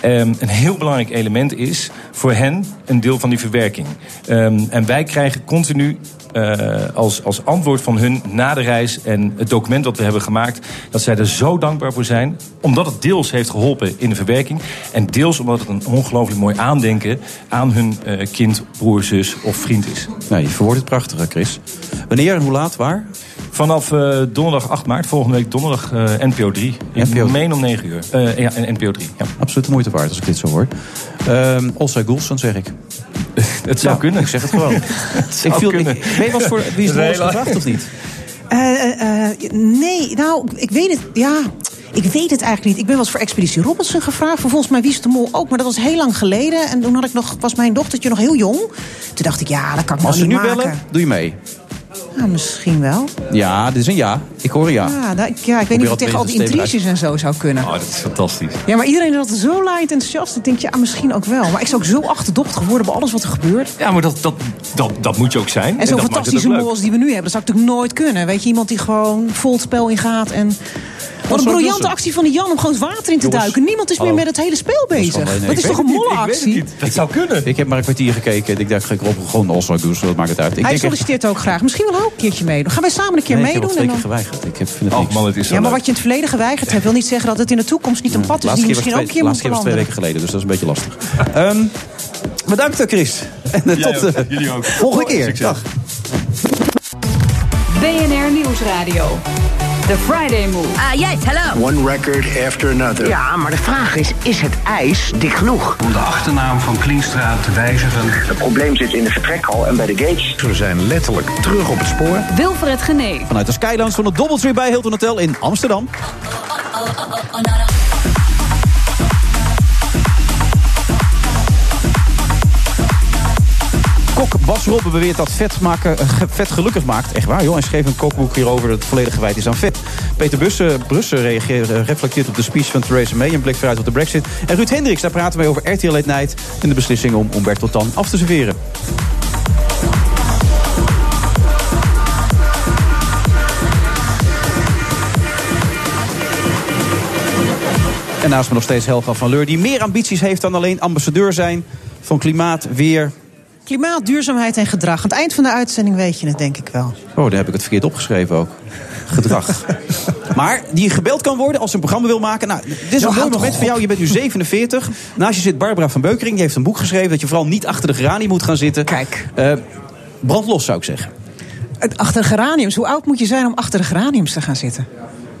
Ehm, een heel belangrijk element is voor hen een deel van die verwerking. Ehm, en wij krijgen continu eh, als, als antwoord van hun na de reis en het document dat we hebben gemaakt, dat zij er zo dankbaar voor zijn, omdat het deels heeft geholpen in de verwerking en deels omdat het een ongelooflijk mooi aandenken aan hun eh, kind, broer, zus of vriend is. Nee, je verwoordt het prachtig, Chris. Wanneer en hoe laat, waar? Vanaf eh, donderdag 8 maart, volgende week donderdag NPO 3. Ik NPO. meen om 9 uur. Ja, en NPO 3. Ja. Absoluut de moeite waard als ik dit zo hoor. Ehm Olsa Goulson zeg ik. Het zou Ja, kunnen. Ik zeg het gewoon. ik viel. Ik, voor wie is de heel- gevraagd of niet? Eh, eh, eh, nee, nou, ik weet het. Ja, ik weet het eigenlijk niet. Ik ben wel eens voor Expeditie Robinson gevraagd. Vervolgens mij Wie is de Mol ook. Maar dat was heel lang geleden. En toen had ik nog, was mijn dochtertje nog heel jong. Toen dacht ik, ja, dat kan ik Als nou ze niet nu maken. bellen, doe je mee. Ja, misschien wel. Ja, dit is een ja. Ik hoor een ja. Ja, nou, ik- ja ik weet niet of het tegen al die intriges en zo zou kunnen. Oh, dat is fantastisch. Ja, maar iedereen is altijd zo laaiend enthousiast. Ik denk, ja, misschien ook wel. Maar ik zou ook zo achterdochtig worden bij alles wat er gebeurt. Ja, maar dat, dat, dat, dat moet je ook zijn. En zo'n fantastische mol als die we nu hebben, dat zou ik natuurlijk nooit kunnen. Weet je, iemand die gewoon vol het spel ingaat en... Wat een briljante actie van die Jan om gewoon het water in te Jongens, duiken. Niemand is meer met het hele spel bezig. dat is toch een het molle actie? Dat zou kunnen. Ik heb maar een kwartier gekeken. Ik dacht, ik op gewoon Olsa Goulson, dat maakt het uit. Ik Hij denk echt- solliciteert ook graag. Misschien wel ook een keertje meedoen. Gaan wij samen een keer Nee, ik heb meedoen? en keer dan... geweigerd. Ik heb, vind het Oh man, het is Ja, maar leuk. wat je in het verleden geweigerd hebt... wil niet zeggen dat het in de toekomst niet een pad is... die misschien keer ook was een keer twee, moet laatste keer was twee weken geleden, dus dat is een beetje lastig. Ehm, bedankt, eh, Chris. En eh, tot de Jullie ook. volgende keer. Dag. BNR Nieuwsradio. The Friday Move. Ah, yes, hallo. One record after another. Ja, maar de vraag is, is het ijs dik genoeg? Om de achternaam van Klienstra te wijzigen. Het probleem zit in de vertrekhal en bij de gates. We zijn letterlijk terug op het spoor. Wilfred Genee. Vanuit de Skylands van het Doubletree bij Hilton Hotel in Amsterdam. Kok Bas Robben beweert dat vet, gelukkig maakt. Echt waar, joh. Hij schreef een kookboek hierover dat volledig gewijd is aan vet. Peter Bussen, Brussen reageert, eh, reflecteert op de speech van Theresa May... en blik vooruit op de brexit. En Ruud Hendricks, daar praten wij over RTL Late Night... en de beslissing om Umberto Tan af te serveren. En naast me nog steeds Helga van Leur... die meer ambities heeft dan alleen ambassadeur zijn... van klimaat, weer, Klimaat, duurzaamheid en gedrag. Aan het eind van de uitzending weet je het, denk ik wel. Oh, daar heb ik het verkeerd opgeschreven ook. Gedrag. maar die gebeld kan worden als ze een programma wil maken. Nou, dit is Ja, een mooi moment voor jou. Je bent nu 47. Naast je zit Barbara van Beukering. Die heeft een boek geschreven dat je vooral niet achter de geranie moet gaan zitten. Kijk. Eh, brand los, zou ik zeggen. Achter de geraniums. Hoe oud moet je zijn om achter de geraniums te gaan zitten?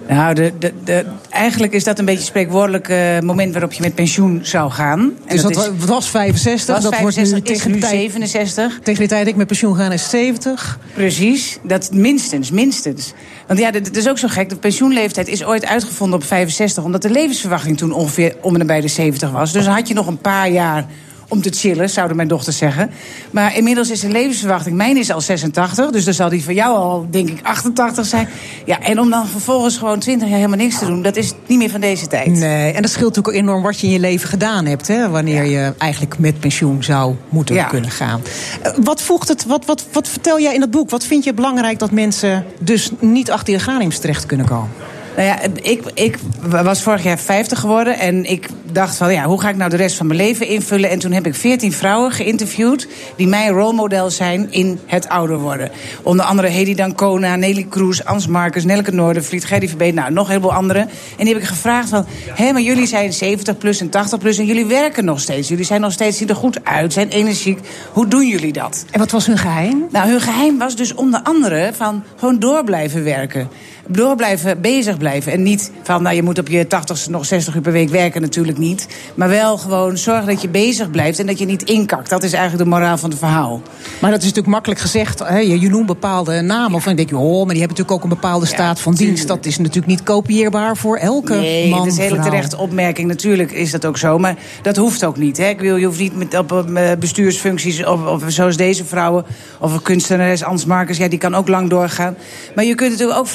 Nou, de, de, de, eigenlijk is dat een beetje spreekwoordelijk eh, moment waarop je met pensioen zou gaan. En Dus dat, is, was 65. was dat wordt 65, nu is tegen nu tijd, 67. Tegen de tijd dat ik met pensioen ga is 70. Precies, dat minstens, minstens. Want ja, het is ook zo gek. De pensioenleeftijd is ooit uitgevonden op 65... omdat de levensverwachting toen ongeveer om en nabij de 70 was. Dus dan had je nog een paar jaar om te chillen, zouden mijn dochters zeggen. Maar inmiddels is de levensverwachting... mijn is al 86, dus dan zal die van jou al, denk ik, 88 zijn. Ja, en om dan vervolgens gewoon 20 jaar helemaal niks te doen... dat is niet meer van deze tijd. Nee, en dat scheelt natuurlijk ook enorm wat je in je leven gedaan hebt. Hè, wanneer je eigenlijk met pensioen zou moeten Ja. kunnen gaan. Eh, Wat voegt het, wat, wat, wat vertel jij in dat boek? Wat vind je belangrijk dat mensen dus niet achter de graniums terecht kunnen komen? Nou ja, ik, ik was vorig jaar 50 geworden en ik dacht van ja, hoe ga ik nou de rest van mijn leven invullen? En toen heb ik 14 vrouwen geïnterviewd die mijn rolmodel zijn in het ouder worden. Onder andere Hedy Dancona, Nelly Kroes, Ans Marcus, Nelke Noordervliet, Gerry Verbeet, nou nog een heleboel anderen. En die heb ik gevraagd van, hé, maar jullie zijn 70 plus en 80 plus en jullie werken nog steeds. Jullie zijn nog steeds, zien er goed uit, zijn energiek. Hoe doen jullie dat? En wat was hun geheim? Nou, hun geheim was dus onder andere van gewoon door blijven werken door blijven, bezig blijven. En niet van, nou, je moet op je 80 nog 60 uur per week werken, natuurlijk niet. Maar wel gewoon zorgen dat je bezig blijft en dat je niet inkakt. Dat is eigenlijk de moraal van het verhaal. Maar dat is natuurlijk makkelijk gezegd. Hè? Je, noemt bepaalde namen. Of dan denk je, oh, maar die hebben natuurlijk ook een bepaalde staat van dienst. Dat is natuurlijk niet kopieerbaar voor elke nee, man. dat is een hele terechte opmerking. Natuurlijk is dat ook zo. Maar dat hoeft ook niet. Hè? Ik wil, je hoeft niet met, op eh, bestuursfuncties, of, of zoals deze vrouwen, of een kunstenares, Ans ja, die kan ook lang doorgaan. Maar je kunt natuurlijk ook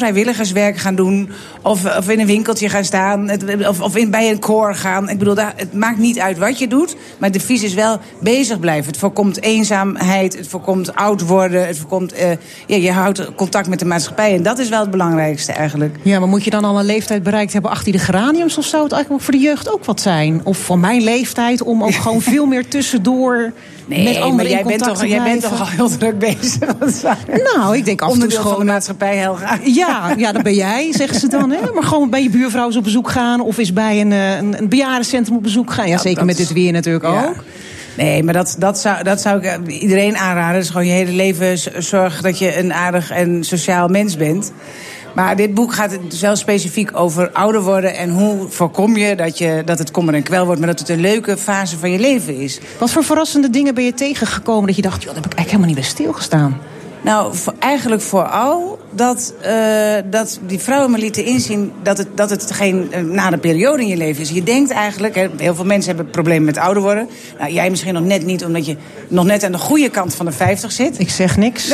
vrijwilligerswerk gaan doen. Of, of in een winkeltje gaan staan. het- Of, of in, bij een koor gaan. Ik bedoel, daar, het maakt niet uit wat je doet. Maar de vies is wel bezig blijven. Het voorkomt eenzaamheid. Het voorkomt oud worden. Het voorkomt, eh, ja, je houdt contact met de maatschappij. En dat is wel het belangrijkste eigenlijk. Ja, maar moet je dan al een leeftijd bereikt hebben achter de geraniums? Of zou het eigenlijk voor de jeugd ook wat zijn? Of van mijn leeftijd om ook gewoon veel meer tussendoor Nee, met maar jij bent, toch, jij bent toch al heel druk bezig. Nou, ik denk af en toe gewoon... van de maatschappij, Helga. Ja, ja, dat ben jij, zeggen ze dan. Hè? Maar gewoon bij je buurvrouw eens op bezoek gaan... of eens bij een, eh, een, een bejaardencentrum op bezoek gaan. Ja, zeker dat met dit weer natuurlijk Ja. ook. Nee, maar dat, dat, zou, dat zou ik eh, iedereen aanraden. Dus gewoon je hele leven zorg dat je een aardig en sociaal mens bent. Maar dit boek gaat dus wel specifiek over ouder worden... en hoe voorkom je dat, je dat het kommer en kwel wordt... maar dat het een leuke fase van je leven is. Wat voor verrassende dingen ben je tegengekomen dat je dacht... joh, daar heb ik eigenlijk helemaal niet bij stilgestaan? Nou, voor, eigenlijk vooral dat, eh, dat die vrouwen me lieten inzien dat het, dat het geen eh, nare periode in je leven is. Je denkt eigenlijk, hè, heel veel mensen hebben problemen met ouder worden. Nou, jij misschien nog net niet, omdat je nog net aan de goede kant van de 50 zit. Ik zeg niks.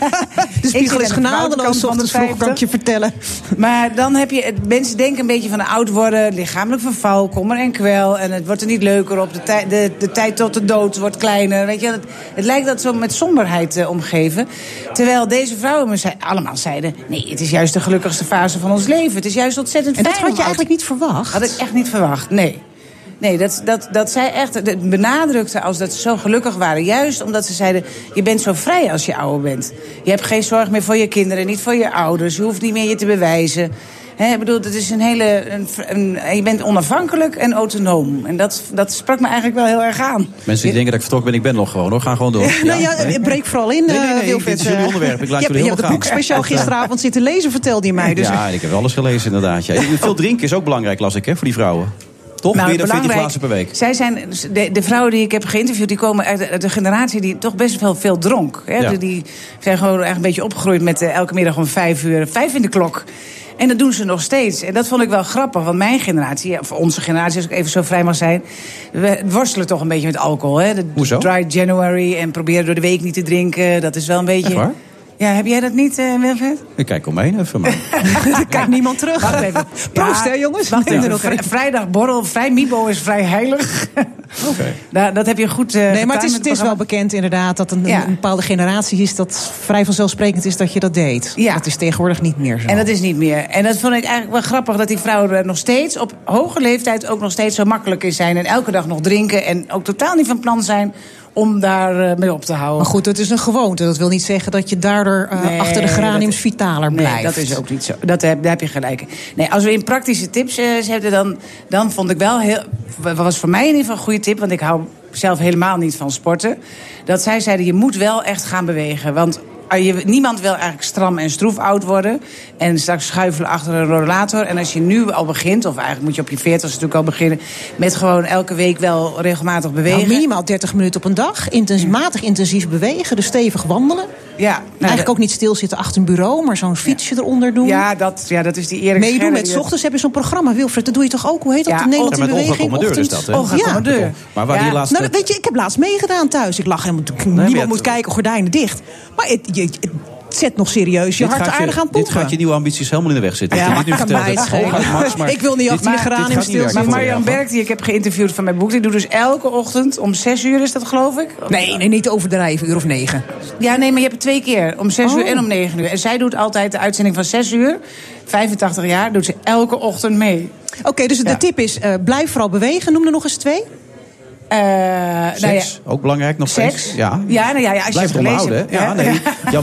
de spiegel is genadeloos, ochtends vroeg, kan ik je vertellen. Maar dan heb je, mensen denken een beetje van oud worden, lichamelijk verval, kommer en kwel. En het wordt er niet leuker op, de, tij- de, de tijd tot de dood wordt kleiner. Weet je, het, het lijkt dat zo met somberheid eh, omgeven. Terwijl deze vrouwen me zei- allemaal zeiden, nee, het is juist de gelukkigste fase van ons leven. Het is juist ontzettend En dat had je eigenlijk niet verwacht? Had ik echt niet verwacht, nee. Nee, dat, dat, dat zij echt benadrukte als dat ze zo gelukkig waren. Juist omdat ze zeiden, je bent zo vrij als je ouder bent. Je hebt geen zorg meer voor je kinderen, niet voor je ouders. Je hoeft niet meer je te bewijzen. Ik bedoel, het is een hele. Een, een- je bent onafhankelijk en autonoom. En dat, dat sprak me eigenlijk wel heel erg aan. Mensen die denken dat ik vertrokken ben, ik ben nog gewoon hoor. Ga gewoon door. nou ja, breek vooral in, Nee, nee, eh, nee, Wilfred. dit is jullie Eh, onderwerp. Ik laat je hebt, jullie je hebt het boek speciaal gisteravond zitten lezen, vertelde je mij. Dus Ja, ik heb alles gelezen inderdaad. Ja. Veel drinken is ook belangrijk, las ik, hè, voor die vrouwen. Toch? Nou, Meer dan 14 belangrijk- glazen per week. Zij zijn, de, de vrouwen die ik heb geïnterviewd, die komen uit de, uit de generatie die toch best wel veel dronk. Hè? Ja. Die- Die zijn gewoon echt een beetje opgegroeid met eh, elke middag om vijf uur, vijf in de klok. En dat doen ze nog steeds. En dat vond ik wel grappig, want mijn generatie, of onze generatie, als ik even zo vrij mag zijn, we worstelen toch een beetje met alcohol. Hè? De Hoezo? Dry January en proberen door de week niet te drinken. Dat is wel een beetje. Echt waar? Ja, heb jij dat niet, eh Wilfred? Ik kijk omheen even. Maar. Kijkt niemand terug. Wacht even. Proost, Ja, hè, jongens? Wacht er even. Vri-. Vrijdag borrel, vrij Mibo is vrij heilig. Oké. Nou, dat heb je goed. eh, Nee, maar het is, het is wel bekend inderdaad dat een, Ja. een bepaalde generatie is dat vrij vanzelfsprekend is dat je dat deed. Ja. Dat is tegenwoordig niet meer zo. En dat is niet meer. En dat vond ik eigenlijk wel grappig dat die vrouwen er nog steeds op hoge leeftijd ook nog steeds zo makkelijk in zijn. En elke dag nog drinken. En ook totaal niet van plan zijn om daar eh, mee op te houden. Maar goed, het is een gewoonte. Dat wil niet zeggen dat je daardoor Nee, achter de geraniums dat is- vitaler blijft. Nee, dat is ook niet zo. Dat heb, daar heb je gelijk. Nee, als we in praktische tips eh, zetten, dan, dan vond ik wel heel. wat was voor mij in ieder geval een goede tip, want ik hou zelf helemaal niet van sporten. Dat zij zeiden: je moet wel echt gaan bewegen. Want. Ah, Je, niemand wil eigenlijk stram en stroef oud worden. En straks schuifelen achter een rollator. En als je nu al begint, of eigenlijk moet je op je 40 natuurlijk al beginnen. met gewoon elke week wel regelmatig bewegen. Nou, minimaal 30 minuten op een dag. Intensief, matig intensief bewegen, dus stevig wandelen. Ja, nou, Eigenlijk ook niet stilzitten achter een bureau, maar zo'n fietsje eronder doen. Ja, dat, ja, dat is die Erik Meedoen Scherder met die ochtends heb je zo'n programma, Wilfred. Dat doe je toch ook? Hoe heet dat? Ja, de Nederlandse beweging? Commandeur is Ochtend- dat, hè? Olga Ja. Maar waar die laatste... Nou, weet je, ik heb laatst meegedaan thuis. Ik lag helemaal... maar Niemand moet kijken, gordijnen dicht. Maar het, je, het- zet nog serieus je Dit hart aardig aan het Dit gaat je nieuwe ambities helemaal in de weg zitten. Ja, je maar Ik wil niet achter niet stil werken Maar Marjan. Berk, die ik heb geïnterviewd van mijn boek... die doet dus elke ochtend om 6 uur, is dat geloof ik? Nee, nee, niet overdrijven, uur of negen. Ja, nee, maar je hebt het twee keer. Om 6 Oh. uur en om 9 uur. En zij doet altijd de uitzending van 6 uur. 85 jaar, doet ze elke ochtend mee. Oké, dus de tip is, eh, blijf vooral bewegen. Noem er nog eens twee. Eh, nou ja, Seks, ook belangrijk nog Seks? steeds. Ja, Ja, nou ja, ja, als je Blijf het hebt, hè? Ja,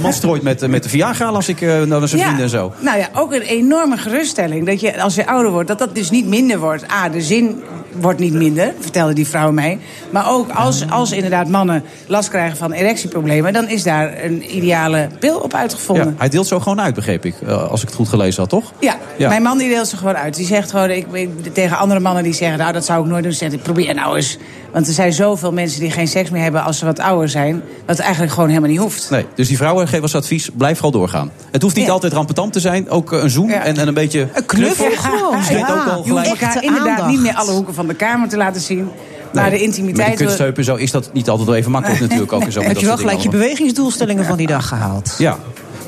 nee. Strooit met, met de Viagra als ik eh, naar zijn vrienden en zo. Nou ja, ook een enorme geruststelling. Dat je als je ouder wordt, dat dat dus niet minder wordt. A, de zin wordt niet minder, vertelde die vrouw mij. Maar ook als, als inderdaad mannen last krijgen van erectieproblemen... dan is daar een ideale pil op uitgevonden. Ja, hij deelt zo gewoon uit, begreep ik. eh, als ik het goed gelezen had, toch? Ja, Ja. mijn man die deelt ze gewoon uit. Die zegt gewoon, ik, ik- tegen andere mannen die zeggen... nou, dat zou ik nooit doen. Zeg ik, probeer nou eens. Want er zijn zoveel mensen die geen seks meer hebben... als ze wat ouder zijn. Dat het eigenlijk gewoon helemaal niet hoeft. Nee, dus die vrouwen geven als advies, blijf vooral doorgaan. Het hoeft niet Ja. altijd rampetant te zijn. Ook eh, een zoen en, en een beetje Een knuffel gewoon. Spreekt Ja, ook al je gelijk. hoeft elkaar inderdaad aandacht. niet meer alle hoeken van de kamer te laten zien. Maar de Met intimiteit... een kunstheup en zo is dat niet altijd wel even makkelijk natuurlijk. Ook zo, met Heb dat je wel gelijk je bewegingsdoelstellingen van die dag gehaald. Ja.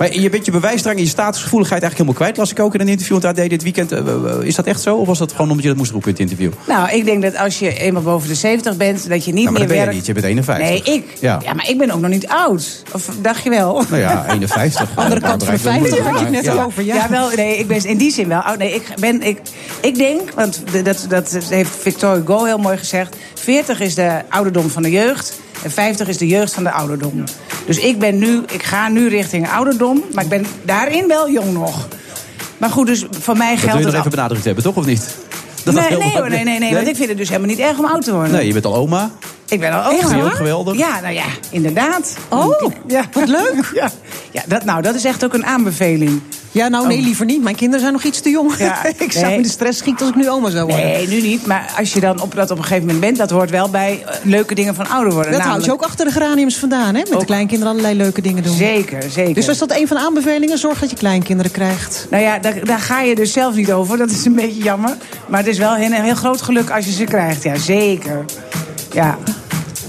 Maar je bent je bewijsdrang en je statusgevoeligheid eigenlijk helemaal kwijt. Las ik ook in een interview dat deed dit weekend. Eh, eh, Is dat echt zo? Of was dat gewoon omdat je dat moest roepen in het interview? Nou, ik denk dat als je eenmaal boven de 70 bent, dat je niet Ja, maar meer ben je werkt. niet. Je bent 51. Nee, ik. Ja. Ja. maar ik ben ook nog niet oud. Of dacht je wel? Nou ja, 51. Andere kant van de 50 had je het net Ja. over. Ja. Ja, wel, nee, ik ben in die zin wel oud. Nee, ik, ben, ik, ik denk, want dat, dat heeft Victor Hugo heel mooi gezegd... 40 is de ouderdom van de jeugd en 50 is de jeugd van de ouderdom. Dus ik ben nu, ik ga nu richting ouderdom, maar ik ben daarin wel jong nog. Maar goed, dus voor mij Dat wil geldt je het... nog even benadrukt hebben, toch? Of niet? Dat Nee, nee, hoor, nee, nee, nee, want ik vind het dus helemaal niet erg om oud te worden. Nee, je bent al oma. Ik ben al Echt oma. Heel geweldig. Ja, nou ja, inderdaad. Oh, ja. wat leuk. Ja, ja dat, nou, dat is echt ook een aanbeveling. Ja, nou nee, Oh. liever niet. Mijn kinderen zijn nog iets te jong. Ja, ik zou nee. in de stress schieten als ik nu oma zou worden. Nee, nu niet. Maar als je dan op, dat op een gegeven moment bent... dat hoort wel bij eh, leuke dingen van ouder worden. Dat houd je ook achter de geraniums vandaan, hè? Met de kleinkinderen allerlei leuke dingen doen. Zeker, zeker. Dus was dat een van de aanbevelingen? Zorg dat je kleinkinderen krijgt. Nou ja, daar, daar ga je dus zelf niet over. Dat is een beetje jammer. Maar het is wel een heel groot geluk als je ze krijgt. Ja, zeker. Ja.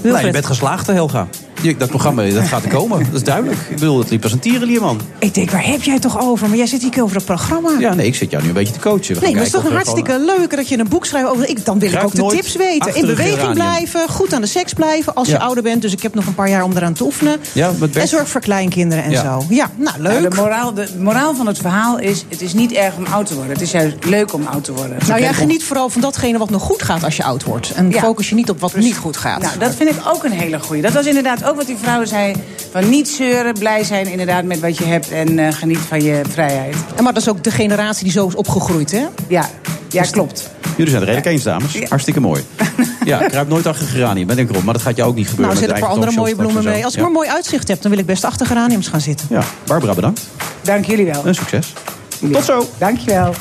Nou, je bent geslaagd, Helga. Dat programma dat gaat er komen, dat is duidelijk. Ik bedoel, het liep als een tierenlier, man. Ik denk, waar heb jij het toch over? Maar jij zit hier over het programma. Ja, nee, ik zit jou nu een beetje te coachen. We gaan Nee, maar het is toch een hartstikke leuk dat je een boek schrijft over. Ik, dan wil ik ook de tips weten. In beweging geranium. blijven, goed aan de seks blijven als Ja. je ouder bent. Dus ik heb nog een paar jaar om eraan te oefenen. Ja. En zorg voor kleinkinderen en Ja. zo. Ja, nou Nou, leuk. de, moraal, de moraal van het verhaal is... het is niet erg om oud te worden. Het is juist leuk om oud te worden. Nou ja, geniet vooral van datgene wat nog goed gaat als je oud wordt. En Ja. focus je niet op wat niet goed gaat. Nou, dat vind ik ook een hele goeie. Dat was inderdaad ook wat die vrouw zei. Van niet zeuren, blij zijn inderdaad met wat je hebt... en eh, geniet van je vrijheid. En maar dat is ook de generatie die zo is opgegroeid, hè? Ja, ja klopt. Jullie zijn er redelijk eens, dames. Hartstikke mooi. Ja, kruip nooit achter geranium, ben ik erop. Maar dat gaat jou ook niet gebeuren. Nou, er een paar eigen andere mooie bloemen mee. Als ik straks maar een mooi uitzicht heb, dan wil ik best achter geraniums gaan zitten. Ja, Barbara, bedankt. Dank jullie wel. En succes. Tot zo. Dank je wel.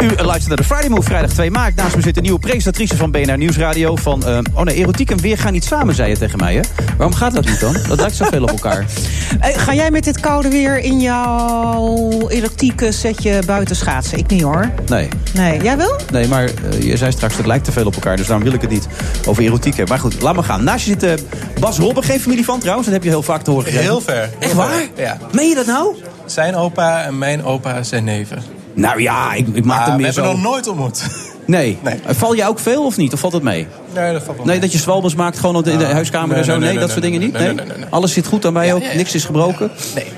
U luistert naar de Friday Move, vrijdag 2 maart. Naast me zit de nieuwe presentatrice van BNR Nieuwsradio. Van, eh, oh nee, erotiek en weer gaan niet samen, zei je tegen mij, hè? Waarom gaat dat niet dan? Dat lijkt zoveel op elkaar. Eh, ga jij met dit koude weer in jouw erotieke setje buiten schaatsen? Ik niet hoor. Nee. Nee, jij wel? Nee, maar eh, je zei straks, het lijkt te veel op elkaar. Dus daarom wil ik het niet over erotiek hebben. Maar goed, laat maar gaan. Naast je zit Bas Robben, geen familie van trouwens. Dat heb je heel vaak te horen gekregen. Heel ver. Echt waar? Ja. Meen je dat nou? Zijn opa en mijn opa zijn neven. Nou ja, ik, ik maak Maar er we meer hebben zo... nog nooit ontmoet. Nee. Val je ook veel of niet? Of valt het mee? Nee, dat valt wel Nee, mee. dat je zwalbes maakt gewoon op de- in de Ah, huiskamer nee, en zo? nee, Nee, nee, dat nee, soort dingen nee, niet? nee, Nee? nee, nee, nee. Alles zit goed aan bij ook? Niks is gebroken?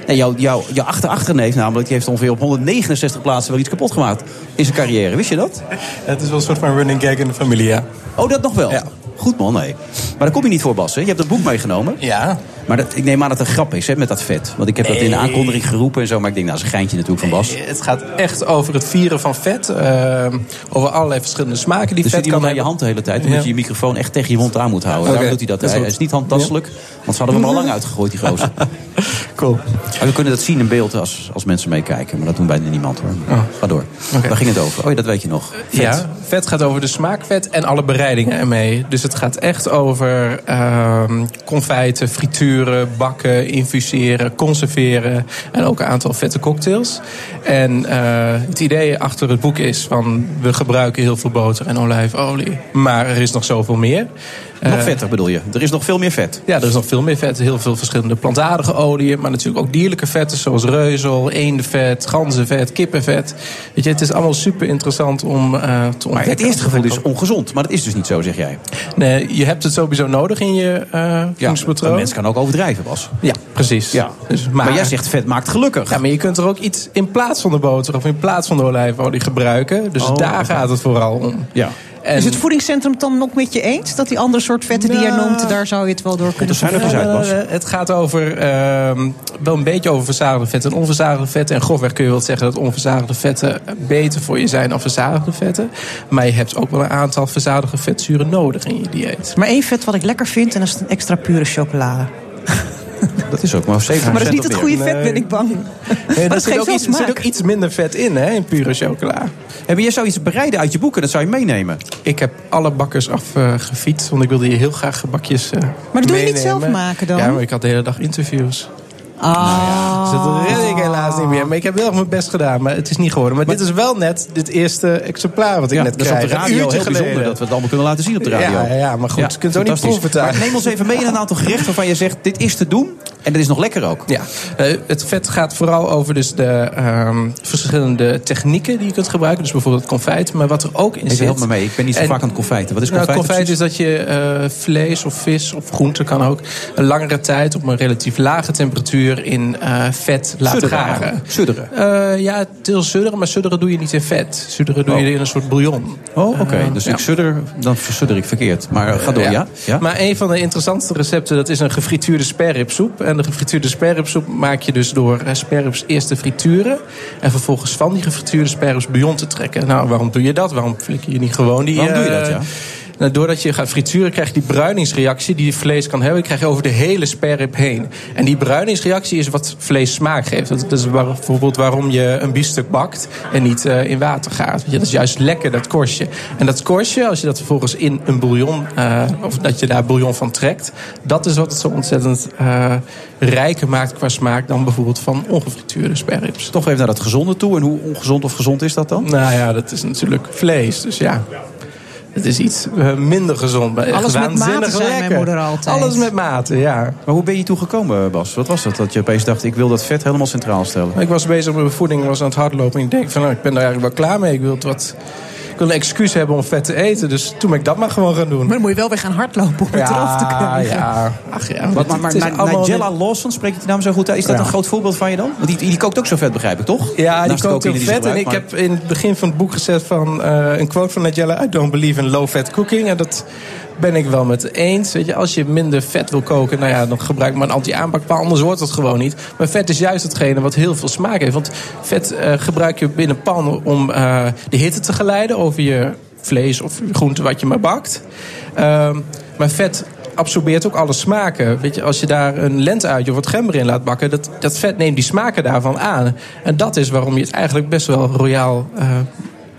Nee. jouw, jouw, jouw achter-achterneef namelijk, die heeft ongeveer op 169 plaatsen wel iets kapot gemaakt in zijn carrière. Wist je dat? Het is wel een soort van running gag in de familie, ja. Oh, dat nog wel? Goed man, nee. Maar daar kom je niet voor, Bas. Hè? Je hebt een boek meegenomen. Ja. Maar dat, ik neem aan dat het een grap is hè, met dat vet. Want ik heb dat in de Nee. aankondiging geroepen en zo. Maar ik denk, nou, dat is een geintje natuurlijk van Bas. Het gaat echt over het vieren van vet. eh, over allerlei verschillende smaken die vet iemand kan aan je hebben. hand de hele tijd. Omdat Ja. je je microfoon echt tegen je mond aan moet houden. Oké, Daarom doet hij dat. dat is Hij goed. is niet handtastelijk. Want ze hadden hem al lang uitgegooid, die gozer. cool. Maar we kunnen dat zien in beeld als, als mensen meekijken. Maar dat doen bijna niemand hoor. Ga door. Waar ging het over? Oh ja, dat weet je nog. Vet. Ja, vet gaat over de smaak vet en alle bereidingen ermee. Dus het gaat echt over ehm confijten, frituren, bakken, infuseren, conserveren en ook een aantal vette cocktails. En eh, het idee achter het boek is van we gebruiken heel veel boter en olijfolie, maar er is nog zoveel meer. Nog Eh, vetter bedoel je? Er is nog veel meer vet. ja, er is nog veel meer vet. Heel veel verschillende plantaardige oliën. Maar natuurlijk ook dierlijke vetten zoals reuzel, eendenvet, ganzenvet, kippenvet. Weet je, het is allemaal super interessant om eh, te ontdekken. Maar het eerste gevoel is ongezond. Maar dat is dus niet zo, zeg jij. Nee, je hebt het sowieso nodig in je eh voedingspatroon. een mens kan ook overdrijven, Bas. Ja, precies. Ja. Dus, Maar jij zegt vet maakt gelukkig. Ja, maar je kunt er ook iets in plaats van de boter of in plaats van de olijfolie gebruiken. Dus Oh, daar gaat het vooral om. Ja. En- Is het voedingscentrum dan nog met je eens? Dat die andere soort vetten die je Nou, noemt, daar zou je het wel door kunnen Eh, Het gaat over, ehm, wel een beetje over verzadigde vetten en onverzadigde vetten. En grofweg kun je wel zeggen dat onverzadigde vetten beter voor je zijn dan verzadigde vetten. Maar je hebt ook wel een aantal verzadigde vetzuren nodig in je dieet. Maar één vet wat ik lekker vind, en dat is een extra pure chocolade. Dat is ook maar 7 Maar dat is niet het goede vet, ben ik bang. Nee, Maar er het zit geeft ook, iets, er zit ook iets minder vet in, hè, in pure chocola. Heb je zou iets bereiden uit je boeken? Dat zou je meenemen. Ik heb alle bakkers afgefietst, want ik wilde hier heel graag gebakjes eh Maar dat doe je niet zelf maken dan? Ja, maar ik had de hele dag interviews. Ah. Dus dat red ik helaas niet meer. Maar ik heb wel mijn best gedaan, maar het is niet geworden. Maar, dit is wel net dit eerste exemplaar wat ik Ja, net dat is op krijg. de radio heel bijzonder geleden. dat we het allemaal kunnen laten zien op de radio. Ja, ja, maar goed, je kunt het ook niet proeven. Maar neem ons even mee in een aantal gerechten waarvan je zegt... dit is te doen en dit is nog lekker ook. Ja, eh, het vet gaat vooral over dus de ehm, verschillende technieken die je kunt gebruiken. Dus bijvoorbeeld confijt, maar wat er ook in Even zit. help me mee, ik ben niet zo En- vaak aan het confijten. Wat is Nou, confijten confijt is dat je eh, vlees of vis of groente kan ook een langere tijd op een relatief lage temperatuur in eh, vet laat Sudderen garen. Sudderen. Ja, deel sudderen, maar sudderen doe je niet in vet. Sudderen doe je in een soort bouillon. Oh, oké. Dus ja. ik sudder, dan versudder ik verkeerd. Maar ga door, ja? ja? Maar een van de interessantste recepten dat is een gefrituurde sperripsoep. En de gefrituurde sperripsoep maak je dus door eh, sperrips eerst te frituren. En vervolgens van die gefrituurde sperrips bouillon te trekken. Nou, waarom doe je dat? Waarom flikker je niet gewoon die... Waarom doe je eh, dat, ja? Nou, doordat je gaat frituren, krijg je die bruiningsreactie die vlees kan hebben. Die krijg je over de hele sperrip heen. En die bruiningsreactie is wat vlees smaak geeft. Dat is bijvoorbeeld waarom je een biefstuk bakt en niet eh, in water gaat. Dat is juist lekker, dat korstje. En dat korstje, als je dat vervolgens in een bouillon, eh, of dat je daar bouillon van trekt, dat is wat het zo ontzettend eh, rijker maakt qua smaak dan bijvoorbeeld van ongefrituurde sperrips. Toch even naar dat gezonde toe. En hoe ongezond of gezond is dat dan? Nou ja, dat is natuurlijk vlees. Dus ja, het is iets eh, minder gezond. Maar Alles met mate, zei mijn lekker. moeder altijd. Alles met mate, ja. Maar hoe ben je toegekomen, Bas? Wat was dat? Dat je opeens dacht, ik wil dat vet helemaal centraal stellen. Ik was bezig met mijn voeding, ik was aan het hardlopen. En ik denk van, nou, ik ben daar eigenlijk wel klaar mee. Ik wil het wat... Wil een excuus hebben om vet te eten. Dus toen ben ik dat maar gewoon gaan doen. Maar dan moet je wel weer gaan hardlopen om het eraf te krijgen. Ja, ach ja. Wat, maar maar, maar allemaal- Nigella Lawson, spreekt die naam zo goed uit? Is dat Ja. een groot voorbeeld van je dan? Want die, die kookt ook zo vet, begrijp ik, toch? Ja, die Naast kookt ze vet. En ik heb in het begin van het boek gezet van eh, een quote van Nigella... I don't believe in low-fat cooking. En dat ben ik wel met eens. Weet je, als je minder vet wil koken, nou ja, dan gebruik maar een anti-aanbakpaal. Anders wordt het gewoon niet. Maar vet is juist hetgene wat heel veel smaak heeft. Want vet eh, gebruik je binnen pan om eh, de hitte te geleiden over je vlees of groente wat je maar bakt. Ehm, maar vet absorbeert ook alle smaken. Weet je, als je daar een lentenuitje of wat gember in laat bakken... Dat, dat vet neemt die smaken daarvan aan. En dat is waarom je het eigenlijk best wel royaal eh,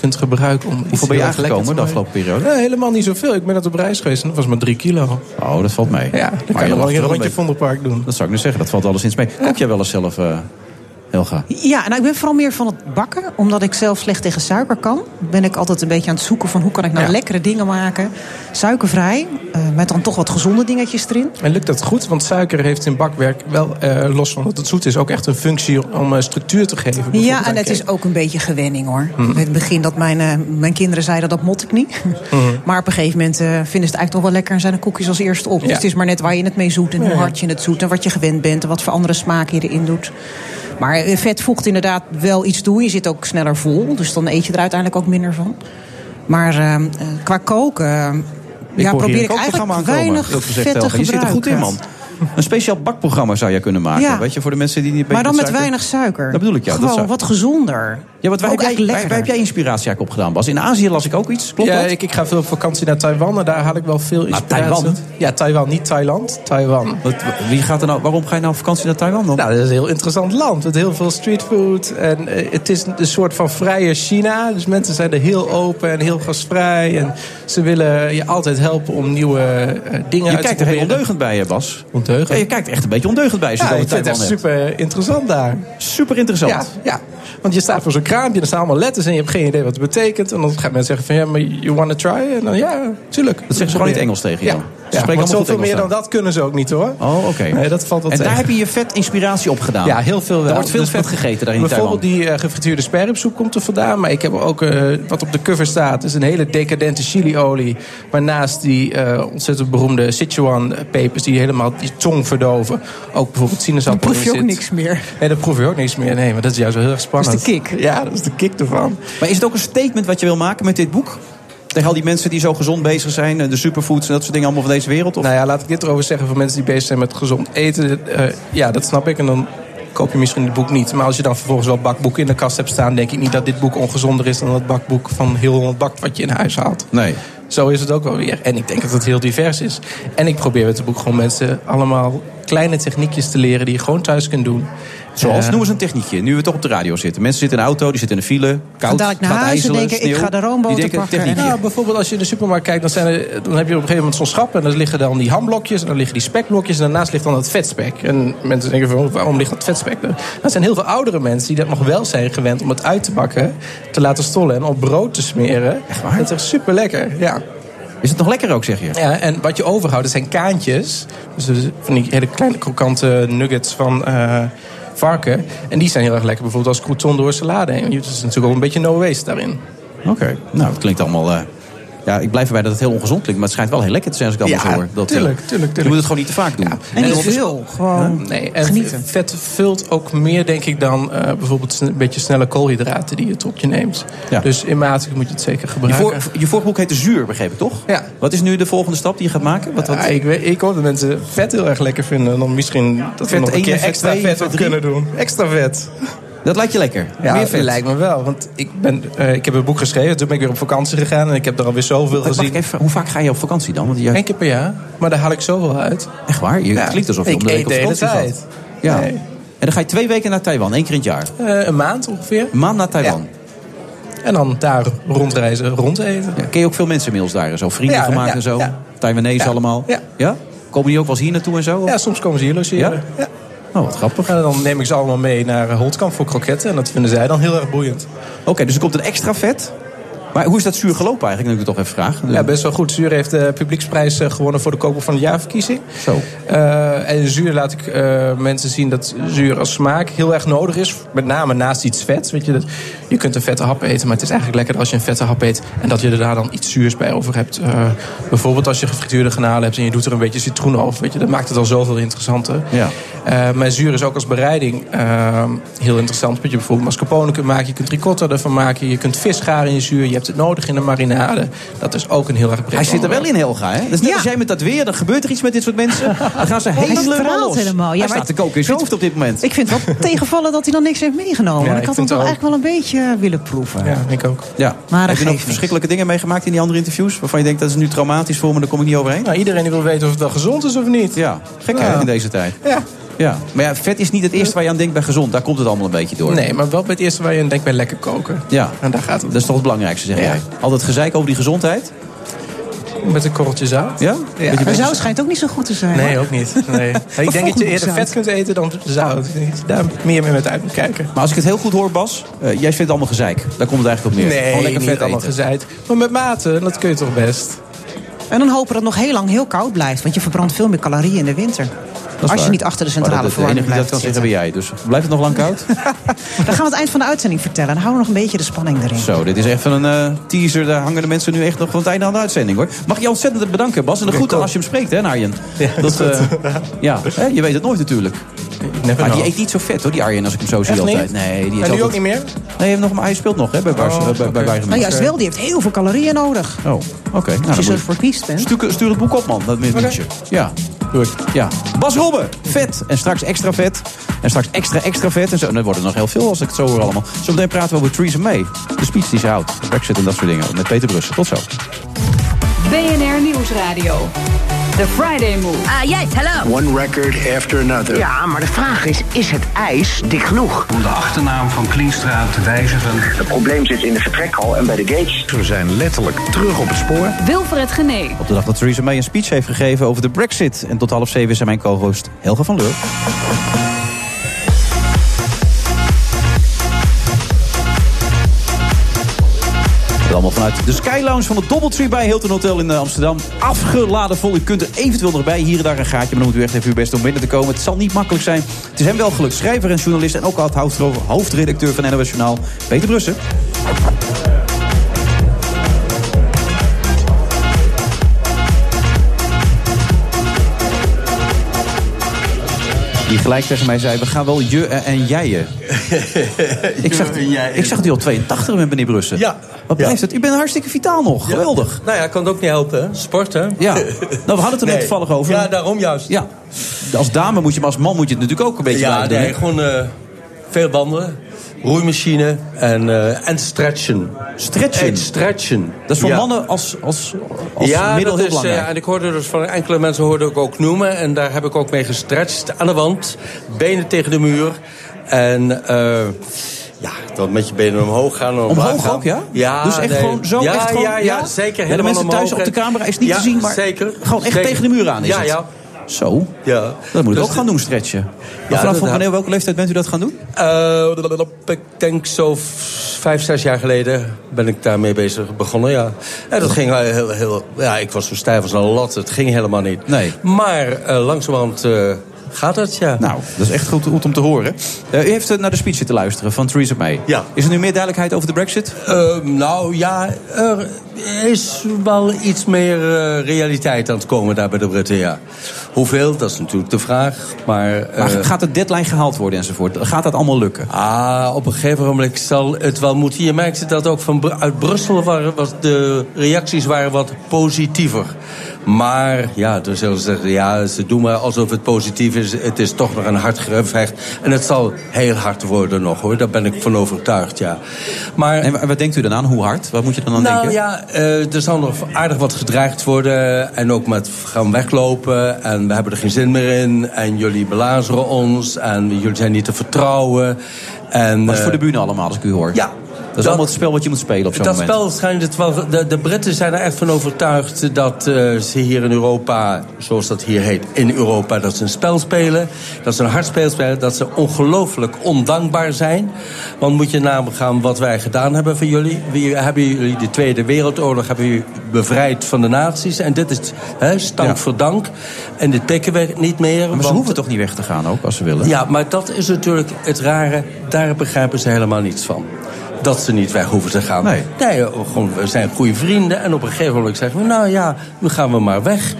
kunt gebruiken. Om Hoeveel ben je aangekomen de afgelopen periode? Nee, helemaal niet zoveel. Ik ben net op reis geweest en dat was maar drie kilo. Oh, dat valt mee. Ja, dan kan je wel een rondje Vondelpark doen. Dat zou ik nu zeggen, dat valt alleszins mee. Kook jij wel eens zelf, eh, Helga? Ja, nou, ik ben vooral meer van het bakken. Omdat ik zelf slecht tegen suiker kan. Ben ik altijd een beetje aan het zoeken van hoe kan ik nou Ja. lekkere dingen maken. Suikervrij. eh, met dan toch wat gezonde dingetjes erin. En lukt dat goed? Want suiker heeft in bakwerk wel, eh, los van dat het zoet is... ook echt een functie om eh, structuur te geven. Ja, en het is ook een beetje gewenning hoor. Mhm. In het begin dat mijn, mijn kinderen zeiden dat mot ik niet. Mhm. Maar op een gegeven moment vinden ze het eigenlijk toch wel lekker... en zijn de koekjes als eerste op. Dus het is maar net waar je het mee zoet en hoe hard je het zoet... en wat je gewend bent en wat voor andere smaken je erin doet. Maar vet voegt inderdaad wel iets toe. Je zit ook sneller vol, dus dan eet je er uiteindelijk ook minder van. Maar eh, eh, qua koken... Ik ja, probeer ik eigenlijk weinig vet te. Je zit er goed in, man. Een speciaal bakprogramma zou je kunnen maken. Ja. Weet je, voor de mensen die niet Maar dan met weinig suiker. Dat bedoel ik, ja. dat Gewoon wat gezonder. Ja, want waar, heb jij, waar, waar heb jij inspiratie eigenlijk opgedaan, Bas? In Azië las ik ook iets, klopt ja, dat? ik, ik ga veel op vakantie naar Taiwan en daar haal ik wel veel inspiratie. Taiwan? Ja, Taiwan, niet Thailand. Taiwan. Wat, wie gaat er nou, waarom ga je nou op vakantie naar Taiwan dan? Nou, dat is een heel interessant land met heel veel streetfood. En eh, het is een soort van vrije China. Dus mensen zijn er heel open en heel gastvrij. En ze willen je altijd helpen om nieuwe eh, dingen je uit te kijkt er heel proberen. ondeugend bij, hè, Bas? Ondeugend? Ja, je kijkt echt een beetje ondeugend bij als je Ja, het ik vind het echt Taiwan hebt. super interessant daar. Super interessant. Ja, ja, want je staat voor zo'n kraampje, er staan allemaal letters en je hebt geen idee wat het betekent. En dan gaan mensen zeggen van ja, maar you wanna try? En dan ja, tuurlijk. Dat zeggen ze gewoon in het Engels tegen Ja, dan? ja Ze want zoveel meer dan dat kunnen ze ook niet hoor. Oh, oké. Nee, dat valt wel En daar heb je je vet inspiratie op gedaan? Ja, heel veel wel. Er wordt veel Dus vet gegeten daar in Bijvoorbeeld die eh, gefrituurde sperripsoep komt er vandaan. Maar ik heb ook, eh, wat op de cover staat, is een hele decadente chiliolie. Waarnaast die eh, ontzettend beroemde Sichuan pepers die helemaal die tong verdoven. Ook bijvoorbeeld sinaasappel proef je ook zit. niks meer. Nee, dat proef je ook niks meer. Nee, maar dat is juist wel heel erg spannend. Dat is de kick. Ja, dat is de kick ervan. Maar is het ook een statement wat je wil maken met dit boek? Tegen al die mensen die zo gezond bezig zijn, eh, de superfoods en dat soort dingen allemaal van deze wereld? Of? Nou ja, laat ik dit erover zeggen voor mensen die bezig zijn met gezond eten. Eh, ja, dat snap ik. En dan koop je misschien het boek niet. Maar als je dan vervolgens wel bakboeken in de kast hebt staan... denk ik niet dat dit boek ongezonder is dan het bakboek van heel Holland Bakt... wat je in huis haalt. Nee. Zo is het ook wel weer. En ik denk dat het heel divers is. En ik probeer met het boek gewoon mensen allemaal kleine techniekjes te leren... die je gewoon thuis kunt doen. Zoals, Eh, noem eens een techniekje. Nu we toch op de radio zitten. Mensen zitten in de auto, die zitten in de file. Koud, gaat ijzelen, denken, ik ga de roomboter pakken. Nou, bijvoorbeeld als je in de supermarkt kijkt, dan, zijn er, dan heb je op een gegeven moment zo'n schap. En dan liggen dan die hamblokjes en dan liggen die spekblokjes. En daarnaast ligt dan het vetspek. En mensen denken van, waarom ligt dat vetspek er? Dat zijn heel veel oudere mensen die dat nog wel zijn gewend om het uit te bakken. Te laten stollen en op brood te smeren. Echt waar? Dat is echt super lekker, ja. Is het nog lekker ook, zeg je? Ja, en wat je overhoudt, dat zijn kaantjes. Dus dus van die hele kleine krokante nuggets van eh, En die zijn heel erg lekker, bijvoorbeeld als crouton door salade heen. Het is natuurlijk ook een beetje no waste daarin. Oké, nou, het klinkt allemaal... eh, ja, ik blijf erbij dat het heel ongezond klinkt, maar het schijnt wel heel lekker te zijn als ik allemaal Ja, hoor. Dat, eh, tuurlijk, tuurlijk, tuurlijk. Je moet het gewoon niet te vaak doen. En niet dat is- veel. Gewoon Nee, en genieten. vet vult ook meer, denk ik, dan eh, bijvoorbeeld een beetje snelle koolhydraten die je tot je neemt. Ja. Dus in mate moet je het zeker Je, gebruiken. voor, je vorige boek heette Zuur, begreep ik toch? Ja. Wat is nu de volgende stap die je gaat maken? Wat, wat? Ja, ik, weet, ik hoop dat mensen vet heel erg lekker vinden. En dan misschien dat we Vet nog een keer en vet extra en vet vet op drie? kunnen doen. Extra vet. Dat lijkt je lekker? Ja, Meer vet? lijkt me wel. Want ik, ben, eh, ik heb een boek geschreven. Toen ben ik weer op vakantie gegaan. En ik heb er alweer zoveel gezien. even, hoe vaak ga je op vakantie dan? Want je, Eén keer per jaar. Maar daar haal ik zoveel uit. echt waar? Je Ja, klinkt alsof je om de week op de hele vakantie tijd. gaat. Ja. Nee. En dan ga je twee weken naar Taiwan, één keer in het jaar. Eh, een maand ongeveer. Een maand naar Taiwan. En dan daar rondreizen, rondeten. Ja, ken je ook veel mensen inmiddels daar? Zo vrienden Ja, gemaakt ja, en zo? Taiwanese allemaal? Ja. Komen die ook wel eens hier naartoe en zo? of? Ja, soms komen ze hier logeren. Ja? Oh, wat grappig. En dan neem ik ze allemaal mee naar eh, Holtkamp voor kroketten. En dat vinden zij dan heel erg boeiend. Oké, dus er komt een extra vet. Maar hoe is dat zuur gelopen eigenlijk? Nu ik het toch even vraag. Ja, best wel goed. Zuur heeft de publieksprijs eh, gewonnen voor de koper van het jaarverkiezing. Zo. Eh, en zuur laat ik eh, mensen zien dat zuur als smaak heel erg nodig is. Met name naast iets vets. Weet je, dat, je kunt een vette hap eten, maar het is eigenlijk lekker als je een vette hap eet. En dat je er daar dan iets zuurs bij over hebt. Eh, bijvoorbeeld als je gefrituurde garnalen hebt en je doet er een beetje citroen over. Weet je, dat maakt het al zoveel interessanter. Ja. Eh, maar zuur is ook als bereiding eh, heel interessant. Want je bijvoorbeeld mascarpone kunt maken, je kunt ricotta ervan maken. Je kunt vis garen in je zuur, je hebt het nodig in de marinade. Dat is ook een heel erg breed Hij zit er wel in, Helga. Hè? Dat is net Ja. als jij met dat weer, dan gebeurt er iets met dit soort mensen. Dan gaan ze dat helemaal los. helemaal. Ja, Hij maar staat te koken in zijn hoofd op dit moment. Ik vind het wel tegenvallen dat hij dan niks heeft meegenomen. Ja, Want ik ik had hem toch ook. eigenlijk wel een beetje willen proeven. Ja, ik ook. Ja. Maar dat Heb je nog verschrikkelijke dingen meegemaakt in die andere interviews? Waarvan je denkt, dat is nu traumatisch voor me, daar kom ik niet overheen? Nou, iedereen die wil weten of het wel gezond is of niet. Ja, gek Ja. in deze tijd. Ja. Ja. Maar ja, vet is niet het eerste waar je aan denkt bij gezond. Daar komt het allemaal een beetje door. Nee, maar wel bij het eerste waar je aan denkt bij lekker koken. Ja. En daar gaat het. Dat is toch het belangrijkste, zeg Ja. jij. Altijd gezeik over die gezondheid? Met een korreltje zout. Ja? Ja. Maar zout schijnt ook niet zo goed te zijn. Nee, hoor. ook niet. Nee. ik denk dat je eerder zout. vet kunt eten dan zout. Daar meer mee met uit moet kijken. Maar als ik het heel goed hoor, Bas, eh, jij vindt het allemaal gezeik. Daar komt het eigenlijk op neer. Gewoon Nee, lekker niet vet allemaal eten. gezeid. Maar met mate, dat kun je toch best. En dan hopen dat het nog heel lang heel koud blijft. Want je verbrandt veel meer calorieën in de winter. Als je niet achter de Maar centrale verwarming die dat kan blijft zeggen jij. Dus blijft het nog lang koud? Dan gaan we het eind van de uitzending vertellen. Dan houden we nog een beetje de spanning erin. Zo, dit is echt een eh, teaser. Daar hangen de mensen nu echt nog van het einde aan de uitzending hoor. Mag je ontzettend bedanken, Bas. En de groeten als je hem spreekt, hè, Narjen? Ja, dat, eh, ja hè, je weet het nooit natuurlijk. Maar die know. eet niet zo vet hoor, die Arjen, als ik hem zo zie Echt niet? altijd. Nee, die eet En nu altijd- ook niet meer? Nee, hij, heeft nog, hij speelt nog hè, bij, Bars, Oh, bij, bij Nou juist wel, die heeft heel veel calorieën nodig. Oh, oké. Nou, Als je zo verkiest bent. Stuur, stuur het boek op, man. Dat liedje. Ja. Goed. Ja. Bas Robben, vet. En straks extra vet. En straks extra extra vet. En zo. En dan wordt er nog heel veel als ik het zo hoor allemaal. Zometeen praten we over Theresa May. De speech die ze houdt. Brexit en dat soort dingen. Met Peter Brussen. Tot zo. BNR Nieuwsradio. The Friday Move. Ah, yes, hello. One record after another. Ja, maar de vraag is, is het ijs dik genoeg? Om de achternaam van Klienstra te wijzigen. Het probleem zit in de vertrekhal en bij de gates. We zijn letterlijk terug op het spoor. Wilfred Gené. Op de dag dat Theresa May een speech heeft gegeven over de Brexit. En tot half zeven is er mijn co-host Helga van Leur. Allemaal vanuit de Sky Lounge van het Doubletree bij Hilton Hotel in eh, Amsterdam. Afgeladen vol. U kunt er eventueel nog bij. Hier en daar een gaatje. Maar dan moet u echt even uw best om binnen te komen. Het zal niet makkelijk zijn. Het is hem wel gelukt. Schrijver en journalist. En ook al het hoofdredacteur van NOS Journaal. Peter Brussen. Die gelijk tegen mij zei, we gaan wel je en jijen. ik, zag, ik zag u al 82 bent, meneer Brussen. Ja. Wat blijft het? U bent hartstikke vitaal nog. Geweldig. Nou ja, kan het ook niet helpen, hè? Sport, hè? Ja. Nou, we hadden het er net toevallig over. Ja, daarom juist. Ja. Als dame moet je, maar als man moet je het natuurlijk ook een beetje Ja, nee, gewoon eh, veel wandelen, roeimachine en, eh, en stretchen. Stretchen? En stretchen. Dat is voor Ja. mannen als, als, als ja, middel dat heel is, belangrijk. eh, en ik hoorde dus van enkele mensen hoorde ik ook noemen. En daar heb ik ook mee gestretched aan de wand. Benen tegen de muur. En eh, ja, dan met je benen omhoog gaan. omlaag Omhoog gaan. ook, ja? Ja, Dus echt nee. gewoon zo? Ja, echt gewoon, ja, ja, zeker. Ja, de helemaal mensen thuis omhoog. op de camera is niet Ja, te zien, maar zeker. gewoon echt Zeker. tegen de muur aan is ja, het. Ja, Zo, ja. dat moet ik Dus ook gaan doen, stretchen. Ja, vanaf dat- wanneer, welke leeftijd bent u dat gaan doen? Eh, ik denk zo vijf, zes jaar geleden ben ik daarmee bezig begonnen, ja. En dat ging heel, heel... Ja, ik was zo stijf als een lat. Het ging helemaal niet. Nee. Maar eh, langzamerhand eh, gaat het, ja. Nou, dat is echt goed, goed om te horen. Eh, u heeft naar de speech zitten luisteren van Theresa May. Ja. Is er nu meer duidelijkheid over de brexit? Nou ja, er is wel iets meer realiteit aan het komen daar bij de Britten, ja. Hoeveel, dat is natuurlijk de vraag. Maar, Maar eh, gaat de deadline gehaald worden enzovoort? Gaat dat allemaal lukken? Ah, op een gegeven moment zal het wel moeten. Je merkte dat ook van uit Brussel waren wat de reacties waren wat positiever. Maar ja, er zullen ze zeggen, ja, ze doen maar alsof het positief is. Het is toch nog een hard gevecht. En het zal heel hard worden nog hoor. Daar ben ik van overtuigd, ja. Maar En wa- wat denkt u dan aan? Hoe hard? Wat moet je dan aan nou denken? ja, eh, er zal nog aardig wat gedreigd worden. En ook met gaan weglopen. En we hebben er geen zin meer in. En jullie belazeren ons. En jullie zijn niet te vertrouwen. En, Wat is voor de eh, bühne allemaal, als ik u hoor? Ja. Dat is allemaal het spel wat je moet spelen op zo'n dat moment. spel schijnt het wel. De, de Britten zijn er echt van overtuigd dat eh, ze hier in Europa, zoals dat hier heet, in Europa, dat ze een spel spelen. Dat ze een hard spel spelen. Dat ze ongelooflijk ondankbaar zijn. Want moet je nagaan wat wij gedaan hebben voor jullie. We hebben jullie de Tweede Wereldoorlog hebben jullie bevrijd van de nazi's. En dit is hè, stank Ja. voor dank. En dit pikken we niet meer. Maar ze hoeven toch niet weg te gaan ook, als ze willen? ja, maar dat is natuurlijk het rare. Daar begrijpen ze helemaal niets van. Dat ze niet weg hoeven te gaan. Nee. Nee, gewoon, we zijn goede vrienden. En op een gegeven moment zeggen we, nou ja, nu gaan we maar weg.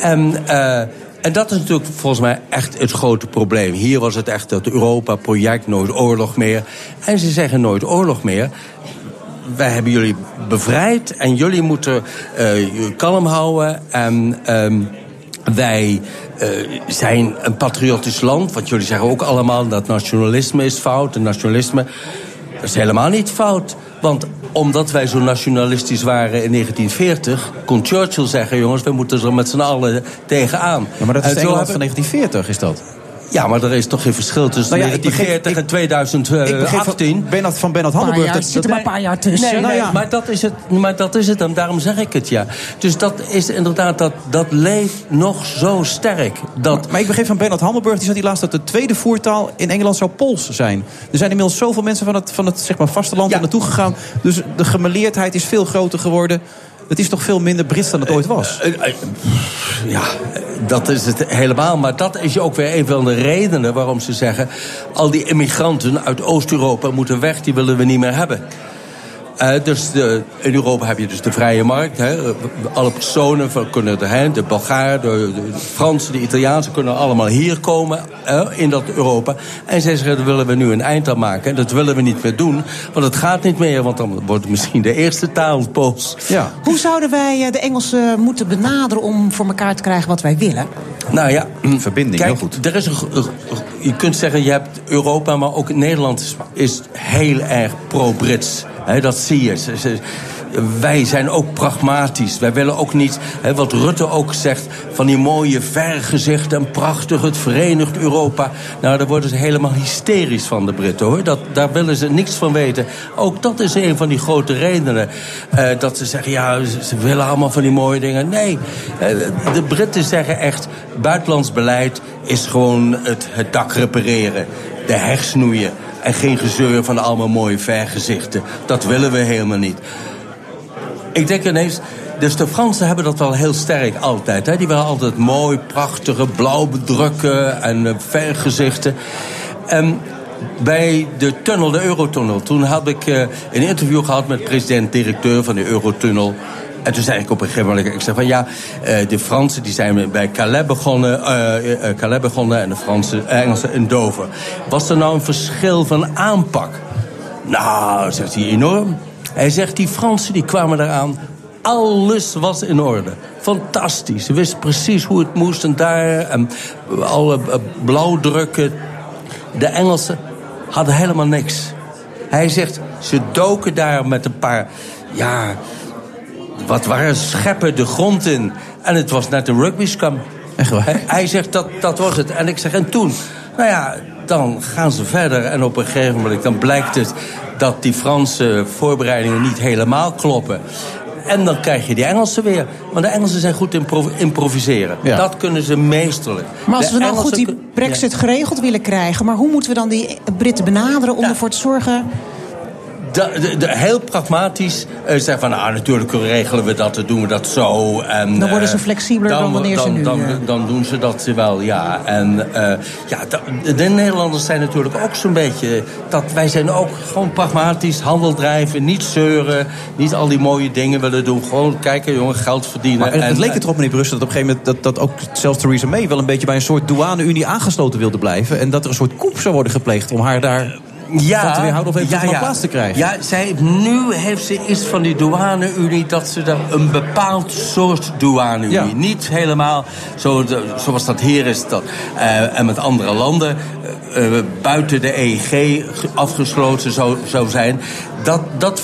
En, eh, en dat is natuurlijk volgens mij echt het grote probleem. Hier was het echt het Europa-project, nooit oorlog meer. En ze zeggen nooit oorlog meer wij hebben jullie bevrijd en jullie moeten eh, je kalm houden. En ehm, wij eh, zijn een patriotisch land, want jullie zeggen ook allemaal dat nationalisme is fout. En nationalisme dat is helemaal niet fout. Want omdat wij zo nationalistisch waren in 1940, kon Churchill zeggen: jongens, we moeten er met z'n allen tegenaan. Ja, maar dat is En het Engeland van 1940, is dat? Ja, maar er is toch geen verschil tussen Nou ja, ik begreep- 1940 en Ik begreep 2018. van Bernard, van Bernard ja, dat- er maar een paar jaar tussen. Nee, Nou nee, ja. maar, dat is het, maar dat is het en daarom zeg ik het, ja. Dus dat is inderdaad, dat, dat leeft nog zo sterk. Dat, Maar ik begreep van Bernard Hammelburg, die zei die laatst dat de tweede voertaal in Engeland zou Pools zijn. Er zijn inmiddels zoveel mensen van het, van het zeg maar, vasteland Ja. naartoe gegaan. Dus de gemeleerdheid is veel groter geworden. Het is toch veel minder Brits dan het ooit was? Eh, eh, Ja, dat is het helemaal. Maar dat is ook weer een van de redenen waarom ze zeggen... al die immigranten uit Oost-Europa moeten weg, die willen we niet meer hebben. Uh, dus de, in Europa heb je dus de vrije markt. Hè. Alle personen van, kunnen erheen. De Bulgaren, de, de Fransen, de Italiaanse kunnen allemaal hier komen uh, in dat Europa. En zij zeggen, daar willen we nu een eind aan maken. En dat willen we niet meer doen. Want het gaat niet meer, want dan wordt het misschien de eerste taal Pools. Ja. Hoe zouden wij eh, de Engelsen moeten benaderen om voor elkaar te krijgen wat wij willen? Nou ja, verbinding, kijk, heel goed. Er is een, je kunt zeggen, je hebt Europa, maar ook Nederland is heel erg pro-Brits. Dat zie je. Wij zijn ook pragmatisch. Wij willen ook niet, wat Rutte ook zegt... van die mooie vergezichten en prachtig, het verenigd Europa. Nou, daar worden ze helemaal hysterisch van, de Britten, hoor. Dat, daar willen ze niks van weten. Ook dat is een van die grote redenen. Uh, dat ze zeggen, ja, ze, ze, willen allemaal van die mooie dingen. Nee, uh, de Britten zeggen echt... buitenlands beleid is gewoon het, het dak repareren. De hersnoeien. En geen gezeur van allemaal mooie vergezichten. Dat willen we helemaal niet. Ik denk ineens, dus de Fransen hebben dat wel heel sterk altijd. Hè? Die willen altijd mooi, prachtige, blauw bedrukken en uh, vergezichten. En bij de tunnel, de Eurotunnel, toen had ik uh, een interview gehad met president-directeur van de Eurotunnel. En toen zei ik op een gegeven moment, ik zei van ja, uh, de Fransen die zijn bij Calais begonnen, uh, uh, Calais begonnen en de Fransen, Engelsen in Dover. Was er nou een verschil van aanpak? Nou, zegt hij, enorm. Hij zegt, die Fransen die kwamen eraan. Alles was in orde. Fantastisch. Ze wisten precies hoe het moest en daar. En alle blauwdrukken. De Engelsen hadden helemaal niks. Hij zegt, ze doken daar met een paar... Ja, wat waren scheppen de grond in. En het was net een rugbyscam. Echt waar? Hij, zegt, dat, dat was het. En ik zeg, en toen? Nou ja, dan gaan ze verder. En op een gegeven moment dan blijkt het dat die Franse voorbereidingen niet helemaal kloppen. En dan krijg je die Engelsen weer. Want de Engelsen zijn goed in improviseren. Ja. Dat kunnen ze meesterlijk. Maar als De we nou Engelsen goed die brexit geregeld willen krijgen... maar hoe moeten we dan die Britten benaderen om ervoor te zorgen... Da- de- de- heel pragmatisch uh, zeggen van, nou, natuurlijk regelen we dat, dan doen we dat zo. En, Dan worden ze eh, flexibeler dan wanneer ze dan, nu, Dan, eh, dan doen ze dat wel, ja. En eh, ja, de Nederlanders zijn natuurlijk ook zo'n beetje... Dat wij zijn ook gewoon pragmatisch, handel drijven, niet zeuren... niet al die mooie dingen willen doen. Gewoon kijken, jongen, geld verdienen. Maar het En, leek eh, het erop, meneer Brussel, dat op een gegeven moment... dat, dat ook zelfs Theresa May wel een beetje bij een soort douane-unie aangesloten wilde blijven. En dat er een soort koep zou worden gepleegd om haar daar van te weerhouden of even van plaats te krijgen. Ja, zij, nu heeft ze iets van die douane-unie... dat ze daar een bepaald soort douane-unie... Ja. niet helemaal zo, de- zoals dat hier is... Dat, eh, en met andere landen eh, eh, buiten de EEG ge- afgesloten zou, zou zijn... Dat, dat,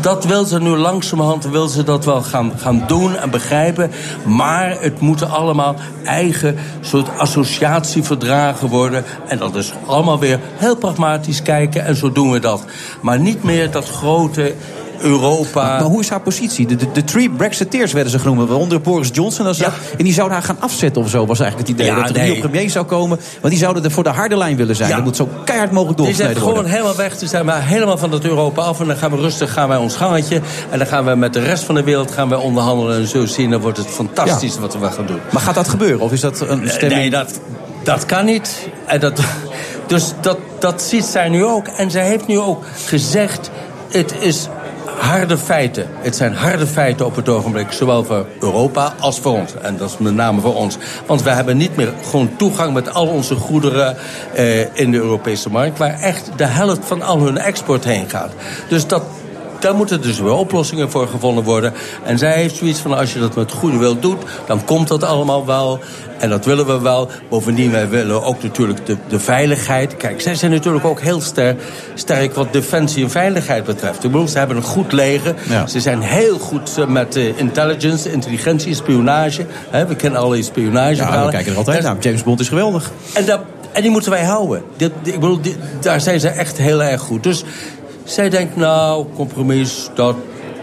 dat wil ze nu langzamerhand wil ze dat wel gaan, gaan doen en begrijpen. Maar het moeten allemaal eigen soort associatieverdragen worden. En dat is allemaal weer heel pragmatisch kijken. En zo doen we dat. Maar niet meer dat grote Europa. Maar, maar hoe is haar positie? De, de, de three Brexiteers werden ze genoemd. Waaronder Boris Johnson. Zat, En die zouden haar gaan afzetten of zo, was eigenlijk het idee. Ja, dat er een nee. nieuwe premier zou komen. Want die zouden er voor de harde lijn willen zijn. Ja. Dat moet zo keihard mogelijk Die zegt doorgesneden gewoon worden. helemaal weg. Ze zijn maar helemaal van dat Europa af. En dan gaan we rustig gaan wij ons gangetje. En dan gaan we met de rest van de wereld gaan wij onderhandelen. En zo zien, dan wordt het fantastisch wat we gaan doen. Maar gaat dat gebeuren? Of is dat een stemming? Nee, dat, dat kan niet. En dat, dus dat, dat ziet zij nu ook. En zij heeft nu ook gezegd... het is harde feiten. Het zijn harde feiten op het ogenblik. Zowel voor Europa als voor ons. En dat is met name voor ons. Want we hebben niet meer gewoon toegang met al onze goederen... Eh, in de Europese markt... waar echt de helft van al hun export heen gaat. Dus dat, daar moeten dus weer oplossingen voor gevonden worden. En zij heeft zoiets van, als je dat met goede wil doet... dan komt dat allemaal wel. En dat willen we wel. Bovendien, wij willen ook natuurlijk de, de veiligheid. Kijk, zij zijn natuurlijk ook heel sterk, sterk wat defensie en veiligheid betreft. Ik bedoel, ze hebben een goed leger. Ja. Ze zijn heel goed eh, met eh, intelligence, intelligentie, spionage. We kennen alle spionage. Ja, we kijken er altijd naar. James Bond is geweldig. En, dat, en die moeten wij houden. Dit- ik bedoel, dit- daar zijn ze echt heel erg goed. Dus zij denkt, nou, compromis, dat...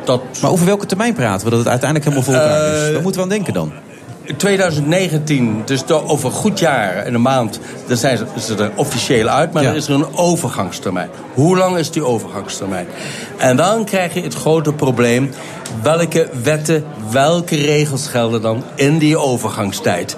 dat Maar over welke termijn praten we? Dat het uiteindelijk helemaal voor elkaar is. Eh, Waar moeten we aan denken dan? 2019, dus over een goed jaar en een maand, dan zijn ze, er officieel uit, maar Ja. er is er een overgangstermijn. Hoe lang is die overgangstermijn? En dan krijg je het grote probleem, welke wetten, welke regels gelden dan in die overgangstijd?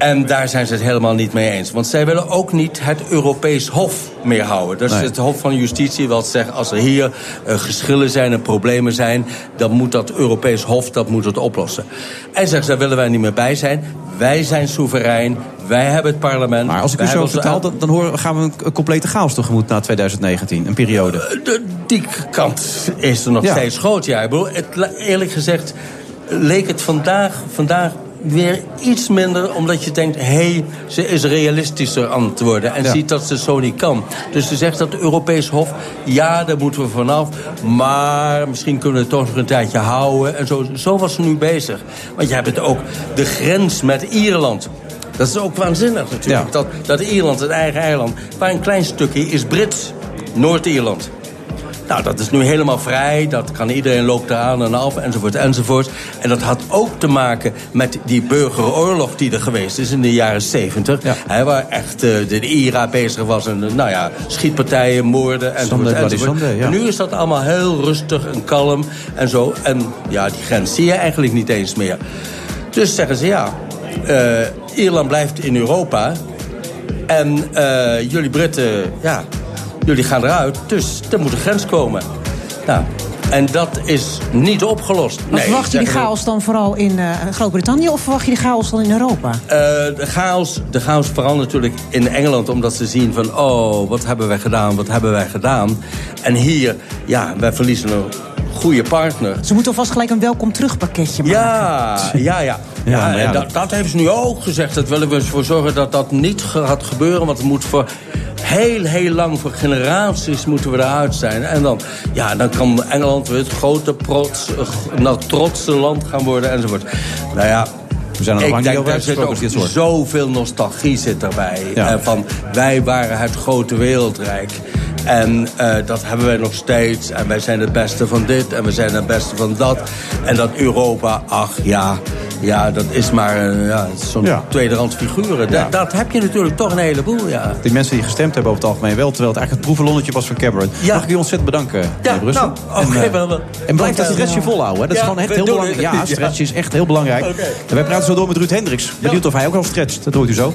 En daar zijn ze het helemaal niet mee eens. Want zij willen ook niet het Europees Hof meer houden. Dat is Nee. het Hof van Justitie wat zegt... als er hier eh, geschillen zijn en problemen zijn... dan moet dat Europees Hof dat moet het oplossen. En zegt, daar willen wij niet meer bij zijn. Wij zijn soeverein. Wij hebben het parlement. Maar als ik u zo vertaal, onze- dan, gaan we een, een complete chaos tegemoet na 2019. Een periode. De, die kant is er nog Ja. steeds groot. Ja, ik bedoel, het, eerlijk gezegd leek het vandaag, vandaag weer iets minder... omdat je denkt, hé, hey, ze is realistischer aan het worden... en Ja. ziet dat ze zo niet kan. Dus ze zegt dat het Europees Hof, ja, daar moeten we vanaf... maar misschien kunnen we het toch nog een tijdje houden. En zo, zo was ze nu bezig. Want je hebt het ook, de grens met Ierland... Dat is ook waanzinnig natuurlijk. Ja. Dat, dat Ierland, het eigen eiland... waar een klein stukje is Brits. Noord-Ierland. Nou, dat is nu helemaal vrij. Dat kan iedereen loopt eraan en af, enzovoort, enzovoort. En dat had ook te maken met die burgeroorlog die er geweest is in de jaren 70. Hè, waar echt eh, de, IRA bezig was. En eh, nou ja, schietpartijen, moorden, enzovoort, Sunday Bloody enzovoort. Sunday, ja. En nu is dat allemaal heel rustig en kalm en zo. En ja, die grens zie je eigenlijk niet eens meer. Dus zeggen ze ja, eh, Ierland blijft in Europa. En jullie Britten, ja, jullie gaan eruit. Dus er moet een grens komen. Nou, en dat is niet opgelost. Maar verwacht je die chaos dan vooral in eh, Groot-Brittannië of verwacht je die chaos dan in Europa? Eh, de, chaos, de chaos vooral natuurlijk in Engeland, omdat ze zien van... oh, wat hebben wij gedaan, wat hebben wij gedaan. En hier, ja, wij verliezen een goede partner. Ze moeten alvast gelijk een welkom terugpakketje maken. Ja, ja, ja. Ja, dat- dat, dat hebben ze nu ook gezegd. Dat willen we ervoor zorgen dat dat niet gaat gebeuren. Want het moet voor heel, heel lang, voor generaties moeten we eruit zijn. En dan, ja, dan kan Engeland weer het grote, prots, eh, nou, trotse land gaan worden enzovoort. Nou ja, We zijn er nog ik lang niet denk, over er zit ook als dit soort. zoveel nostalgie zit erbij. Ja. Eh, van, wij waren het grote wereldrijk. En eh, dat hebben wij nog steeds. En wij zijn het beste van dit en we zijn het beste van dat. En dat Europa, ach ja, ja dat is maar eh, ja, zo'n Ja. tweederands figuren. Ja. Dat, heb je natuurlijk toch een heleboel, ja. Die mensen die gestemd hebben over het algemeen wel. Terwijl het eigenlijk het proevenlonnetje was van Cameron. Ja. Mag ik u ontzettend bedanken, Ja, Brussel. nou, oké, en, eh, wel, wel. en blijf dat stretchje volhouden. hè. Dat is gewoon echt heel belangrijk. Ja, stretch is echt heel belangrijk. Oké. En wij praten zo door met Ruud Hendricks. Benieuwd of hij ook al stretcht. Dat hoort u zo.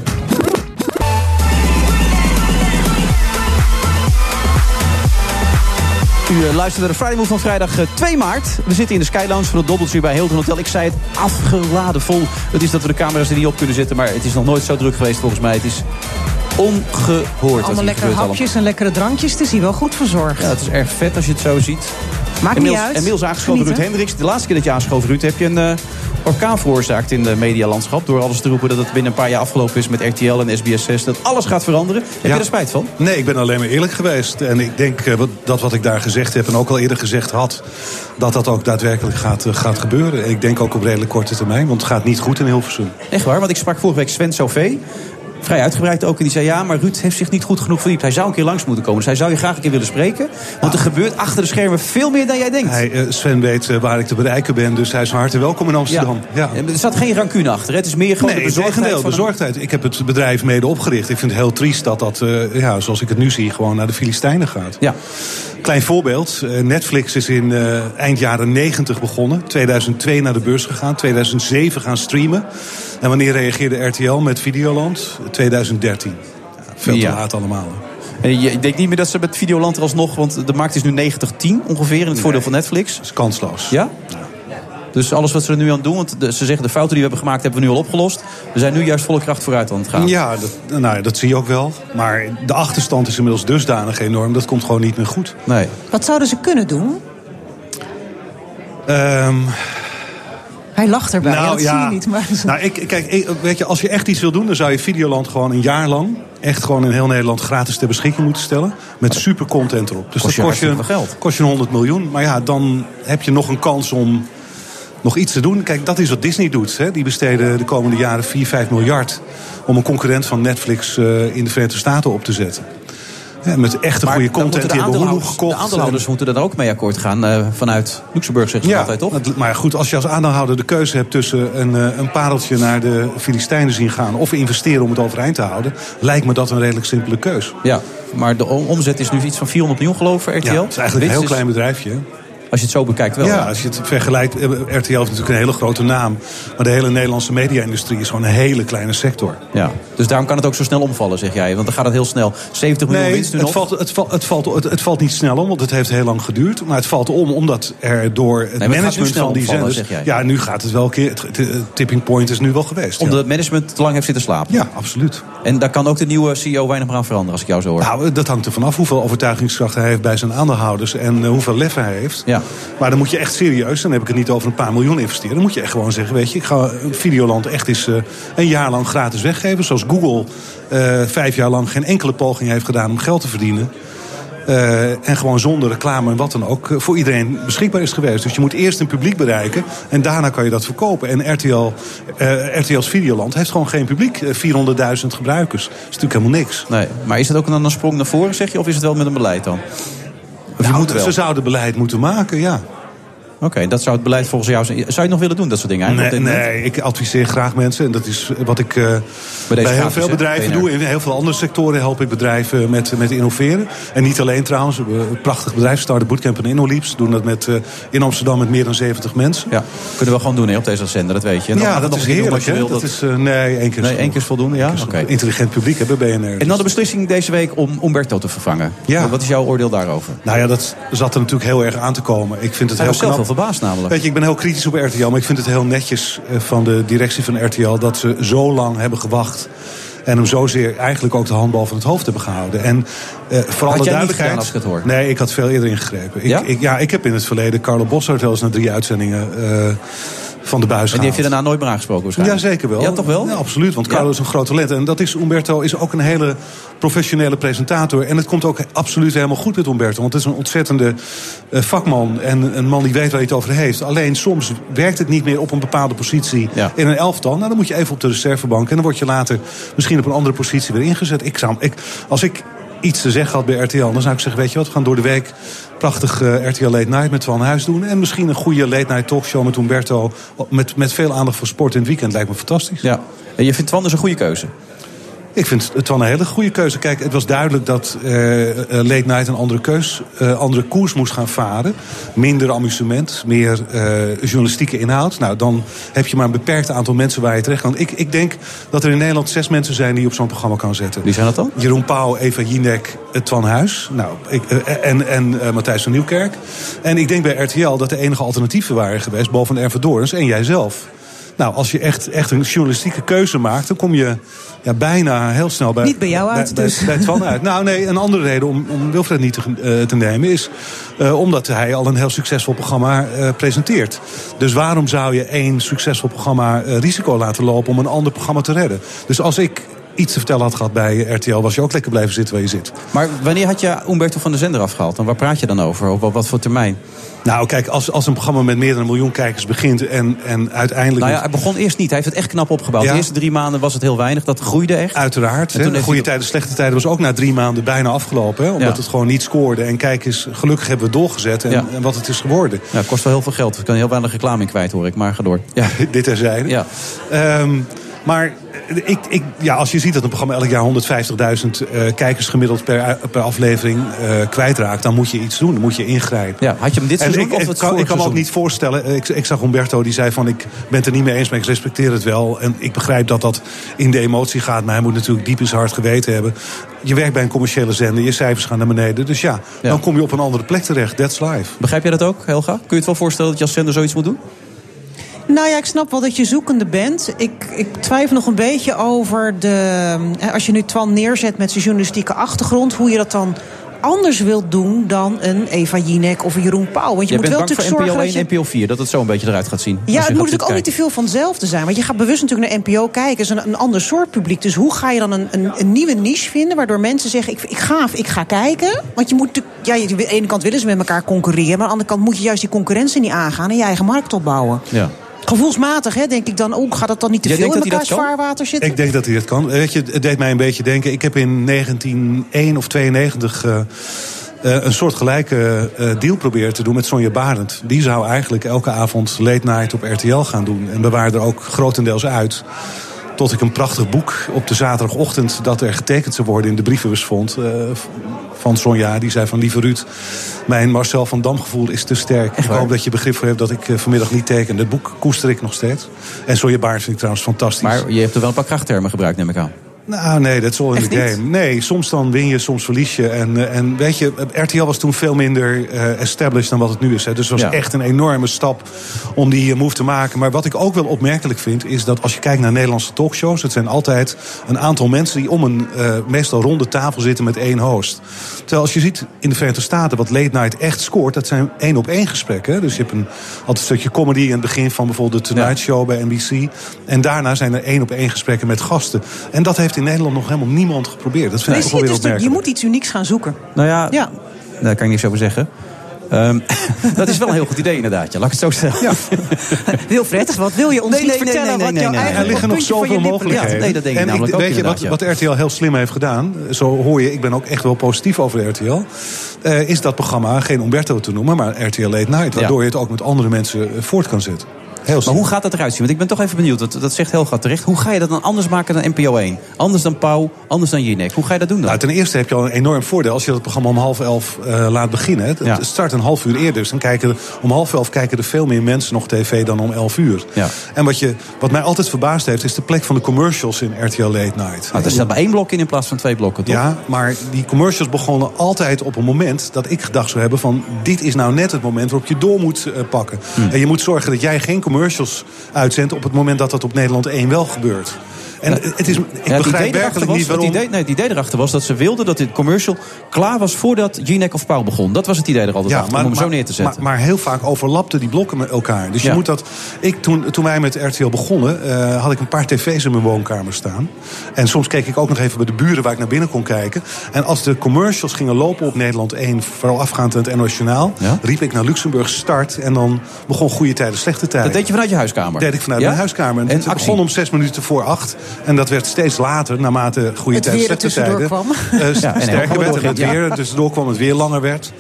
U eh, luistert naar de Friday Move van vrijdag eh, 2 maart. We zitten in de Sky Lounge van het Doubletree bij Hilton Hotel. Ik zei het, afgeladen vol. Het is dat we de camera's er niet op kunnen zetten. Maar het is nog nooit zo druk geweest volgens mij. Het is ongehoord Allemaal lekkere hapjes en lekkere drankjes. Het is hier wel goed verzorgd. Ja, het is erg vet als je het zo ziet. Maakt niet uit. Inmiddels aangeschoven Genieten. Ruud Hendricks. De laatste keer dat je aangeschoven Ruud, heb je een eh, orkaan veroorzaakt in de medialandschap. Door alles te roepen dat het binnen een paar jaar afgelopen is met RTL en SBS6. Dat alles gaat veranderen. Heb je er spijt van? Nee, ik ben alleen maar eerlijk geweest. En ik denk eh, dat wat ik daar gezegd heb en ook al eerder gezegd had... dat dat ook daadwerkelijk gaat, eh, gaat gebeuren. En ik denk ook op redelijk korte termijn, want het gaat niet goed in Hilversum. Echt waar, want ik sprak vorige week Sven Sauvé. Vrij uitgebreid ook. En die zei, ja, maar Ruud heeft zich niet goed genoeg verdiept. Hij zou een keer langs moeten komen. Dus hij zou je graag een keer willen spreken. Want er gebeurt achter de schermen veel meer dan jij denkt. Hij, eh, Sven weet eh, waar ik te bereiken ben, dus hij is van harte welkom in Amsterdam. Ja. En Er zat geen rancune achter. hè? Het is meer gewoon Nee, de bezorgdheid. een- bezorgdheid. Ik heb het bedrijf mede opgericht. Ik vind het heel triest dat dat, eh, ja, zoals ik het nu zie, gewoon naar de Filistijnen gaat. Ja. Klein voorbeeld. Netflix is in eind jaren 90 begonnen. 2002 naar de beurs gegaan. 2007 gaan streamen. En wanneer reageerde RTL met Videoland? 2013. Ja, veel te laat allemaal. hè. En je, ik denk niet meer dat ze met Videoland er alsnog... want de markt is nu 90-10 ongeveer in het voordeel van Netflix. Dat is kansloos. Ja? Dus alles wat ze er nu aan het doen... want de- ze zeggen de fouten die we hebben gemaakt hebben we nu al opgelost. We zijn nu juist volle kracht vooruit aan het gaan. Ja, dat, nou, ja, dat zie je ook wel. Maar de achterstand is inmiddels dusdanig enorm. Dat komt gewoon niet meer goed. Nee. Wat zouden ze kunnen doen? Ehm, Hij lacht erbij, ja, dat zie je niet. Maar... Nou, ik, kijk, ik- weet je, als je echt iets wil doen, dan zou je Videoland gewoon een jaar lang echt gewoon in heel Nederland gratis ter beschikking moeten stellen. Met super content erop. Dus Kost je dat kost je, geld. kost je 100 miljoen. Maar ja, dan heb je nog een kans om nog iets te doen. Kijk, dat is wat Disney doet. Hè. Die besteden de komende jaren 4, 5 miljard om een concurrent van Netflix eh, in de Verenigde Staten op te zetten. Ja, met echte Maar goede content. Die de hebben aandeelhouders, gekocht. de aandeelhouders moeten er ook mee akkoord gaan. eh, vanuit Luxemburg zeggen ze Ja, altijd, toch? maar goed, als je als aandeelhouder de keuze hebt tussen een, eh, een pareltje naar de Filistijnen zien gaan of investeren om het overeind te houden, lijkt me dat een redelijk simpele keus. Ja, maar de omzet is nu iets van 400 miljoen geloof ik voor RTL. Ja, het is eigenlijk een heel is- klein bedrijfje. Als je het zo bekijkt wel. Ja, als je het vergelijkt. eh, RTL heeft natuurlijk een hele grote naam. Maar de hele Nederlandse media-industrie is gewoon een hele kleine sector. Ja. Dus daarom kan het ook zo snel omvallen, zeg jij. Want dan gaat het heel snel. 70 miljoen Nee, winst nu het nog. valt, het, valt, het, valt, het, het valt niet snel om, want het heeft heel lang geduurd. Maar het valt om omdat er door het management van die omvallen, zenders... Ja, nu gaat het wel een keer... Het, tipping point is nu wel geweest. Omdat ja. het management te lang heeft zitten slapen. Ja, absoluut. En daar kan ook de nieuwe CEO weinig meer aan veranderen, als ik jou zo hoor. Nou, dat hangt er vanaf hoeveel overtuigingskracht hij heeft bij zijn aandeelhouders en eh, hoeveel lef hij heeft. Ja. Maar dan moet je echt serieus, dan heb ik het niet over een paar miljoen investeren. Dan moet je echt gewoon zeggen, weet je, ik ga Videoland echt eens eh, een jaar lang gratis weggeven. Zoals Google eh, vijf jaar lang geen enkele poging heeft gedaan om geld te verdienen. Eh, en gewoon zonder reclame en wat dan ook eh, voor iedereen beschikbaar is geweest. Dus je moet eerst een publiek bereiken en daarna kan je dat verkopen. En RTL, eh, RTL's Videoland heeft gewoon geen publiek. Eh, 400.000 gebruikers. Dat is natuurlijk helemaal niks. Nee, maar is het ook dan een sprong naar voren, zeg je? Of is het wel met een beleid dan? Nou, moet wel. Ze zouden beleid moeten maken, ja. Oké, dat zou het beleid volgens jou zijn. Zou je het nog willen doen, dat soort dingen Nee, eigenlijk? nee, ik adviseer graag mensen. En dat is wat ik eh, bij, heel gratis, veel bedrijven doe. In heel veel andere sectoren help ik bedrijven met, met innoveren. En niet alleen trouwens. Een prachtig bedrijf, Startup Bootcamp en InnoLeaps. Doen dat met, eh, in Amsterdam met meer dan 70 mensen. Ja, kunnen we gewoon doen hè, op deze zender, dat weet je. En dan ja, dat is heerlijk. wil, Dat is, eh, nee, één keer Nee, één keer is voldoende, ja? Intelligent publiek hebben BNR. En dan de beslissing deze week om Umberto te vervangen. Ja. Wat is jouw oordeel daarover? Nou ja, dat zat er natuurlijk heel erg aan te komen. Ik vind het Hij heel knap. Wel verbaasd namelijk. Weet je, ik ben heel kritisch op RTL, maar ik vind het heel netjes eh, van de directie van RTL dat ze zo lang hebben gewacht. En hem zozeer eigenlijk ook de handbal van het hoofd hebben gehouden. En eh voor alle jij niet duidelijkheid. gedaan als ik het hoor? Nee, ik had veel eerder ingegrepen. Ik, Ja? Ik, ja, ik heb in het verleden Carlo Bossart wel eens na drie uitzendingen eh, van de buis En die heeft je daarna nooit meer aangesproken Ja, waarschijnlijk? zeker wel. Ja, toch wel? Ja, absoluut, want Carlo Ja. is een groot talent. En dat is, Umberto is ook een hele professionele presentator. En het komt ook absoluut helemaal goed met Umberto. Want het is een ontzettende eh, vakman en een man die weet waar hij het over heeft. Alleen soms werkt het niet meer op een bepaalde positie Ja. in een elftal. Nou, dan moet je even op de reservebank. En dan word je later misschien op een andere positie weer ingezet. Ik zou, ik, als ik iets te zeggen had bij RTL, dan zou ik zeggen, weet je wat, we gaan door de week prachtig eh, RTL Late Night met Van Huis doen. En misschien een goede Late Night talkshow met Umberto. Met, met veel aandacht voor sport in het weekend. Lijkt me fantastisch. Ja. En je vindt Twan dus een goede keuze? Ik vind het wel een hele goede keuze. Kijk, het was duidelijk dat eh, eh, Late Night een andere, keus, eh, andere koers moest gaan varen. Minder amusement, meer journalistieke inhoud. Nou, dan heb je maar een beperkt aantal mensen waar je terecht kan. Ik, ik denk dat er in Nederland zes mensen zijn die je op zo'n programma kan zetten. Wie zijn dat dan? Jeroen Pauw, Eva Jinek, Twan Huis nou, ik, en, en Matthijs van Nieuwkerk. En ik denk bij RTL dat de enige alternatieven waren geweest... boven Erven Doorns en jijzelf. Nou, als je echt, echt een journalistieke keuze maakt... dan kom je ja, bijna heel snel bij... Niet bij jou uit, bij, dus. Bij, bij Twan uit. Nou nee, een andere reden om, om Wilfred niet te, eh, te nemen... is eh, omdat hij al een heel succesvol programma eh, presenteert. Dus waarom zou je één succesvol programma risico laten lopen... om een ander programma te redden? Dus als ik iets te vertellen had gehad bij RTL... was je ook lekker blijven zitten waar je zit. Maar wanneer had je Umberto van de zender afgehaald? En waar praat je dan over? Op wat, wat voor termijn? Nou, kijk, als, als een programma met meer dan een miljoen kijkers begint... en, en uiteindelijk... Nou ja, hij begon eerst niet. Hij heeft het echt knap opgebouwd. Ja. De eerste drie maanden was het heel weinig. Dat groeide echt. Uiteraard. En hè. Goede hij- tijden, slechte tijden was ook na drie maanden bijna afgelopen. Hè, omdat Ja. het gewoon niet scoorde. En kijk eens, gelukkig hebben we doorgezet en, Ja. en wat het is geworden. Ja, het kost wel heel veel geld. Er kan heel weinig reclame in kwijt, hoor ik. Maar ga door. Ja. Dit terzijde. Ja. Ehm, maar ik, ik, ja, als je ziet dat een programma elk jaar 150.000 eh, kijkers gemiddeld per, per aflevering eh, kwijtraakt... dan moet je iets doen, dan moet je ingrijpen. Ja, had je hem dit En seizoen ik, of het kan, ik kan me ook niet voorstellen. eh, Ik, ik zag Humberto die zei van ik ben het er niet mee eens, maar ik respecteer het wel. En ik begrijp dat dat in de emotie gaat. Maar hij moet natuurlijk diep in zijn hart geweten hebben. Je werkt bij een commerciële zender, je cijfers gaan naar beneden. Dus ja, Ja. dan kom je op een andere plek terecht. That's life. Begrijp jij dat ook, Helga? Kun je het wel voorstellen dat je als zender zoiets moet doen? Nou ja, ik snap wel dat je zoekende bent. Ik, ik twijfel nog een beetje over de. Als je nu Twan neerzet met zijn journalistieke achtergrond, hoe je dat dan anders wilt doen dan een Eva Jinek of een Jeroen Pauw. Want je moet wel voor natuurlijk NPO zorgen 1 dat je... en NPO 4, dat het zo een beetje eruit gaat zien. Ja, het moet natuurlijk ook niet te veel van hetzelfde zijn. Want je gaat bewust natuurlijk naar NPO kijken. Het is een, een ander soort publiek. Dus hoe ga je dan een, een, een nieuwe niche vinden... waardoor mensen zeggen, ik, ik, ga, ik ga kijken. Want je moet. Ja, je- aan de ene kant willen ze met elkaar concurreren... maar aan de andere kant moet je juist die concurrentie niet aangaan... en je eigen markt opbouwen. Ja. Gevoelsmatig hè, denk ik dan, oh, gaat dat dan niet te Jij veel in denkt dat hij elkaars vaarwater zitten? Ik denk dat hij dat kan. Weet je, het deed mij een beetje denken. Ik heb in 1901 of 92 eh, eh, een soort gelijke eh, deal proberen te doen met Sonja Barend. Die zou eigenlijk elke avond late night op RTL gaan doen. En we waren er ook grotendeels uit. Tot ik een prachtig boek op de zaterdagochtend... dat er getekend zou worden in de brievenbus vond. eh, van Sonja. Die zei van, lieve Ruud, mijn Marcel van Dam gevoel is te sterk. Ik hoop dat je begrip voor hebt dat ik eh, vanmiddag niet teken. Het boek koester ik nog steeds. En Sonja Baart vind ik trouwens fantastisch. Maar je hebt er wel een paar krachttermen gebruikt, neem ik aan. Nou, nee, dat is all in Echt the niet? game. Nee, soms dan win je, soms verlies je. En, eh, en weet je, RTL was toen veel minder eh, established dan wat het nu is. Hè. Dus het was Ja. echt een enorme stap om die eh, move te maken. Maar wat ik ook wel opmerkelijk vind, is dat als je kijkt naar Nederlandse talkshows... het zijn altijd een aantal mensen die om een eh, meestal ronde tafel zitten met één host. Terwijl als je ziet in de Verenigde Staten wat Late Night echt scoort... dat zijn één op één gesprekken. Dus je hebt een, altijd een stukje comedy in het begin van bijvoorbeeld de Tonight Show bij NBC. En daarna zijn er één op één gesprekken met gasten. En dat heeft in Nederland nog helemaal niemand geprobeerd. Dat vind Nee, ik wel je, weer dus je opmerkelijk. moet iets unieks gaan zoeken. Nou ja, Ja. daar kan ik niks over zeggen. Ehm, dat is wel een heel goed idee inderdaad, ja. laat ik het zo zeggen. Wilfred, wat wil je ons niet vertellen? wat jouw eigen Er liggen nog je zoveel mogelijkheden. nee, dat denk ik en namelijk ook weet je wat, wat RTL heel slim heeft gedaan? Zo hoor je, ik ben ook echt wel positief over RTL. eh, is dat programma geen Umberto te noemen, maar RTL Late Night. Waardoor je het ook met andere mensen voort kan zetten. Heel Maar hoe gaat dat eruit zien? Want ik ben toch even benieuwd. Dat, dat zegt Helga terecht. Hoe ga je dat dan anders maken dan NPO 1? Anders dan Pauw, anders dan Jinek. Hoe ga je dat doen dan? Nou, ten eerste heb je al een enorm voordeel als je dat programma om half elf eh, laat beginnen. Het Ja. start een half uur eerder. Dus dan kijken om half elf kijken er veel meer mensen nog tv dan om elf uur. Ja. En wat, je, wat mij altijd verbaasd heeft, is de plek van de commercials in RTL Late Night. Nou, er staat maar één blok in in plaats van twee blokken, toch? Ja, maar die commercials begonnen altijd op een moment dat ik gedacht zou hebben van dit is nou net het moment waarop je door moet eh, pakken. Hmm. En je moet zorgen dat jij geen commercials uitzendt op het moment dat dat op Nederland 1 wel gebeurt. En Ja. het is, ik Ja, begrijp werkelijk was, niet waarom... Het idee, nee, het idee erachter was dat ze wilden dat dit commercial klaar was voordat Jinek of Pauw begon. Dat was het idee er altijd achter, om hem zo neer te zetten. Maar, maar heel vaak overlapten die blokken met elkaar. Dus je Ja. moet dat. Ik, toen, toen wij met RTL begonnen, eh, had ik een paar tv's in mijn woonkamer staan. En soms keek ik ook nog even bij de buren waar ik naar binnen kon kijken. En als de commercials gingen lopen op Nederland 1, vooral afgaand aan het Ja? riep ik naar Luxemburg start. En dan begon goede tijden, slechte tijden. dat deed je vanuit je huiskamer? Dat deed ik vanuit Ja? mijn huiskamer. En, En het begon om zes minuten voor acht. En dat werd steeds later, naarmate goede Het tijden, slechte kwam. eh, Ja, sterker werd en het weer. Dus door kwam het weer langer werd.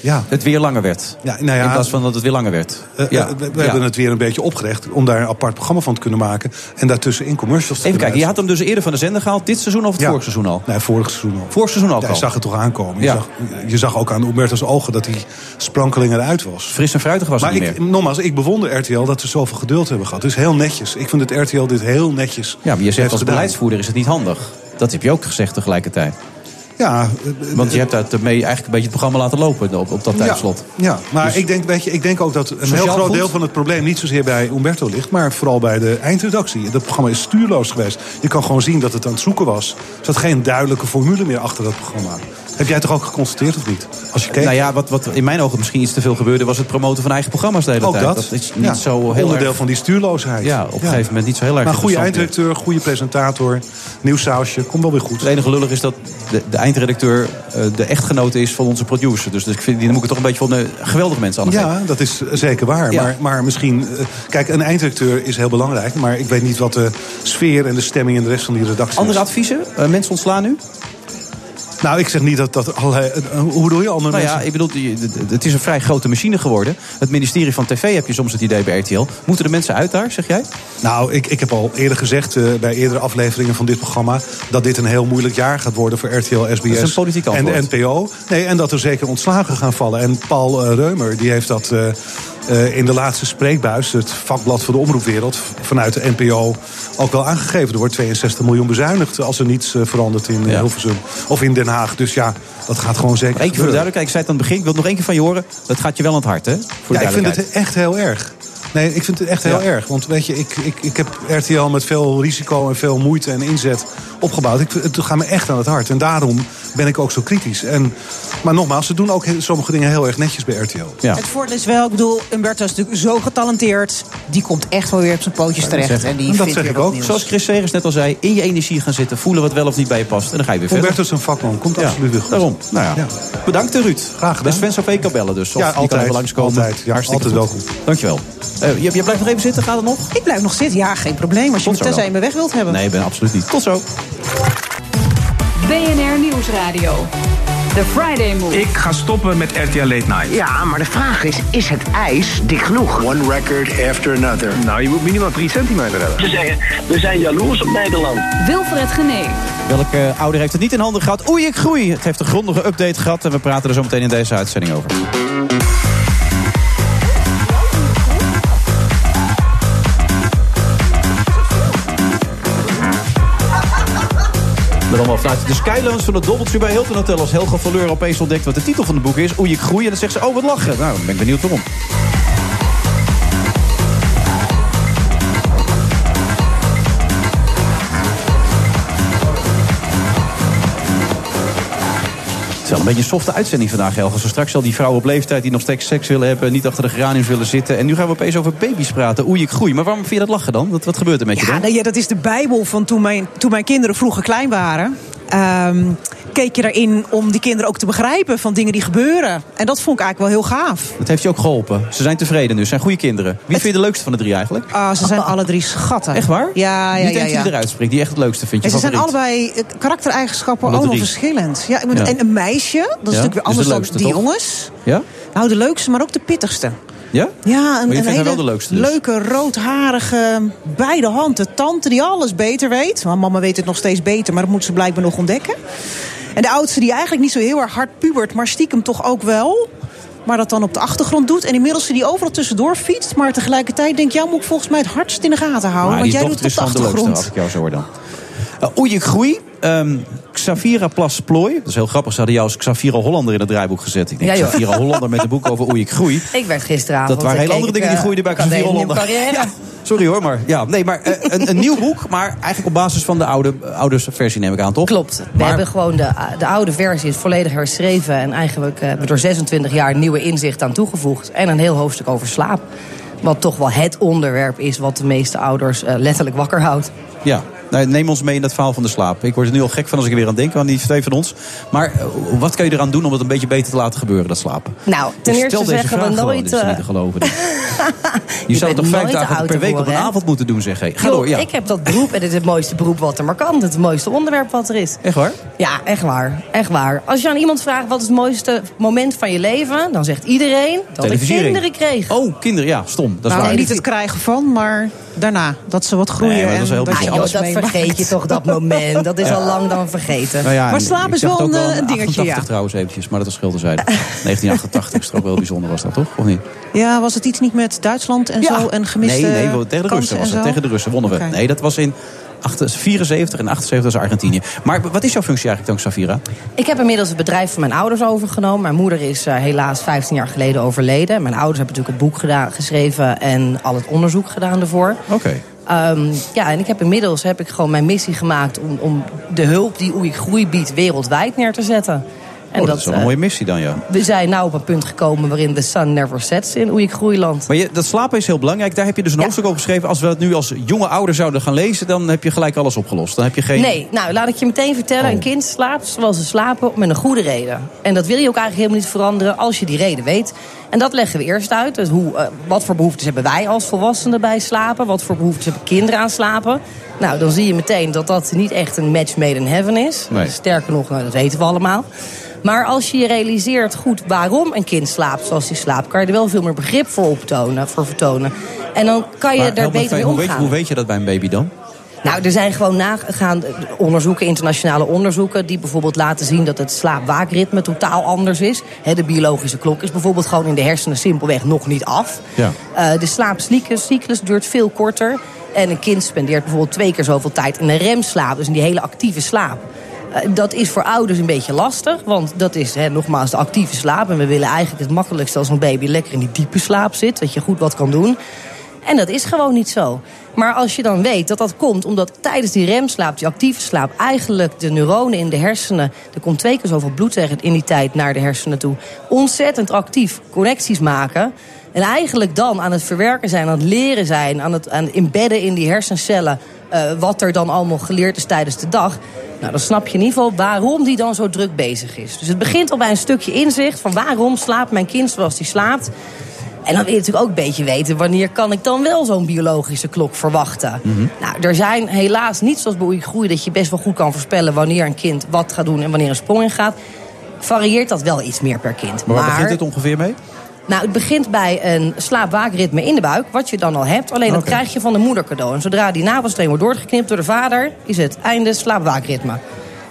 Ja. Het weer langer werd. Ja, nou ja, in plaats van dat het weer langer werd. Eh, ja. eh, we we Ja. hebben het weer een beetje opgerecht om daar een apart programma van te kunnen maken. En daartussenin commercials te Even kijken, je had hem dus eerder van de zender gehaald. Dit seizoen of het Ja. vorig seizoen al? Nee, vorig seizoen al. Vorig seizoen Ja, al. je zag het toch aankomen. Je, Ja. zag, je zag ook aan Umberto's ogen dat hij sprankeling eruit was. Fris en fruitig was maar het niet ik, meer. nogmaals, ik bewonder RTL dat ze zoveel geduld hebben gehad. Het is heel netjes. Ik vind dat RTL dit heel netjes Ja, maar je zegt als gedaan. beleidsvoerder is het niet handig. Dat heb je ook gezegd tegelijkertijd. Ja, Want je hebt daarmee eigenlijk een beetje het programma laten lopen op, op dat tijdslot. Ja, ja. maar Dus- ik, denk, weet je, ik denk ook dat een heel groot goed? deel van het probleem niet zozeer bij Umberto ligt, maar vooral bij de eindredactie. Dat programma is stuurloos geweest. Je kan gewoon zien dat het aan het zoeken was. Er zat geen duidelijke formule meer achter dat programma. Heb jij toch ook geconstateerd of niet? Als je keek. Nou ja, wat, wat in mijn ogen misschien iets te veel gebeurde... was het promoten van eigen programma's de hele ook tijd. dat. Dat is niet Ja, zo heel onderdeel erg... van die stuurloosheid. Ja, op een gegeven moment niet zo heel erg Maar goede eindredacteur, goede presentator, nieuw sausje, komt wel weer goed. Het enige lullig is dat de, de eindredacteur eh, de echtgenote is van onze producer. Dus, dus ik vind, die moet ik het toch een beetje van de geweldige mensen aan Ja, dat is zeker waar. Ja. Maar, maar misschien... eh, Kijk, een eindredacteur is heel belangrijk. Maar ik weet niet wat de sfeer en de stemming in de rest van die redactie Andere is. adviezen? Eh, mensen ontslaan nu? Nou, ik zeg niet dat dat allerlei... eh, Hoe bedoel je, andere Nou ja, mensen? ik bedoel, het is een vrij grote machine geworden. Het ministerie van TV heb je soms het idee bij RTL. Moeten de mensen uit daar, zeg jij? Nou, ik, ik heb al eerder gezegd eh, bij eerdere afleveringen van dit programma... dat dit een heel moeilijk jaar gaat worden voor RTL, SBS is een politiek en de. NPO. Nee, en dat er zeker ontslagen gaan vallen. En Paul eh, Reumer die heeft dat eh, eh, in de laatste spreekbuis... het vakblad voor de omroepwereld vanuit de NPO ook wel aangegeven. Er wordt 62 miljoen bezuinigd als er niets eh, verandert in eh, Ja. Hilversum of in Den Haag. Dus ja, dat gaat gewoon zeker Eén keer voor de gebeuren. duidelijkheid, ik zei het aan het begin. Ik wil het nog één keer van je horen. Dat gaat je wel aan het hart, hè? Voor Ja, ik vind het echt heel erg. Nee, ik vind het echt heel Ja. erg. Want weet je, ik, ik, ik heb RTL met veel risico en veel moeite en inzet opgebouwd. Ik, het gaat me echt aan het hart. En daarom ben ik ook zo kritisch. En, maar nogmaals, ze doen ook sommige dingen heel erg netjes bij RTL. Het voordeel is wel, ik bedoel, Umberto is natuurlijk zo getalenteerd. Die komt echt wel weer op zijn pootjes terecht. En die vindt weer wat nieuws. Zoals Chris Segers net al zei, in je energie gaan zitten. Voelen wat wel of niet bij je past. En dan ga je weer verder. Humberto is een vakman, komt Ja, absoluut weer goed. Daarom. Nou ja. Ja. Bedankt Ruud. Graag gedaan. De Sven Sofee kan bellen dus. Of Ja, die kan altijd, even langskomen. altijd. Ja, Hartstikke altijd goed. welkom. Dankjewel. Eh, je, je blijft nog even zitten, gaat het nog? Ik blijf nog zitten, ja, geen probleem. Als je me tenzij me weg wilt hebben. Nee, ik ben absoluut niet. Tot zo. BNR Nieuwsradio. The Friday Move. Ik ga stoppen met RTL Late Night. Ja, maar de vraag is, is het ijs dik genoeg? One record after another. Nou, je moet minimaal 3 centimeter hebben. Ze zeggen, we zijn jaloers op Nederland. Wilfred Gené. Welke ouder heeft het niet in handen gehad? Oei, ik groei. Het heeft een grondige update gehad en we praten er zo meteen in deze uitzending over. Met allemaal vanuit de Skylands van het Doubletree bij Hilton Hotel... als Helga Valeur opeens ontdekt wat de titel van het boek is. Oei, ik groei. En dan zegt ze, oh, wat lachen. Nou, ben ik benieuwd waarom. Beetje een softe uitzending vandaag, Helga. Zo straks al die vrouwen op leeftijd die nog steeds seks willen hebben... niet achter de geraniums willen zitten. En nu gaan we opeens over baby's praten. Oei, ik groei. Maar waarom vind je dat lachen dan? Wat, wat gebeurt er met je dan? nou ja, dat is de Bijbel van toen mijn, toen mijn kinderen vroeger klein waren. Ehm, keek je erin om die kinderen ook te begrijpen van dingen die gebeuren. En dat vond ik eigenlijk wel heel gaaf. Dat heeft je ook geholpen. Ze zijn tevreden nu. Ze zijn goede kinderen. Wie vind je de leukste van de drie eigenlijk? Ah, ze zijn alle drie schatten. Echt waar? Ja, ja, Niet ja. ja. die eruit springt, die echt het leukste vindt je En ze zijn allebei eh, karaktereigenschappen Alle allemaal verschillend. Ja, ik Ja. En een meisje, dat is natuurlijk weer dus de anders dan die toch? jongens. Ja? Nou, de leukste, maar ook de pittigste. Ja? Ja, Maar een, een hele wel de leukste dus? leuke, roodharige, bij de hand. De tante die alles beter weet. Want mama weet het nog steeds beter, maar dat moet ze blijkbaar nog ontdekken. En de oudste die eigenlijk niet zo heel erg hard pubert, maar stiekem toch ook wel. Maar dat dan op de achtergrond doet. En die middelste die overal tussendoor fietst. Maar tegelijkertijd denk jou moet ik volgens mij het hardst in de gaten houden. Maar want jij doet het op de gewoon de leukste, achtergrond. als ik jou zo hoor dan. Uh, Oei, groei. Ehm, Xavira Plas Plooi. Dat is heel grappig. Ze hadden jou als Xavira Hollander in het draaiboek gezet. Ik denk, Ja. Xavira Hollander met een boek over oei, ik groei. Ik werd gisteravond... Dat waren eh, hele andere dingen die eh, groeiden bij Xavier Hollander. Ja, sorry hoor, maar ja, nee, maar eh, een, een nieuw boek, maar eigenlijk op basis van de oude, oude versie neem ik aan, toch? Klopt. We Maar- hebben gewoon de, de oude versie is volledig herschreven. En eigenlijk hebben we door 26 jaar nieuwe inzicht aan toegevoegd. En een heel hoofdstuk over slaap. Wat toch wel het onderwerp is wat de meeste ouders letterlijk wakker houdt. Ja, nou, neem ons mee in dat verhaal van de slaap. Ik word er nu al gek van als ik er weer aan denk, aan die twee van ons. Maar eh, wat kan je eraan doen om het een beetje beter te laten gebeuren, dat slapen? Nou, ten Dus eerste zeggen we vraag gewoon, nooit... is eh, niet te geloven. Je, Je zou toch vijf dagen per week op een avond moeten doen, zeg. Hey, ga door, ja. Ik heb dat beroep en het is het mooiste beroep wat er maar kan. Het mooiste onderwerp wat er is. Echt waar? Ja, echt waar. Echt waar. Als je aan iemand vraagt wat is het mooiste moment van je leven... dan zegt iedereen dat ik kinderen kreeg. Oh, kinderen, ja, stom. Dat is nou, waar. niet het krijgen van, maar daarna. Dat ze wat groeien Nee, dat is en heel dat je alles. Vergeet je toch, dat moment. Dat is al lang dan vergeten. Nou ja, Maar slaap is wel een, eh, een dingetje, 88 ja. trouwens eventjes, maar dat is schilderzijde. 1988 is toch ook wel bijzonder, was dat toch? Of niet? Ja, was het iets niet met Duitsland en zo? En gemiste Nee, nee, tegen de Russen en was het. Tegen de Russen wonnen we. Nee, dat was in 74 en 78 was Argentinië. Maar wat is jouw functie eigenlijk dan, Safira? Ik heb inmiddels het bedrijf van mijn ouders overgenomen. Mijn moeder is eh, helaas 15 jaar geleden overleden. Mijn ouders hebben natuurlijk het boek gedaan, geschreven en al het onderzoek gedaan ervoor. Oké. Ehm, ja, en ik heb inmiddels heb ik gewoon mijn missie gemaakt om, om de hulp die Oei Groei biedt wereldwijd neer te zetten. En oh, dat, is wel een eh, mooie missie dan, ja. we zijn nou op een punt gekomen waarin de sun never sets in Oei Groeiland. Maar je, dat slapen is heel belangrijk. Daar heb je dus een hoofdstuk over geschreven. Als we het nu als jonge ouder zouden gaan lezen... dan heb je gelijk alles opgelost. Dan heb je geen... Nee, nou laat ik je meteen vertellen. Oh. Een kind slaapt zoals ze slapen met een goede reden. En dat wil je ook eigenlijk helemaal niet veranderen als je die reden weet. En dat leggen we eerst uit. Dus hoe, eh, wat voor behoeftes hebben wij als volwassenen bij slapen? Wat voor behoeftes hebben kinderen aan slapen? Nou, dan zie je meteen dat dat niet echt een match made in heaven is. Nee. Sterker nog, nou, dat weten we allemaal. Maar als je je realiseert goed waarom een kind slaapt zoals hij slaapt... kan je er wel veel meer begrip voor, optonen, voor vertonen. En dan kan je Maar me beter mee hoe, omgaan. weet, hoe weet je dat bij een baby dan? Nou, er zijn gewoon nagaan onderzoeken, internationale onderzoeken... die bijvoorbeeld laten zien dat het slaap-waakritme totaal anders is. De biologische klok is bijvoorbeeld gewoon in de hersenen simpelweg nog niet af. Ja. Eh, de slaapcyclus duurt veel korter. En een kind spendeert bijvoorbeeld twee keer zoveel tijd in een remslaap. Dus in die hele actieve slaap. Eh, dat is voor ouders een beetje lastig. Want dat is nogmaals de actieve slaap. En we willen eigenlijk het makkelijkste als een baby lekker in die diepe slaap zit. Dat je goed wat kan doen. En dat is gewoon niet zo. Maar als je dan weet dat dat komt omdat tijdens die remslaap, die actieve slaap, eigenlijk de neuronen in de hersenen, er komt twee keer zoveel bloed in die tijd naar de hersenen toe, ontzettend actief connecties maken. En eigenlijk dan aan het verwerken zijn, aan het leren zijn, aan het, aan het embedden in die hersencellen. Eh, wat er dan allemaal geleerd is tijdens de dag. Nou, dan snap je in ieder geval waarom die dan zo druk bezig is. Dus het begint al bij een stukje inzicht van waarom slaapt mijn kind zoals die slaapt. En dan wil je natuurlijk ook een beetje weten... wanneer kan ik dan wel zo'n biologische klok verwachten. Nou, er zijn helaas niet zoals bij Oei Groei... dat je best wel goed kan voorspellen wanneer een kind wat gaat doen... en wanneer een sprong in gaat. varieert dat wel iets meer per kind. Maar waar begint het ongeveer mee? Nou, het begint bij een slaapwaakritme in de buik, wat je dan al hebt. Alleen dat krijg je van de moeder cadeau. En zodra die navelstreng wordt doorgeknipt door de vader, is het einde slaapwaakritme.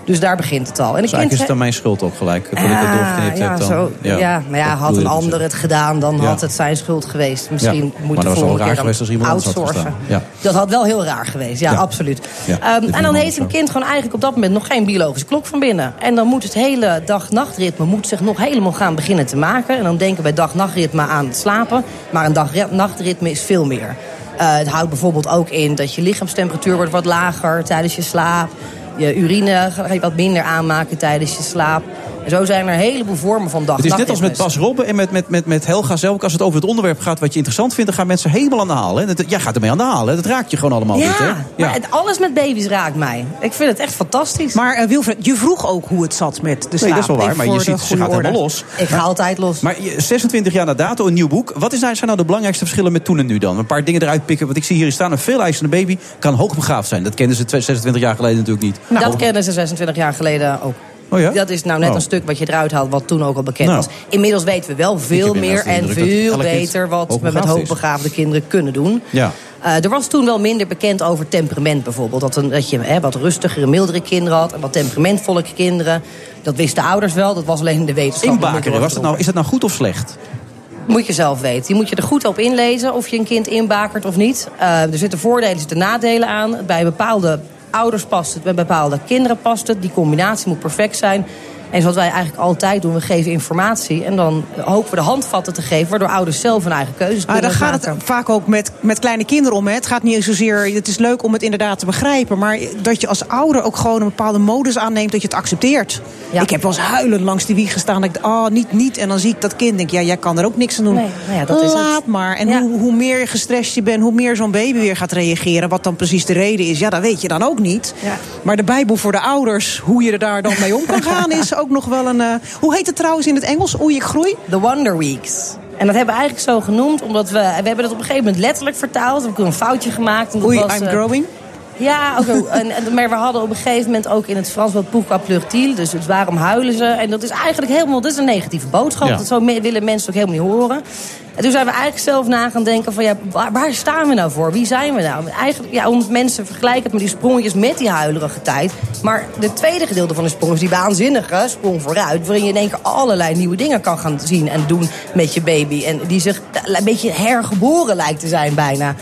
Dus daar begint het al. En Dus eigenlijk is kind het aan mijn schuld ook gelijk. Dat ik het doorgeknipt ja, heb dan. Zo, ja. maar ja, had een je ander het gedaan, dan Ja. had het zijn schuld geweest. Misschien Ja, moet de wel volgende raar keer geweest als iemand had outsourcen. Ja. Dat had wel heel raar geweest, ja, Ja. absoluut. Ja, Ehm, en dan heeft een kind gewoon eigenlijk op dat moment nog geen biologische klok van binnen. En dan moet het hele dag-nachtritme moet zich nog helemaal gaan beginnen te maken. En dan denken we bij dag-nachtritme aan het slapen. Maar een dag-nachtritme is veel meer. Eh, het houdt bijvoorbeeld ook in dat je lichaamstemperatuur wordt wat lager tijdens je slaap. Je urine ga je wat minder aanmaken tijdens je slaap. En zo zijn er een heleboel vormen van dag Het is net als met Bas Robben en met, met, met, met Helga zelf. Als het over het onderwerp gaat wat je interessant vindt... dan gaan mensen helemaal aan de haal. Hè? Dat, jij gaat ermee aan de haal. Hè? Dat raakt je gewoon allemaal Ja, niet. Hè? maar het- alles met baby's raakt mij. Ik vind het echt fantastisch. Maar eh, Wilfred, je vroeg ook hoe het zat met de slaap. Nee, dat is wel waar. Maar je ziet, ze gaat orde. helemaal los. Ik ga altijd los. Maar je- 26 jaar na dato, een nieuw boek. Wat is, nou- zijn nou de belangrijkste verschillen met toen en nu dan? Een paar dingen eruit pikken. Want ik zie hier staan, een veel eisende baby kan hoogbegaafd zijn. Dat kenden ze 26 jaar geleden natuurlijk niet. dat kennen ze 26 jaar geleden ook. Oh ja? Dat is nou net Oh. een stuk wat je eruit haalt, wat toen ook al bekend Nou. was. Inmiddels weten we wel veel meer en veel beter wat we met is. hoogbegaafde kinderen kunnen doen. Ja. Eh, er was toen wel minder bekend over temperament bijvoorbeeld. Dat, een, dat je hè, wat rustigere, mildere kinderen had en wat temperamentvolle kinderen. Dat wisten ouders wel, dat was alleen in de wetenschap. Inbakeren, was dat nou, is dat nou goed of slecht? Moet je zelf weten. Je moet je er goed op inlezen of je een kind inbakert of niet. Eh, er zitten voordelen, er zitten nadelen aan. Bij bepaalde ouders past het, bij bepaalde kinderen past het. Die combinatie moet perfect zijn. En zoals wij eigenlijk altijd doen, we geven informatie. En dan hopen we de handvatten te geven, waardoor ouders zelf hun eigen keuzes Maar kunnen dan gaat maken. het vaak ook met, met kleine kinderen om. Hè. Het gaat niet zozeer. Het is leuk om het inderdaad te begrijpen. Maar dat je als ouder ook gewoon een bepaalde modus aanneemt. Dat je het accepteert. Ik heb wel eens huilend langs die wieg gestaan. Dat ik, oh, niet, niet. En dan zie ik dat kind. Denk, ja, jij kan er ook niks aan doen. Nee, nou ja, dat is het. Laat maar. En hoe, hoe meer gestrest je bent, hoe meer zo'n baby weer gaat reageren. Wat dan precies de reden is. Ja, dat weet je dan ook niet. Maar de Bijbel voor de ouders, hoe je er daar dan mee om kan gaan, is ook nog wel een. eh, hoe heet het trouwens in het Engels? Oei, ik groei? The Wonder Weeks. En dat hebben we eigenlijk zo genoemd, omdat we... We hebben dat op een gegeven moment letterlijk vertaald. We hebben een foutje gemaakt. En dat Oei, was, I'm eh, growing. Ja, en, en- maar we hadden op een gegeven moment ook in het Frans wat pourquoi pleurt-il. Dus het waarom huilen ze? En dat is eigenlijk helemaal dat is een negatieve boodschap. Ja. Dat zo me- willen mensen ook helemaal niet horen. En toen zijn we eigenlijk zelf na gaan denken van ja, waar, staan we nou voor? Wie zijn we nou? Eigenlijk, ja, mensen vergelijken het met die sprongetjes met die huilerige tijd. Maar de tweede gedeelte van de sprong is die waanzinnige sprong vooruit. Waarin je in één keer allerlei nieuwe dingen kan gaan zien en doen met je baby. En die zich een beetje hergeboren lijkt te zijn bijna.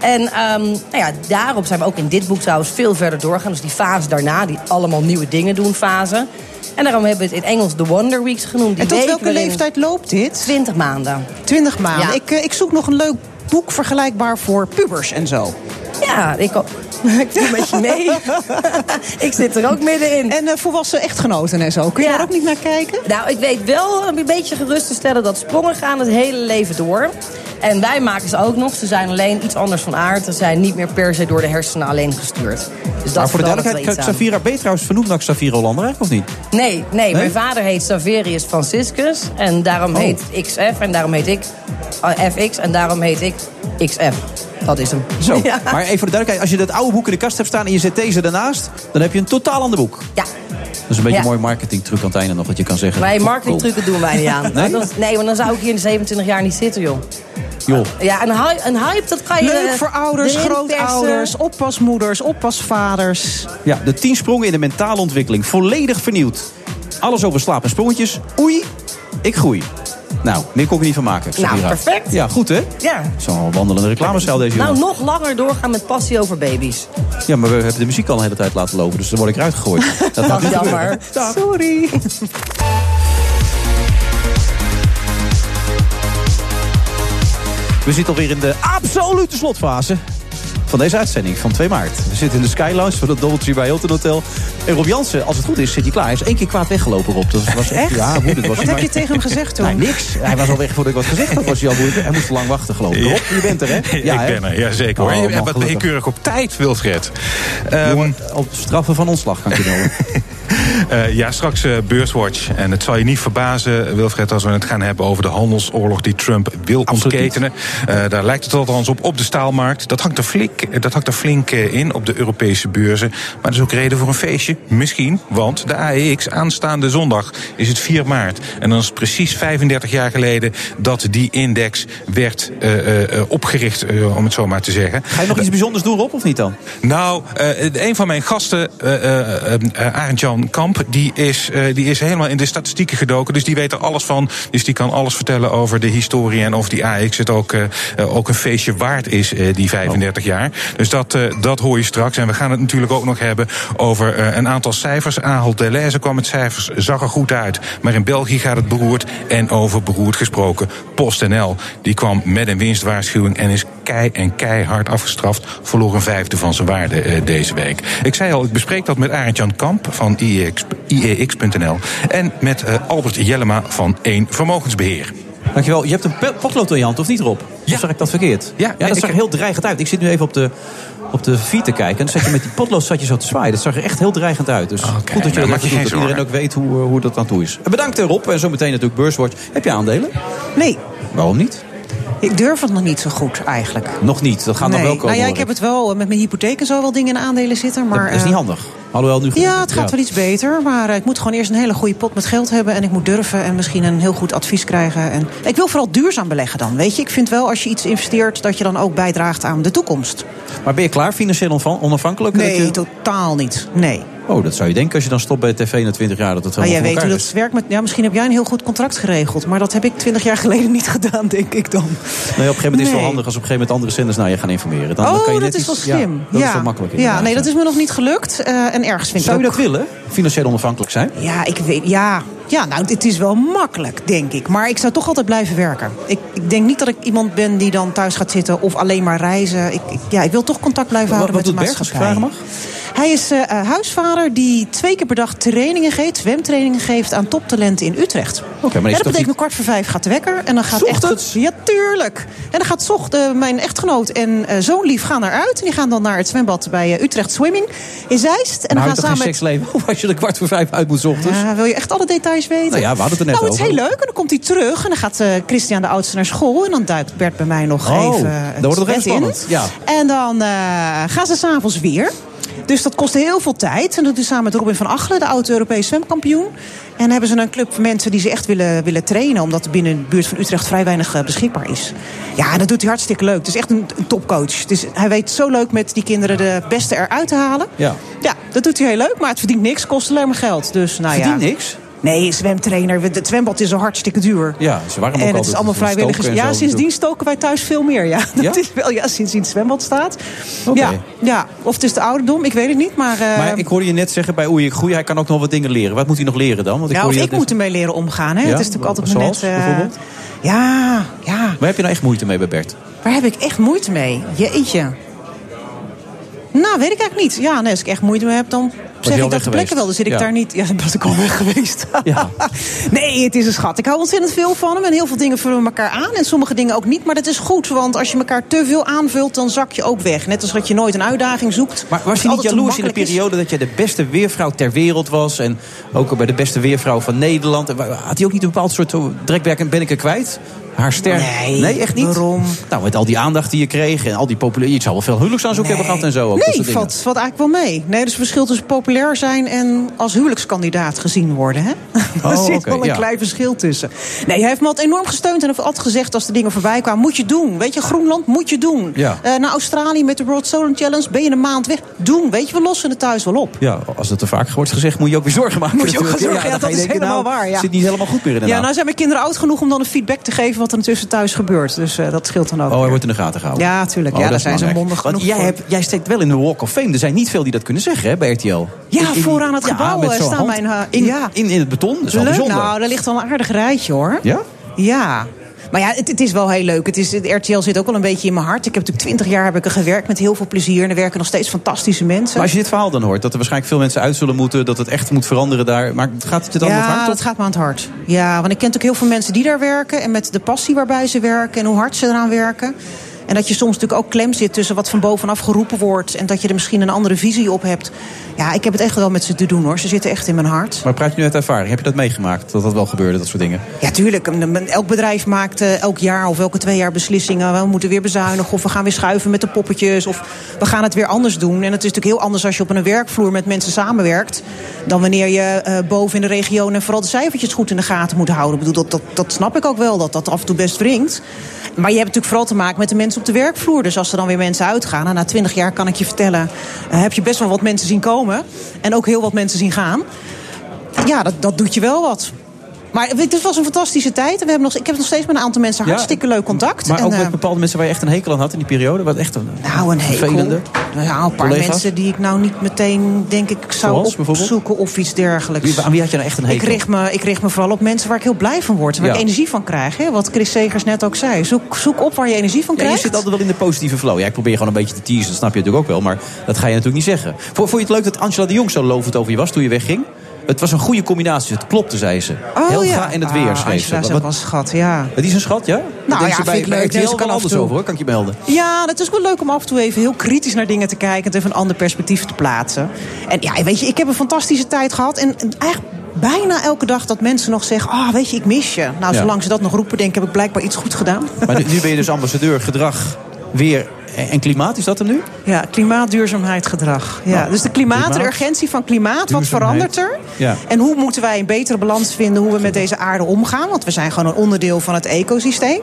En ehm, nou ja, daarop zijn we ook in dit boek trouwens veel verder doorgaan. Dus die fase daarna, die allemaal nieuwe dingen doen fase. En daarom hebben we het in Engels de Wonder Weeks genoemd. Die En tot welke leeftijd loopt dit? 20 maanden. 20 maanden. Ja. Ik, eh, ik zoek nog een leuk boek vergelijkbaar voor pubers en zo. Ja, ik, ik doe met je mee. ik zit er ook middenin. En eh, volwassen echtgenoten en zo. Kun je Ja. daar ook niet naar kijken? Nou, ik weet wel een beetje gerust te stellen dat sprongen gaan het hele leven door. En wij maken ze ook nog. Ze zijn alleen iets anders van aard. Ze zijn niet meer per se door de hersenen alleen gestuurd. Dus dat maar voor de duidelijkheid. Xavira B trouwens vernoemd naar Xavira Hollander, eigenlijk, of niet? Nee, nee, Nee? mijn vader heet Saverius Franciscus. En daarom Oh. heet XF. En daarom heet ik eh, FX. En daarom heet ik XF. Dat is hem. Zo, Ja. maar even voor de duidelijkheid. Als je dat oude boek in de kast hebt staan en je zet deze ernaast... dan heb je een totaal ander boek. Ja. Dat is een beetje Ja. een mooi marketingtruc aan het einde nog, wat je kan zeggen. Wij marketingtrucken doen wij niet aan. Nee? Dat- nee, want dan zou ik hier in de 27 jaar niet zitten, joh. Joh. Ja, een hype, een hype dat kan je... Leuk voor ouders, grootouders, oppasmoeders, oppasvaders. Ja, de 10 sprongen in de mentale ontwikkeling. Volledig vernieuwd. Alles over slaap en sprongetjes. Oei, ik groei. Nou, meer kon ik niet van maken. Nou, perfect. Ja, goed hè? Ja. Zo'n wandelende reclamecel deze Nou, jongen. nog langer doorgaan met passie over baby's. Ja, maar we hebben de muziek al een hele tijd laten lopen. Dus dan word ik eruit gegooid. Dat gaat niet jammer. Sorry. We zitten alweer in de absolute slotfase van deze uitzending van 2 maart. We zitten in de Sky Lounge van het Doubletree bij Hilton Hotel. En Rob Jansen, als het goed is, zit hij klaar. Hij is één keer kwaad weggelopen, Rob. Dat was echt? Ja, woedend was Wat heb je tegen hem gezegd toen? Nee, niks. Hij was al weg voordat ik wat gezegd had. Was hij, al woedend. hij moest te lang wachten, geloof ik. Rob, je bent er, hè? ik ben er, ja zeker hoor. Oh, je man, bent wat keurig op tijd, Wilfred. Ehm, Jongen, op straffen van ontslag kan ik je melden. Uh, ja, straks uh, Beurswatch. En het zal je niet verbazen, Wilfred, als we het gaan hebben over de handelsoorlog die Trump wil ontketenen. Uh, daar lijkt het althans op op de staalmarkt. Dat hangt er flink, dat hangt er flink in op de Europese beurzen. Maar dat is ook reden voor een feestje. Misschien, want de AEX aanstaande zondag is het 4 maart. En dan is het precies 35 jaar geleden dat die index werd opgericht, om het zo maar te zeggen. Ga je nog iets bijzonders doen, Rob, of niet dan? Nou, een van mijn gasten, Arend-Jan Kamp, die is, die is helemaal in de statistieken gedoken. Dus die weet er alles van. Dus die kan alles vertellen over de historie en of die AX het ook, ook een feestje waard is, die 35 jaar. Dus dat, dat hoor je straks. En we gaan het natuurlijk ook nog hebben over een aantal cijfers. Ahold Deleuze kwam met cijfers, zag er goed uit. Maar in België gaat het beroerd. En over beroerd gesproken, PostNL. Die kwam met een winstwaarschuwing en is kei en keihard afgestraft. Verloor een vijfde van zijn waarde deze week. Ik zei al, ik bespreek dat met Arend-Jan Kamp van IEX.nl. En met Albert Jellema van 1 Vermogensbeheer. Dankjewel. Je hebt een potlood in je hand, of niet, Rob? Ja. Of zag ik dat verkeerd? Ja, ja dat zag er heel dreigend uit. Ik zit nu even op de, op de feed te kijken. En dan zat je met die potlood zat je zo te zwaaien. Dat zag er echt heel dreigend uit. Dus okay, goed dat je nou, dat doet, dat iedereen ook weet hoe, hoe dat aan toe is. Bedankt Rob. En zometeen natuurlijk Beurswatch. Heb je aandelen? Nee. Waarom niet? Ik durf het nog niet zo goed, eigenlijk. Nog niet? Dat gaat nee. nog wel komen. Nou ja, ik heb het wel met mijn hypotheek en zo wel dingen in aandelen zitten. Maar, dat is niet handig. Alhoewel nu ja, het gaat wel iets beter. Maar uh, ik moet gewoon eerst een hele goede pot met geld hebben. En ik moet durven en misschien een heel goed advies krijgen. En ik wil vooral duurzaam beleggen dan. Weet je, ik vind wel als je iets investeert... dat je dan ook bijdraagt aan de toekomst. Maar ben je klaar financieel onafhankelijk? Nee, je... totaal niet. Nee. Oh, dat zou je denken als je dan stopt bij tv na 20 jaar. Dat het maar jij weet hoe dat werkt. Met, ja, misschien heb jij een heel goed contract geregeld. Maar dat heb ik 20 jaar geleden niet gedaan, denk ik dan. Nee, op een gegeven moment nee. is het wel handig als op een gegeven moment andere zenders naar je gaan informeren. Dan, oh, dan kan je dat net is wel iets, slim. Ja, dat ja. is wel makkelijk. Ja, nee, dat is me nog niet gelukt. Uh, en ergens vind zou ik je ook... dat willen? Financieel onafhankelijk zijn? Ja, ik weet. Ja, ja, nou, het is wel makkelijk, denk ik. Maar ik zou toch altijd blijven werken. Ik, ik denk niet dat ik iemand ben die dan thuis gaat zitten of alleen maar reizen. Ik, ik ja, ik wil toch contact blijven houden wat, met wat de doet maatschappij. als ik vragen mag? Hij is uh, huisvader die twee keer per dag trainingen geeft, zwemtrainingen geeft aan toptalenten in Utrecht. Okay, maar ja, dat betekent niet... kwart voor vijf gaat de wekker. En dan gaat echt. Ja, tuurlijk. En dan gaat zocht, uh, mijn echtgenoot en uh, zoon lief gaan eruit. En die gaan dan naar het zwembad bij Utrecht Swimming in Zeist. En dan gaan samen met... seksleven als je er kwart voor vijf uit moet ochtends? Ja, wil je echt alle details weten? Nou ja, we hadden het er net nou, het is over. heel leuk. En dan komt hij terug. En dan gaat Christian de oudste naar school. En dan duikt Bert bij mij nog oh, even dan wordt het nog even in. spannend. Ja. En dan gaan ze s'avonds weer. Dus dat kostte heel veel tijd. En dat is samen met Robin van Achelen, de oude Europese zwemkampioen. En hebben ze een club van mensen die ze echt willen, willen trainen. Omdat er binnen de buurt van Utrecht vrij weinig uh, beschikbaar is. Ja, dat doet hij hartstikke leuk. Het is echt een, een topcoach. Dus hij weet zo leuk met die kinderen de beste eruit te halen. Ja. ja, dat doet hij heel leuk. Maar het verdient niks, kost alleen maar geld. Dus, nou verdient ja. niks? Nee, zwemtrainer. Het zwembad is al hartstikke duur. Ja, ze waren ook En het is allemaal vrijwilligers. Ja, sindsdien stoken wij thuis veel meer. Ja, dat ja? is wel. Ja, sindsdien het zwembad staat. Okay. Ja, ja, of het is de ouderdom, ik weet het niet. Maar, uh, maar ik hoorde je net zeggen bij Oei ik groei, hij kan ook nog wat dingen leren. Wat moet hij nog leren dan? Want ik ja, of ik moet ermee leren omgaan. Hè? Ja? Het is natuurlijk altijd Zoals, net. Uh, bijvoorbeeld? Ja, ja. Waar heb je nou echt moeite mee bij Bert? Waar heb ik echt moeite mee? Jeetje. Nou, weet ik eigenlijk niet. Ja, nee, als ik echt moeite mee heb, dan zeg ik dat de plekken wel. Dan zit ik ja. daar niet... Ja, dan ben ik al weg geweest. Ja. nee, het is een schat. Ik hou ontzettend veel van hem. En heel veel dingen vullen elkaar aan. En sommige dingen ook niet. Maar dat is goed. Want als je elkaar te veel aanvult, dan zak je ook weg. Net als dat je nooit een uitdaging zoekt. Maar was je niet jaloers in de periode dat jij de beste weervrouw ter wereld was? En ook bij de beste weervrouw van Nederland? Had hij ook niet een bepaald soort drekwerk en ben ik er kwijt? Haar ster? Nee, nee, echt niet? Waarom? Nou, met al die aandacht die je kreeg en al die populaire... Je zou wel veel huwelijksaanzoek nee. hebben gehad en zo. Ook, nee, valt, valt eigenlijk wel mee. Nee, dus het verschil tussen populair zijn en als huwelijkskandidaat gezien worden. Hè? Oh, er zit okay, wel een ja. klein verschil tussen. Nee, hij heeft me altijd enorm gesteund en heeft altijd gezegd als de dingen voorbij kwamen... moet je doen. Weet je, Groenland moet je doen. Ja. Uh, naar Australië met de World Solar Challenge ben je een maand weg. Doen. Weet je, we lossen het thuis wel op. Ja, als dat te vaak wordt gezegd, moet je ook weer zorgen maken. Moet je ook gaan zorgen, ja, dat is denken, helemaal nou, waar, ja. zit niet helemaal goed meer in de Ja, nou zijn mijn kinderen oud genoeg om dan een feedback te geven... wat er intussen thuis gebeurt. Dus uh, dat scheelt dan ook. Oh, hij wordt in de gaten gehouden. Ja, tuurlijk. Oh, ja, dat daar zijn ze mondig genoeg jij, hebt, jij steekt wel in de Walk of Fame. Er zijn niet veel die dat kunnen zeggen hè, bij RTL. Ja, In- in- vooraan het gebouw eh, staan mijn... uh, in, ja. in, in het beton. Dat is Leuk, nou, daar ligt wel een aardig rijtje hoor. Ja? Ja. Maar ja, het, het is wel heel leuk. Het is, het RTL zit ook wel een beetje in mijn hart. Ik heb natuurlijk twintig jaar heb ik er gewerkt met heel veel plezier. En er werken nog steeds fantastische mensen. Maar als je dit verhaal dan hoort, dat er waarschijnlijk veel mensen uit zullen moeten, dat het echt moet veranderen daar. Maar gaat het je dan ja, aan het hart? dat gaat me aan het hart. Ja, want ik ken natuurlijk heel veel mensen die daar werken. En met de passie waarbij ze werken en hoe hard ze eraan werken. En dat je soms natuurlijk ook klem zit tussen wat van bovenaf geroepen wordt. En dat je er misschien een andere visie op hebt. Ja, ik heb het echt wel met ze te doen hoor. Ze zitten echt in mijn hart. Maar praat je nu uit ervaring? Heb je dat meegemaakt? Dat dat wel gebeurde, dat soort dingen? Ja, tuurlijk. Elk bedrijf maakt eh, elk jaar of elke twee jaar beslissingen. We moeten weer bezuinigen of we gaan weer schuiven met de poppetjes. Of we gaan het weer anders doen. En het is natuurlijk heel anders als je op een werkvloer met mensen samenwerkt. Dan wanneer je eh, boven in de regio en vooral de cijfertjes goed in de gaten moet houden. Ik bedoel, dat, dat, dat snap ik ook wel, dat dat af en toe best wringt. Maar je hebt natuurlijk vooral te maken met de mensen op de werkvloer. Dus als er dan weer mensen uitgaan, en na twintig jaar kan ik je vertellen... eh, heb je best wel wat mensen zien komen. En ook heel wat mensen zien gaan. Ja, dat, dat doet je wel wat. Maar het was een fantastische tijd. We hebben nog, ik heb nog steeds met een aantal mensen hartstikke leuk contact. Maar en, ook eh, met bepaalde mensen waar je echt een hekel aan had in die periode? Wat echt een Nou, een hekel. vervelende? Nou ja, een paar collega's? mensen die ik nou niet meteen, denk ik, zou Zoals, opzoeken of iets dergelijks. Wie, aan wie had je nou echt een hekel? Ik richt, me, ik richt me vooral op mensen waar ik heel blij van word. Waar Ja. ik energie van krijg. Hè? Wat Chris Segers net ook zei. Zoek, zoek op waar je energie van Ja, je krijgt. zit altijd wel in de positieve flow. Ja, ik probeer gewoon een beetje te teasen, dat snap je natuurlijk ook wel. Maar dat ga je natuurlijk niet zeggen. Vond je het leuk dat Angela de Jong zo lovend over je was toen je wegging? Het was een goede combinatie. Het klopte, zei ze. Oh, Helga ja. en het weer, Ah, schreef ze. Ook wel een schat, ja. Het is een schat, ja? Dat Nou ja, ze bij, vind ik bij leuk. Kan anders toe- over, hoor. Kan ik je melden. Ja, het is wel leuk om af en toe even heel kritisch naar dingen te kijken. En even een ander perspectief te plaatsen. En ja, weet je, ik heb een fantastische tijd gehad. En en eigenlijk bijna elke dag dat mensen nog zeggen... ah, weet je, ik mis je. Nou, Ja. zolang ze dat nog roepen, denk ik, heb ik blijkbaar iets goed gedaan. Maar nu, nu ben je dus ambassadeur gedrag, weer en klimaat. Is dat hem nu? Ja, klimaat, duurzaamheid, gedrag. Ja, Nou, dus de klimaat, klimaat, de urgentie van klimaat, wat verandert er? Ja. En hoe moeten wij een betere balans vinden hoe we met deze aarde omgaan? Want we zijn gewoon een onderdeel van het ecosysteem.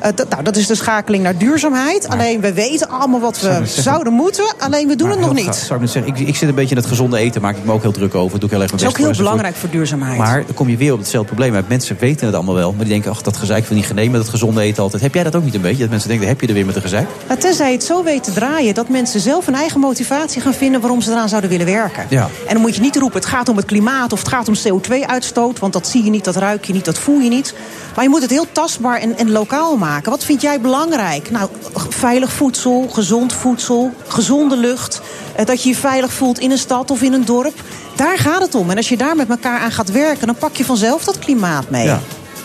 Eh, dat, nou, dat is de schakeling naar duurzaamheid. Alleen we weten allemaal wat we zouden moeten, alleen we doen het nog niet. Zou ik, zeggen, ik, ik zit een beetje in het gezonde eten, maak ik me ook heel druk over. Doe ik heel erg Dat mijn is ook best heel belangrijk voor duurzaamheid. Maar dan kom je weer op hetzelfde probleem uit. Mensen weten het allemaal wel, maar die denken, ach, dat gezeik van die genemen, dat gezonde eten altijd. Heb jij dat ook niet een beetje? Dat mensen denken, heb je er weer met de gezeik? Maar tenzij het zo weet te draaien dat mensen zelf een eigen motivatie gaan vinden waarom ze eraan zouden willen werken. Ja. En dan moet je niet roepen, het gaat om het klimaat of het gaat om CO2-uitstoot. Want dat zie je niet, dat ruik je niet, dat voel je niet. Maar je moet het heel tastbaar en, en lokaal maken. Wat vind jij belangrijk? Nou, veilig voedsel, gezond voedsel, gezonde lucht. eh, Dat je je veilig voelt in een stad of in een dorp. Daar gaat het om. En als je daar met elkaar aan gaat werken, dan pak je vanzelf dat klimaat mee. Ja.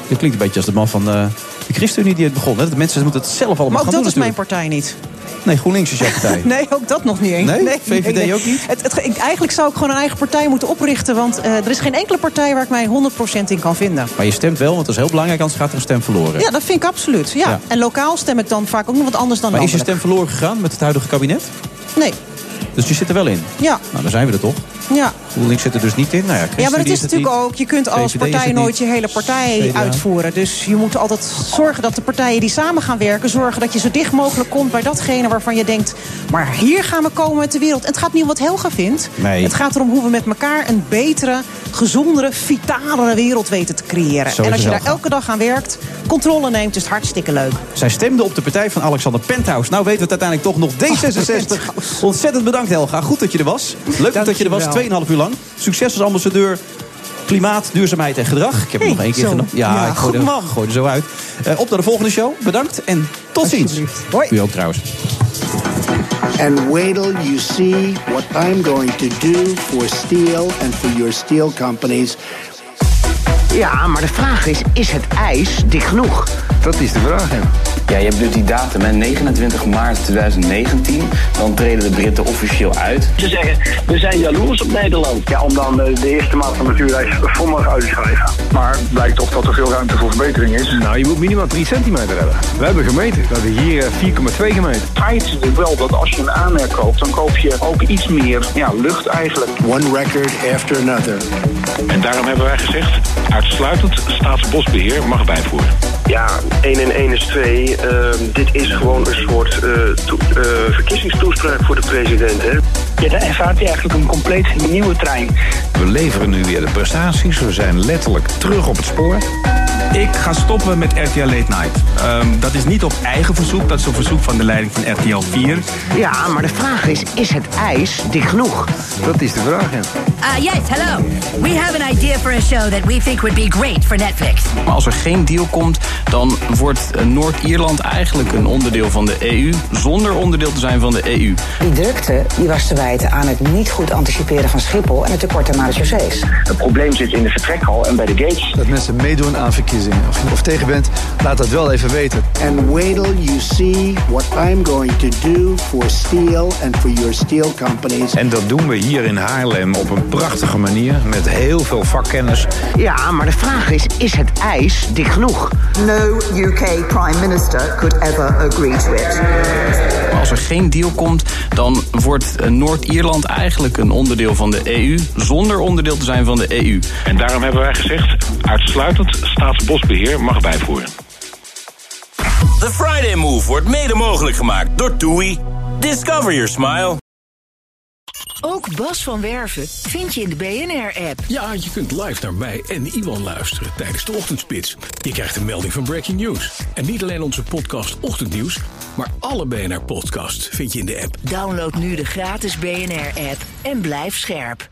Je klinkt een beetje als de man van eh, de ChristenUnie die het begon. Hè? De mensen moeten het zelf allemaal Maar ook gaan dat doen is mijn partij niet. Nee, GroenLinks is jouw partij. Nee, ook dat nog niet eens. Nee? VVD ook niet? Het, het, ik- eigenlijk zou ik gewoon een eigen partij moeten oprichten. Want eh, er is geen enkele partij waar ik mij 100% in kan vinden. Maar je stemt wel, want dat is heel belangrijk, anders gaat er een stem verloren. Ja, dat vind ik absoluut. Ja. Ja. En lokaal stem ik dan vaak ook nog wat anders dan maar is je stem verloren gegaan met het huidige kabinet? Nee. Dus je zit er wel in? Ja. Nou, dan zijn we er toch? Ja. GroenLinks zit er dus niet in. Nou ja, Ja, maar het is natuurlijk niet. ook, je kunt als VVD partij nooit je hele partij CDA. uitvoeren. Dus je moet altijd zorgen dat de partijen die samen gaan werken... zorgen dat je zo dicht mogelijk komt bij datgene waarvan je denkt... maar hier gaan we komen met de wereld. En het gaat niet om wat Helga vindt. Nee. Het gaat erom hoe we met elkaar een betere, gezondere, vitalere wereld weten te creëren. Zo en als je daar elke dag aan werkt, controle neemt, is het hartstikke leuk. Zij stemde op de partij van Alexander Penthouse. Nou weten we het uiteindelijk toch nog D66. Ontzettend bedankt Helga. Goed dat je er was. Leuk dat je er was. Dankjewel. 2,5 uur lang. Succes als ambassadeur. Klimaat, duurzaamheid en gedrag. Ik heb Hey, er nog één keer genomen. Ja, Ja, ik gooi goed er, man. gooi er zo uit. Eh, op naar de volgende show. Bedankt en tot ziens. Hoi. U ook trouwens. And wait till you see what I'm going to do for steel and for your steel companies. Ja, maar de vraag is, is het ijs dik genoeg? Dat is de vraag, hè. Ja, je hebt dus die datum, hè, 29 maart 2019. Dan treden de Britten officieel uit. Ze zeggen, we zijn jaloers op Nederland. Ja, om dan de, de eerste maand van de vondig uit te schrijven. Maar blijkt toch dat er veel ruimte voor verbetering is. Nou, je moet minimaal 3 centimeter hebben. We hebben gemeten. We hebben hier eh, 4,2 gemeten. feit is natuurlijk wel dat als je een aanmerk koopt, dan koop je ook iets meer ja, lucht eigenlijk. One record after another. En daarom hebben wij gezegd, uitsluitend Staatsbosbeheer mag bijvoeren. Ja, 1 en 1 is 2. Dit is gewoon een soort eh, eh, verkiezingstoespraak voor de president. Hè? Ja, dan ervaart je eigenlijk een compleet nieuwe trein. We leveren nu weer de prestaties. We zijn letterlijk terug op het spoor. Ik ga stoppen met RTL Late Night. Ehm, dat is niet op eigen verzoek, dat is op verzoek van de leiding van RTL 4. Ja, maar de vraag is, is het ijs dik genoeg? Dat is de vraag, hè. Uh, yes, hello. We have an idea for a show that we think would be great for Netflix. Maar als er geen deal komt, dan wordt eh, Noord-Ierland eigenlijk een onderdeel van de EU... zonder onderdeel te zijn van de EU. Die drukte die was te wijten aan het niet goed anticiperen van Schiphol en het tekort aan marechaussees. Het probleem zit in de vertrekhal en bij de gates. Dat mensen meedoen aan verkiezingen verkiezingen. Of tegen bent, laat dat wel even weten. And wait till you see what I'm going to do for steel and for your steel companies. En dat doen we hier in Haarlem op een prachtige manier met heel veel vakkennis. Ja, maar de vraag is, is het ijs dik genoeg? No UK Prime Minister could ever agree to it. Maar als er geen deal komt, dan wordt eh, Noord-Ierland eigenlijk een onderdeel van de EU... zonder onderdeel te zijn van de EU. En daarom hebben wij gezegd, uitsluitend staatsbosbeheer mag bijvoeren. The Friday Move wordt mede mogelijk gemaakt door TUI. Discover your smile. Ook Bas van Werven vind je in de BNR-app. Ja, je kunt live naar mij en Iwan luisteren tijdens de ochtendspits. Je krijgt een melding van Breaking News. En niet alleen onze podcast Ochtendnieuws, maar alle BNR-podcasts vind je in de app. Download nu de gratis BNR-app en blijf scherp.